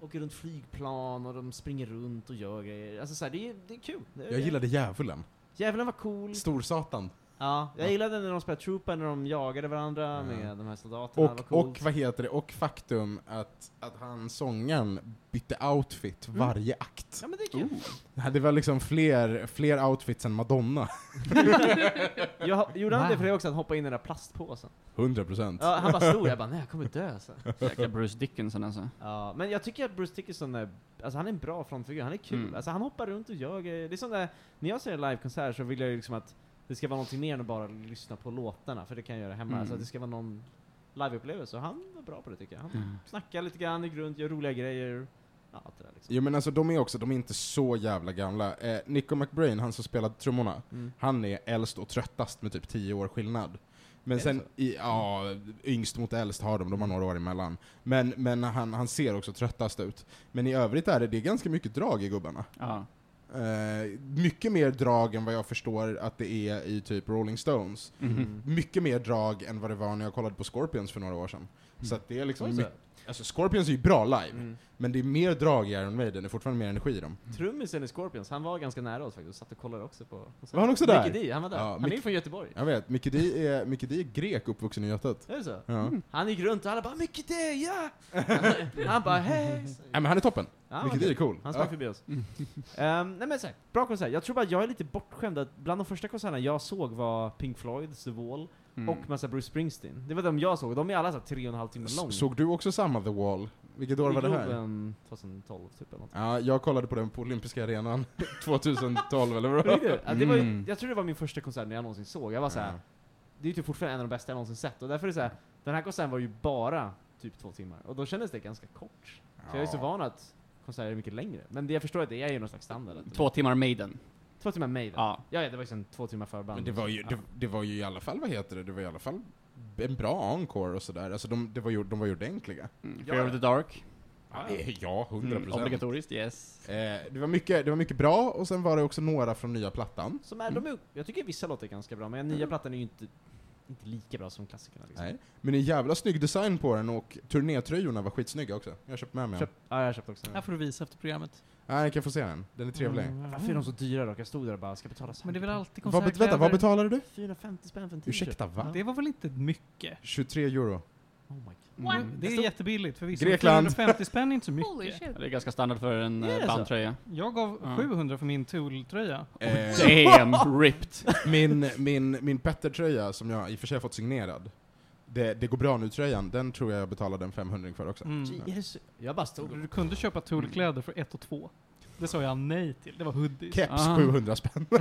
Åker runt flygplan och de springer runt och gör grejer. Alltså så här, det, är, det är kul. Det är, Jag gillade djävulen. Djävulen var cool. Storsatan. Ja, jag gillade när de spelade Trooper, när de jagade varandra Ja. med de här soldaterna. det var Och, och vad heter det, och faktum att, att han sångaren bytte outfit Mm. varje akt. Ja men det är kul. Ja, Det var liksom fler, fler outfits än Madonna. Jag, gjorde han det Wow. för det också, att hoppa in i den där plastpåsen? 100 procent. Ja, han bara stod jag bara nej jag kommer dö så. Jäkla Bruce Dickinson alltså. Ja, men jag tycker att Bruce Dickinson är, alltså han är en bra frontfigur, han är kul. Mm. Alltså han hoppar runt och gör. Det är som där, när jag ser en livekonsert så vill jag ju liksom att det ska vara någonting mer än att bara lyssna på låtarna, för det kan jag göra hemma. Mm. Att det ska vara någon liveupplevelse, och han var bra på det tycker jag. Han Mm. snackar lite grann, gick runt, gör roliga grejer. Ja, det där liksom. Jo men alltså de är också, de är inte så jävla gamla. Eh, Nico McBrain, han som spelade trummorna, Mm. han är äldst och tröttast med typ 10 år skillnad. Men sen, så? i, ja, yngst mot äldst har de, de har några år emellan. Men, men han, han ser också tröttast ut. Men i övrigt är det, det är ganska mycket drag i gubbarna. Ja. Eh, mycket mer drag än vad jag förstår att det är i typ Rolling Stones. Mhm. Mycket mer drag än vad det var när jag kollade på Scorpions för några år sedan. Så att det är liksom Oj, så. mycket, alltså Scorpions är ju bra live, Mm. men det är mer drag i Iron Maiden, det är fortfarande mer energi i dem. Trummisen i Scorpions, han var ganska nära oss faktiskt, satt och kollade också på... Var han också där? Mickey D, han var där. Ja, han Mick- är från Göteborg. Jag vet, Mickey D är, Mickey D är grek uppvuxen i Götet. Är det så? Ja. Han gick runt och alla bara 'Mickey D, ja!' Han bara 'Hej!' Nej men han är toppen. Ja, Mickey. D är cool. Han sprang Ja. förbi oss. Ehm, nej men så här, bra konsert. Jag tror bara jag är lite bortskämd att bland de första konserterna jag såg var Pink Floyd, The Wall Mm. och massa Bruce Springsteen. Det var de jag såg, de är alla så här tre och en halv timme lång. S- Såg du också samma The Wall? Vilket år I var det här? Globen 2012 typ eller något. Ja, jag kollade på den på olympiska arenan 2012 eller vad? Ja, det var ju, Mm. jag tror det var min första konsert när jag någonsin såg. Jag var så här, Ja. det är ju typ fortfarande en av de bästa jag någonsin sett. Och därför är det så här, den här konserten var ju bara typ två timmar. Och då kändes det ganska kort. För jag är så van att konserter är mycket längre. Men det jag förstår att det är ju någon slags standard. Två timmar Maiden. Två timmar Maiden. Ja. Ja, ja, det var ju sen två timmar förband. Men det var, ju, det, det var ju i alla fall, vad heter det, det var i alla fall en bra encore och sådär. Alltså de, det var ju, de var ju ordentliga. Mm. Ja, Fear ja. of the Dark. Ja, eh, ja 100 Mm, procent. obligatoriskt, yes. Eh, det, var mycket, det var mycket bra, och sen var det också några från nya plattan. Som är, de är, jag tycker vissa låtar är ganska bra, men nya plattan är ju inte, inte lika bra som klassikerna. Liksom. Nej. Men en jävla snygg design på den, och turnétröjorna var skitsnygga också. Jag har köpt med mig. Köp, ja, jag har köpt också. Här får du visa efter programmet. Nej, jag kan få se den. Den är trevlig. Mm. Varför är de så dyra då? Jag stod där och bara, ska betala så Men det är väl alltid Vad, vänta, vad betalade du? 450 spänn för en t-shirt. Ursäkta, va? Det var väl inte mycket? 23 euro. Oh my god. Mm, Det är stod- jättebilligt förvisso. Grekland. 450 spänn är inte så mycket. Det är ganska standard för en eh, så? bandtröja. Jag gav Ja. 700 för min Tool-tröja. Eh, Damn, ripped. min, min, min Petter-tröja, som jag i och för sig har fått signerad, det, det går bra nu-tröjan, den tror jag jag betalade en 500 för också. Mm. Så- Jag bara stod. Du kunde köpa Tool-kläder för 1 och 2. Det sa jag nej till. Det var hoodies. Keps Ah. 700 spänn.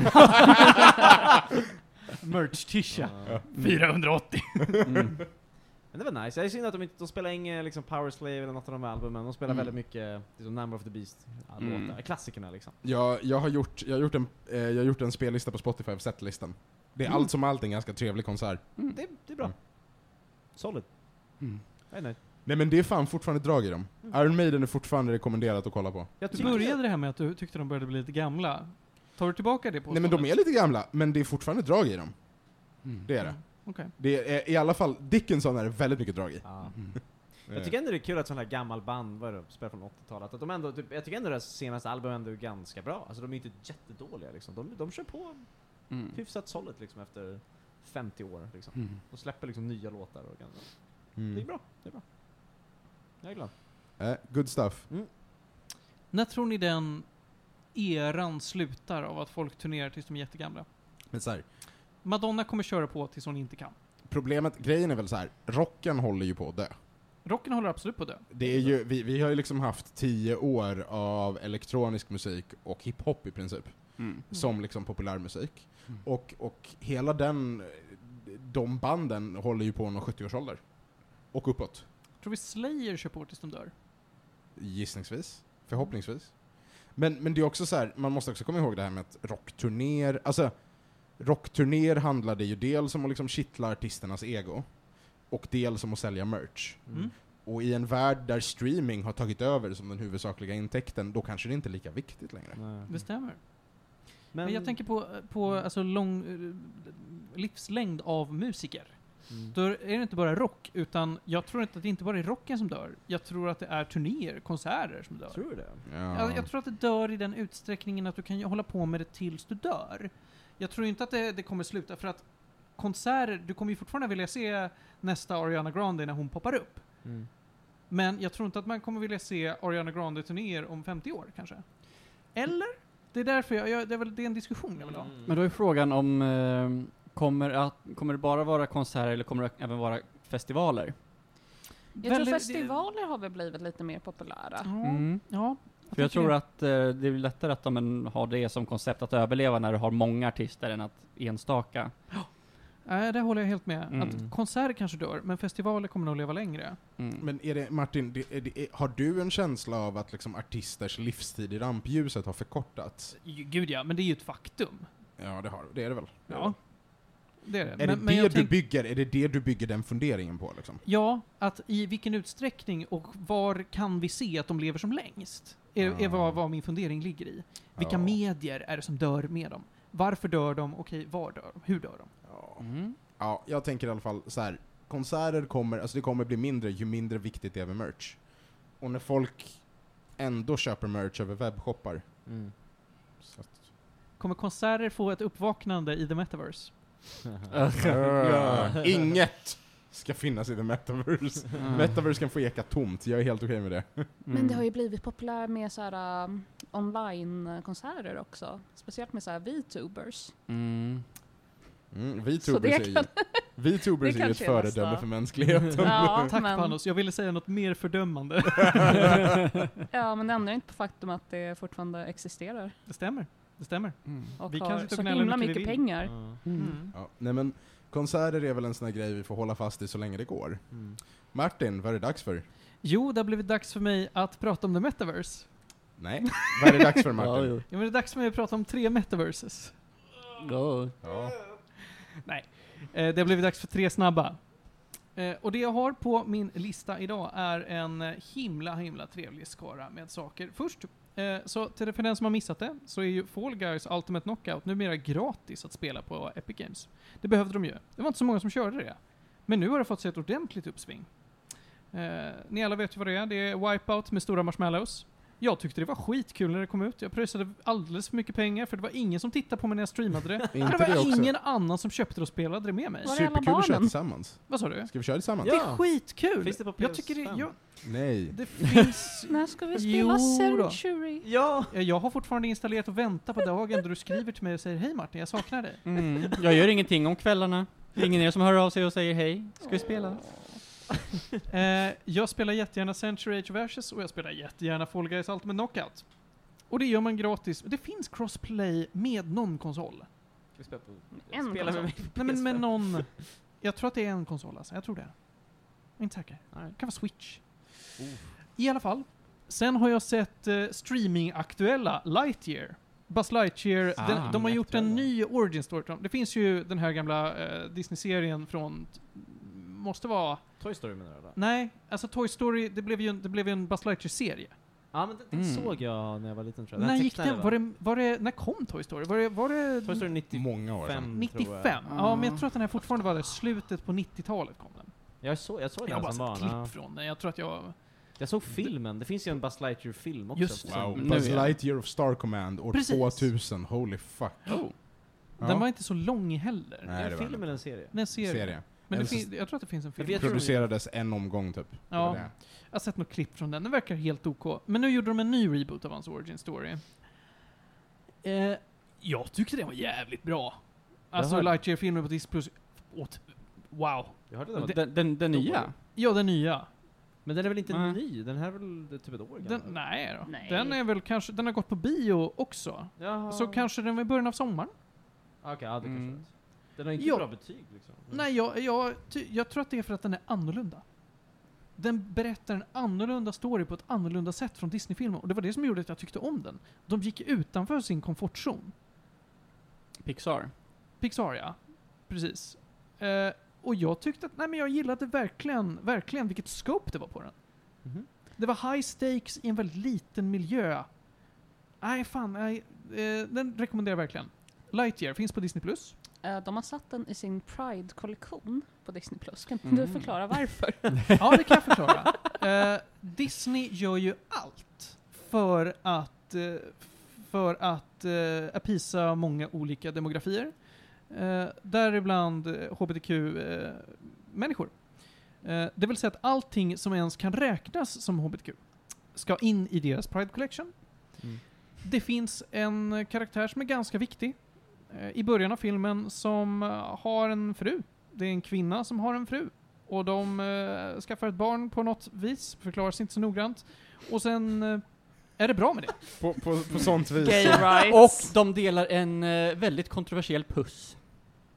Merch-tisha. Ja. 480. Mm. Men det var nice. Jag är synd att de inte, de spelar inget liksom Power Slave eller något av de här albumen. De spelar Mm. väldigt mycket liksom Number of the Beast, ja, Mm. Klassikerna liksom. Jag, jag, har gjort, jag, har gjort en, eh, jag har gjort en spellista på Spotify för setlistan. Det är Mm. allt som allt en ganska trevlig konsert. Mm. Det, det är bra. Mm. Solid. Mm. Jag är nöjd. Nej men det är fan fortfarande drag i dem. Mm. Iron Maiden är fortfarande rekommenderat att kolla på. Jag Du började det här med att du tyckte de började bli lite gamla. Tar du tillbaka det på Nej men de är lite gamla, men det är fortfarande drag i dem. Mm. Det är det. Okej. Det är i alla fall, Dickinson är det väldigt mycket drag i. Mm. Jag tycker ändå det är kul att sådana här gammal band, vad är det, spelar från 80-talet, att de ändå, typ, jag tycker ändå deras senaste album ändå är ganska bra. Alltså de är inte jättedåliga liksom. De, de kör på Mm. hyfsat solid liksom efter 50 år liksom. Mm. De släpper liksom nya låtar och gamla. Mm. Det är bra, det är bra. Jag är glad. Eh, good stuff. När tror ni den eran slutar av att folk turnerar tills de är jättegamla? Men så här, Madonna kommer köra på tills hon inte kan. problemet, grejen är väl så här, rocken håller ju på att dö. Rocken håller absolut på att dö. Det är ju, vi, vi har ju liksom haft tio år av elektronisk musik och hiphop i princip, Mm. som liksom populärmusik. Mm. Och, och hela den, de banden håller ju på att nå 70-årsålder. Och uppåt. Tror vi Slayer kör på tills de dör? Gissningsvis. Förhoppningsvis. Men, men det är också så här, man måste också komma ihåg det här med att rockturnéer, alltså rockturnéer handlade ju dels om att liksom kittla artisternas ego, och dels om att sälja merch. Mm. Och i en värld där streaming har tagit över som den huvudsakliga intäkten, då kanske det inte är lika viktigt längre. Nej. Det stämmer. Men, Men jag tänker på, på alltså lång eh, livslängd av musiker. Mm. Då är det inte bara rock, utan jag tror inte att det inte bara är rocken som dör. Jag tror att det är turnéer, konserter som dör. Tror du det? Jag, jag tror att det dör i den utsträckningen att du kan hålla på med det tills du dör. Jag tror inte att det, det kommer sluta, för att konserter, du kommer ju fortfarande vilja se nästa Ariana Grande när hon poppar upp. Mm. Men jag tror inte att man kommer vilja se Ariana Grande-turnéer om 50 år kanske. Eller? Det är därför jag, jag det, är väl, det är en diskussion jag vill ha. Men då är frågan om, eh, kommer, att, kommer det bara vara konserter eller kommer det även vara festivaler? Jag tror Väldigt- festivaler har väl blivit lite mer populära. Ja, Mm. ja. För jag tycker tror det. att eh, det är lättare att de har det som koncept att överleva när du har många artister än att enstaka. Nej, det håller jag helt med. Mm. Att konserter kanske dör, men festivaler kommer nog leva längre. Mm. Men är det, Martin, det, är det, är, har du en känsla av att liksom artisters livstid i rampljuset har förkortats? Gud ja, men det är ju ett faktum. Ja, det har det. är det väl? Ja. Det är det. Är men, det men det du tänk- bygger, är det det du bygger den funderingen på liksom? Ja, att i vilken utsträckning och var kan vi se att de lever som längst? Är, är Ja. vad, vad min fundering ligger i. Vilka Ja. medier är det som dör med dem? Varför dör de? Okej, var dör de? Hur dör de? Ja. Mm. ja, jag tänker i alla fall så här. konserter kommer, alltså det kommer bli mindre ju mindre viktigt det är med merch. Och när folk ändå köper merch över webbshoppar. Mm. Så att, Kommer konserter få ett uppvaknande i the metaverse? Ja. Inget ska finnas i the metaverse. Mm. Metaverse kan få eka tomt, jag är helt okej med det. Men det har ju blivit populärt med så här, um, online-konserter också. Speciellt med så här VTubers. Mm. Mm, det är ju, kan- är ett föredöme för mänskligheten. Ja, Tack men, Panos, jag ville säga något mer fördömande. ja, men det ändrar inte på faktum att det fortfarande existerar. det stämmer. Det stämmer. Mm. Och Vi kan har sitta och så himla mycket vi mycket pengar. Ja. Mm. Ja, nej men, konserter är väl en sån här grej vi får hålla fast i så länge det går. Mm. Martin, vad är det dags för? Jo, det har blivit dags för mig att prata om the metaverse. Nej, vad är det dags för Ja, Martin? jo. Ja, men det är dags för mig att prata om tre metaverses. Ja. Ja. Eh, det har blivit dags för tre snabba. Eh, och det jag har på min lista idag är en eh, himla, himla trevlig skara med saker. Först, eh, så till, för den som har missat det, så är ju Fall Guys Ultimate Knockout numera gratis att spela på Epic Games. Det behövde de ju. Det var inte så många som körde det. Men nu har det fått sig ett ordentligt uppsving. Eh, ni alla vet ju vad det är. Det är Wipeout med stora marshmallows. Jag tyckte det var skitkul när det kom ut. Jag pröjsade alldeles för mycket pengar för det var ingen som tittade på mig när jag streamade det. Är det var det också ingen annan som köpte det och spelade det med mig. Var det alla superkul att köra barnen? tillsammans? Vad sa du? Ska vi köra tillsammans? Det är Ja. skitkul! Finns det på jag tycker det, PS5? jag, Nej. det finns... När ska vi Jo spela då. Century? Ja! Ja, Jag har fortfarande installerat och väntar på dagen då du skriver till mig och säger Hej Martin, jag saknar dig. Mm. Jag gör ingenting om kvällarna. Det är ingen er som hör av sig och säger hej. Ska vi spela? Eh, jag spelar jättegärna Century Age of Ashes och jag spelar jättegärna Fall Guys Ultimate Knockout. Och det gör man gratis. Det finns crossplay med någon konsol. Ska vi spela på... En spela konsol. med Nej men med PS5? någon... Jag tror att det är en konsol alltså, jag tror det. Jag är inte säker. Nej. Det kan vara Switch. Oh. I alla fall. Sen har jag sett uh, streaming-aktuella Lightyear. Buzz Lightyear, Ah, den, de har gjort en ny origin story. Det finns ju den här gamla eh, Disney-serien från... Måste vara... Toy Story menar du eller? Nej, alltså Toy Story, det blev ju en, det blev ju en Buzz Lightyear-serie. Ja men den, den Mm. såg jag när jag var liten tror jag. När Den gick den? Var det, var det, när kom Toy Story? Var det, var det Toy Story 95 Många år sedan. tror 95? jag. Ja, men jag tror att den här fortfarande var det slutet på 90-talet kom den. Jag såg, jag såg Jag har den bara som sett barn. klipp ja. från den. Jag tror att jag... Jag såg filmen, det finns ju en Buzz Lightyear-film också. Just det. Wow. Nu, Buzz. Lightyear of Star Command år Precis. 2000, holy fuck. Oh. Ja. Den var inte så lång heller. Nej, är det var film den. eller en serie? Den en serie. serie. Men det En fin- jag tror att det finns en film. Tror- Producerades en omgång typ. Det Ja. det. Jag har sett något klipp från den, den verkar helt OK. Men nu gjorde de en ny reboot av hans origin story. Eh, jag tyckte den var jävligt bra. Alltså Jaha. Lightyear-filmen på Disney Plus. Åt, wow. Jag hörde den Den, den, den nya? Ja, den nya. Men den är väl inte Nej. ny? Den här är väl typ ett år Den, gammal? nej då. Nej. Den är väl kanske, den har gått på bio också. Jaha. Så kanske den var i början av sommaren? Okej, ja det kanske Mm. rätt. Den har inte Ja. bra betyg liksom. Mm. Nej, jag, jag, ty, jag tror att det är för att den är annorlunda. Den berättar en annorlunda story på ett annorlunda sätt från Disney-filmer. Och det var det som gjorde att jag tyckte om den. De gick utanför sin komfortzon. Pixar? Pixar, ja. Precis. Eh, och jag tyckte att, nej men jag gillade verkligen, verkligen vilket scope det var på den. Mhm. Det var high stakes i en väldigt liten miljö. Nej, fan, nej. Eh, den rekommenderar jag verkligen. Lightyear finns på Disney+. Plus. Eh, De har satt den i sin Pride-kollektion på Disney+. Plus. Kan Mm. du förklara varför? Ja, det kan jag förklara. Eh, Disney gör ju allt för att, eh, för att uh, apisa många olika demografier. Eh, däribland eh, HBTQ-människor. Eh, det vill säga att allting som ens kan räknas som HBTQ ska in i deras Pride Collection. Mm. Det finns en karaktär som är ganska viktig eh, i början av filmen som eh, har en fru. Det är en kvinna som har en fru. Och de eh, skaffar ett barn på något vis, förklaras inte så noggrant. Och sen eh, är det bra med det. På, på, på sånt vis. Gay Och rights. de delar en eh, väldigt kontroversiell puss.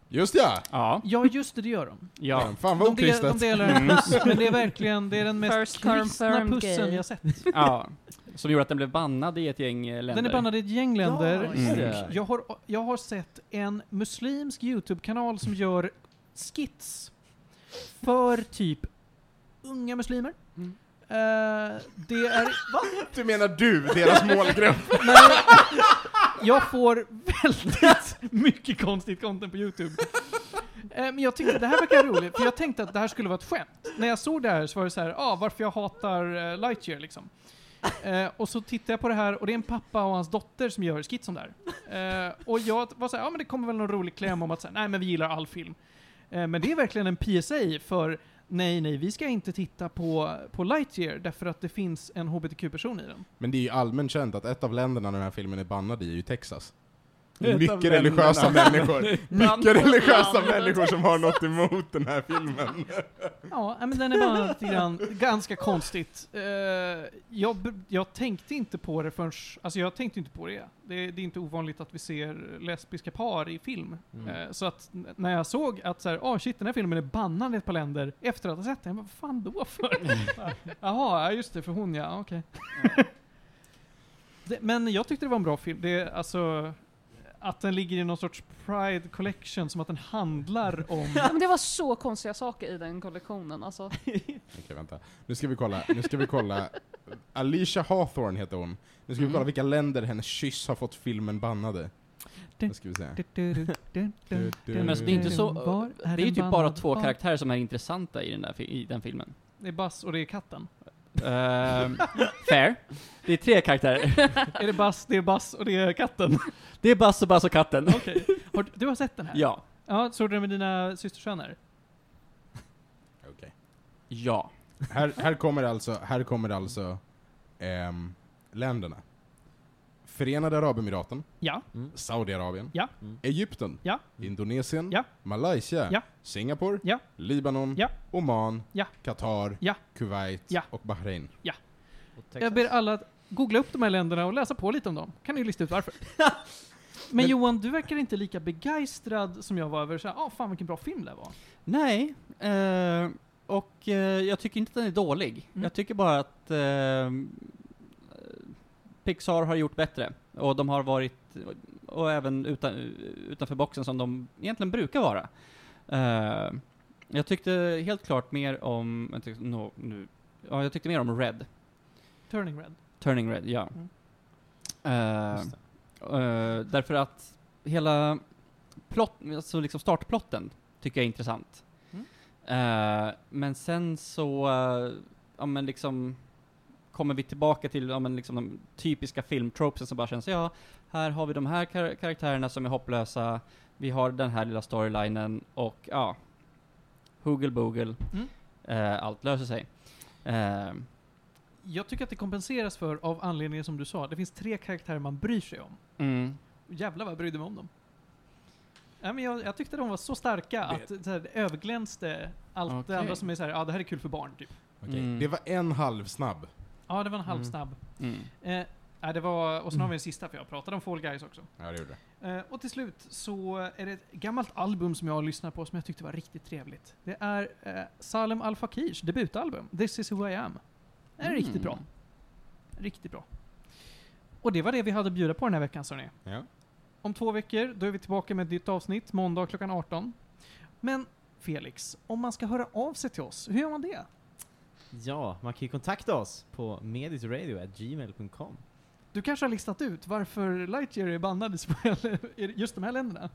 Just ja! Ja. Ja, just det, det gör de. Ja. Fan vad De, del, de okristet. delar en Mm. puss, men det är verkligen det är den mest First kristna confirmed pussen gay. jag sett. ja. Som gjorde att den blev bannad i ett gäng eh, länder. Den är bannad i ett gäng länder. Ja. Och Jag, har, jag har sett en muslimsk YouTube-kanal som gör skits för typ unga muslimer. Mm. Eh, det är... Du menar du, deras målgrupp? Nej, jag får väldigt mycket konstigt content på YouTube. Eh, Men jag tyckte det här verkar roligt, för jag tänkte att det här skulle vara ett skämt. När jag såg det här så var det så här, ah, varför jag hatar Lightyear liksom. Eh, och så tittar jag på det här och det är en pappa och hans dotter som gör skitsen där. Eh, och jag var såhär, ja men det kommer väl någon rolig kläm om att säga, nej men vi gillar all film. Eh, men det är verkligen en PSA för nej, nej, vi ska inte titta på, på Lightyear därför att det finns en HBTQ-person i den. Men det är ju allmänt känt att ett av länderna den här filmen är bannad i är ju Texas. Det Ett är av mycket länderna. religiösa människor. Mycket religiösa människor som har något emot den här filmen. Ja, men den är bara lite grann, ganska konstigt. Eh, jag, jag tänkte inte på det förrän, alltså jag tänkte inte på det. det. Det är inte ovanligt att vi ser lesbiska par i film. Mm. Eh, så att när jag såg att så här, oh shit, den här filmen är bannad i ett par länder efter att ha sett den, vad fan då för? Jaha, ja just det, för hon ja, okej. Det- Men jag tyckte det var en bra film. Det är alltså, att den ligger i någon sorts Pride Collection, som att den handlar om... Ja, men det var så konstiga saker i den kollektionen. Alltså. Okej, vänta. Nu ska vi kolla. Nu ska vi kolla. Alicia Hawthorne heter hon. Nu ska vi kolla vilka länder hennes kyss har fått filmen bannade. Nu ska vi se. Men alltså, det är inte så... Det är ju typ bara två karaktärer som är intressanta i den, där, fi- i den filmen. Det är Buzz och det är katten. Ehm, fair. Det är tre karaktärer. är det Buzz, det är Buzz och det är katten? Det är Buzz och Buzz och katten. Okej. Har, du- har sett den här? Ja. Ja, såg du den med dina systersöner? Okej. Ja. Här, här kommer alltså, här kommer alltså ehm, länderna. Förenade Arabemiraten, Ja. Mm. Saudiarabien, Ja. Mm. Egypten, Ja. Indonesien, Ja. Malaysia, Ja. Singapore, Ja. Libanon, Ja. Oman, Ja. Qatar, Ja. Kuwait Ja. och Bahrain. Och Texas. Jag ber alla att googla upp de här länderna och läsa på lite om dem. Kan ni lista ut varför. Men Men- Johan, du verkar inte lika begeistrad som jag var över såhär, ah fan vilken bra film det var. Nej. eh, och eh, jag tycker inte att den är dålig. Mm. Jag tycker bara att eh, Pixar har gjort bättre. Och de har varit, och även utan, utanför boxen som de egentligen brukar vara. Eh, jag tyckte helt klart mer om, jag tyckte, no, nu, ja, jag tyckte mer om Red. Turning Red. Turning Red, ja. Mm. Just Eh, därför att hela plott, alltså liksom startplotten tycker jag är intressant. Mm. Men sen så, ja men liksom kommer vi tillbaka till ja, men liksom de typiska filmtropesen som bara känns, ja, här har vi de här kar- karaktärerna som är hopplösa, vi har den här lilla storylinen och ja, hoogle boogle, Mm. eh, allt löser sig. Eh, Jag tycker att det kompenseras för av anledningen som du sa. Det finns tre karaktärer man bryr sig om. mm. Jävlar vad jag brydde mig om dem. Ja, men jag, jag tyckte de var så starka att så här, det överglänste allt det Okej. andra som är såhär, ja det här är kul för barn typ. Okej, Mm. Det var en halvsnabb. Ja, det var en Mm. halvsnabb. Mm. Eh, nej, det var, och sen har vi en sista för jag pratade om Fall Guys också. Ja, det gjorde. Eh, och till slut så är det ett gammalt album som jag har lyssnat på som jag tyckte var riktigt trevligt. Det är eh, Salem Al Fakirs debutalbum, This is who I am. Det är Mm. riktigt bra. Riktigt bra. Och det var det vi hade att bjuda på den här veckan, ni. Ja. Om två veckor, då är vi tillbaka med ett nytt avsnitt, måndag klockan 18. Men Felix, om man ska höra av sig till oss, hur gör man det? Ja, man kan ju kontakta oss på medisradio.gmail.com. Du kanske har listat ut varför Lightyear är bannad i just de här länderna? Kan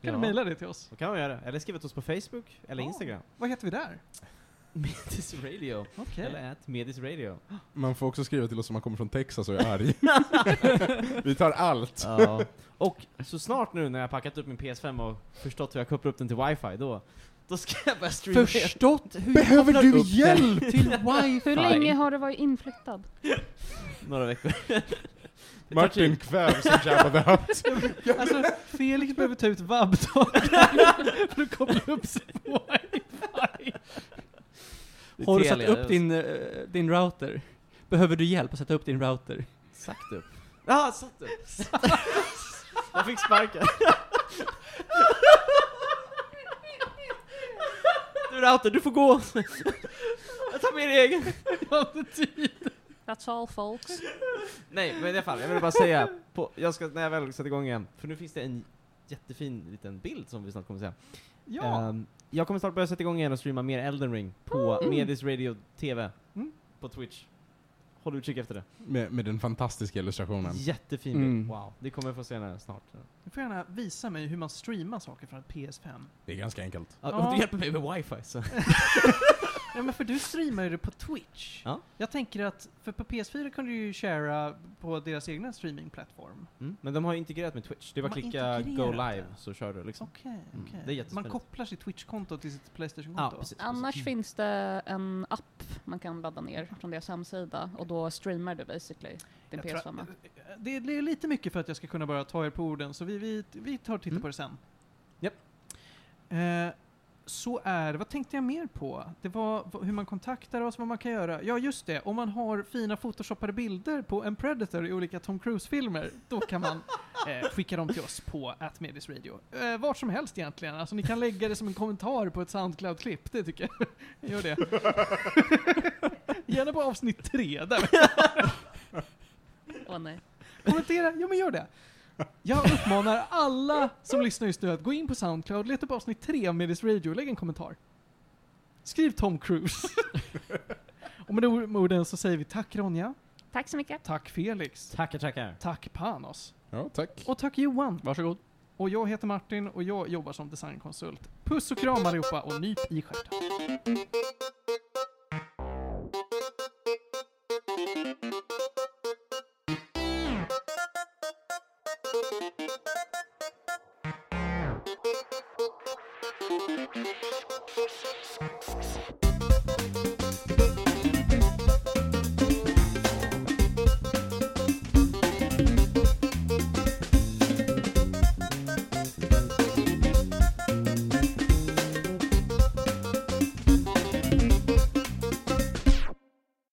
Ja. du mejla det till oss? Så kan man göra. Eller skriva till oss på Facebook eller Ja. Instagram. Vad heter vi där? Medis Radio. Okej. Eller at Medis Radio. Man får också skriva till oss om man kommer från Texas och är arg. Vi tar allt. Ja. Och så snart nu när jag har packat upp min PS5 och förstått hur jag kopplar upp den till wifi, då, då ska jag börja streama. Förstått hur Behöver du hjälp? till wifi? Hur länge har du varit inflyttad? Några veckor. Martin kvävs av Jabba the Hutt. Alltså, Felix behöver ta ut vabbdagar för att koppla upp sig på wifi. Har du satt upp din, eh, din router? Behöver du hjälp att sätta upp din router? Sagt upp. Ja, satt upp. jag fick sparken. Du router, du får gå. jag tar min egen. Jag har inte tid. That's all folks. Nej, men i alla fall, jag vill bara säga, på, jag ska, när jag väl sätter igång igen, för nu finns det en jättefin liten bild som vi snart kommer säga. Ja. Ehm, jag kommer snart börja sätta igång igen och streama mer Elden Ring på Mm. Medis Radio TV. Mm. På Twitch. Håll utkik efter det. Med, med den fantastiska illustrationen. Jättefin Mm. bild. Wow. Det kommer jag få se när snart. Du får gärna visa mig hur man streamar saker från ett PS5. Det är ganska enkelt. Ja, Ja. Du hjälper mig med wifi så. Ja men för du streamar ju det på Twitch. Ja. Jag tänker att, för på PS4 kan du ju sharea på deras egna streamingplattform. Mm. Men de har integrerat med Twitch. Det bara De klicka Go Live det. så kör du liksom. Okej, Mm. Det är jättespännande. Man kopplar sitt Twitch-konto till sitt Ja, Playstation-konto. precis. Annars precis. finns det en app man kan ladda ner från deras hemsida och då streamar du basically din Jag tror- PS5. det, det är lite mycket för att jag ska kunna bara ta er på orden, så vi, vi, vi tar och tittar Mm. på det sen. Japp. Eh, så är vad tänkte jag mer på? Det var hur man kontaktar oss, vad man kan göra. Ja, just det. Om man har fina photoshoppade bilder på en Predator i olika Tom Cruise-filmer, då kan man eh, skicka dem till oss på Atmedis Radio. Eh, vart som helst egentligen. Alltså, ni kan lägga det som en kommentar på ett Soundcloud-klipp, det tycker jag. Gör det. Gärna på avsnitt tre, där Åh nej. Kommentera, ja men gör det. Jag uppmanar alla som lyssnar just nu att gå in på Soundcloud, leta upp avsnitt 3 av Medis Radio och lägg en kommentar. Skriv Tom Cruise. och med de orden så säger vi tack Ronja, Tack så mycket. tack Felix, Tackar, tackar. tack Panos Ja, tack. och tack Johan. Varsågod. Och jag heter Martin och jag jobbar som designkonsult. Puss och kram allihopa och nyp i stjärten. Thank you.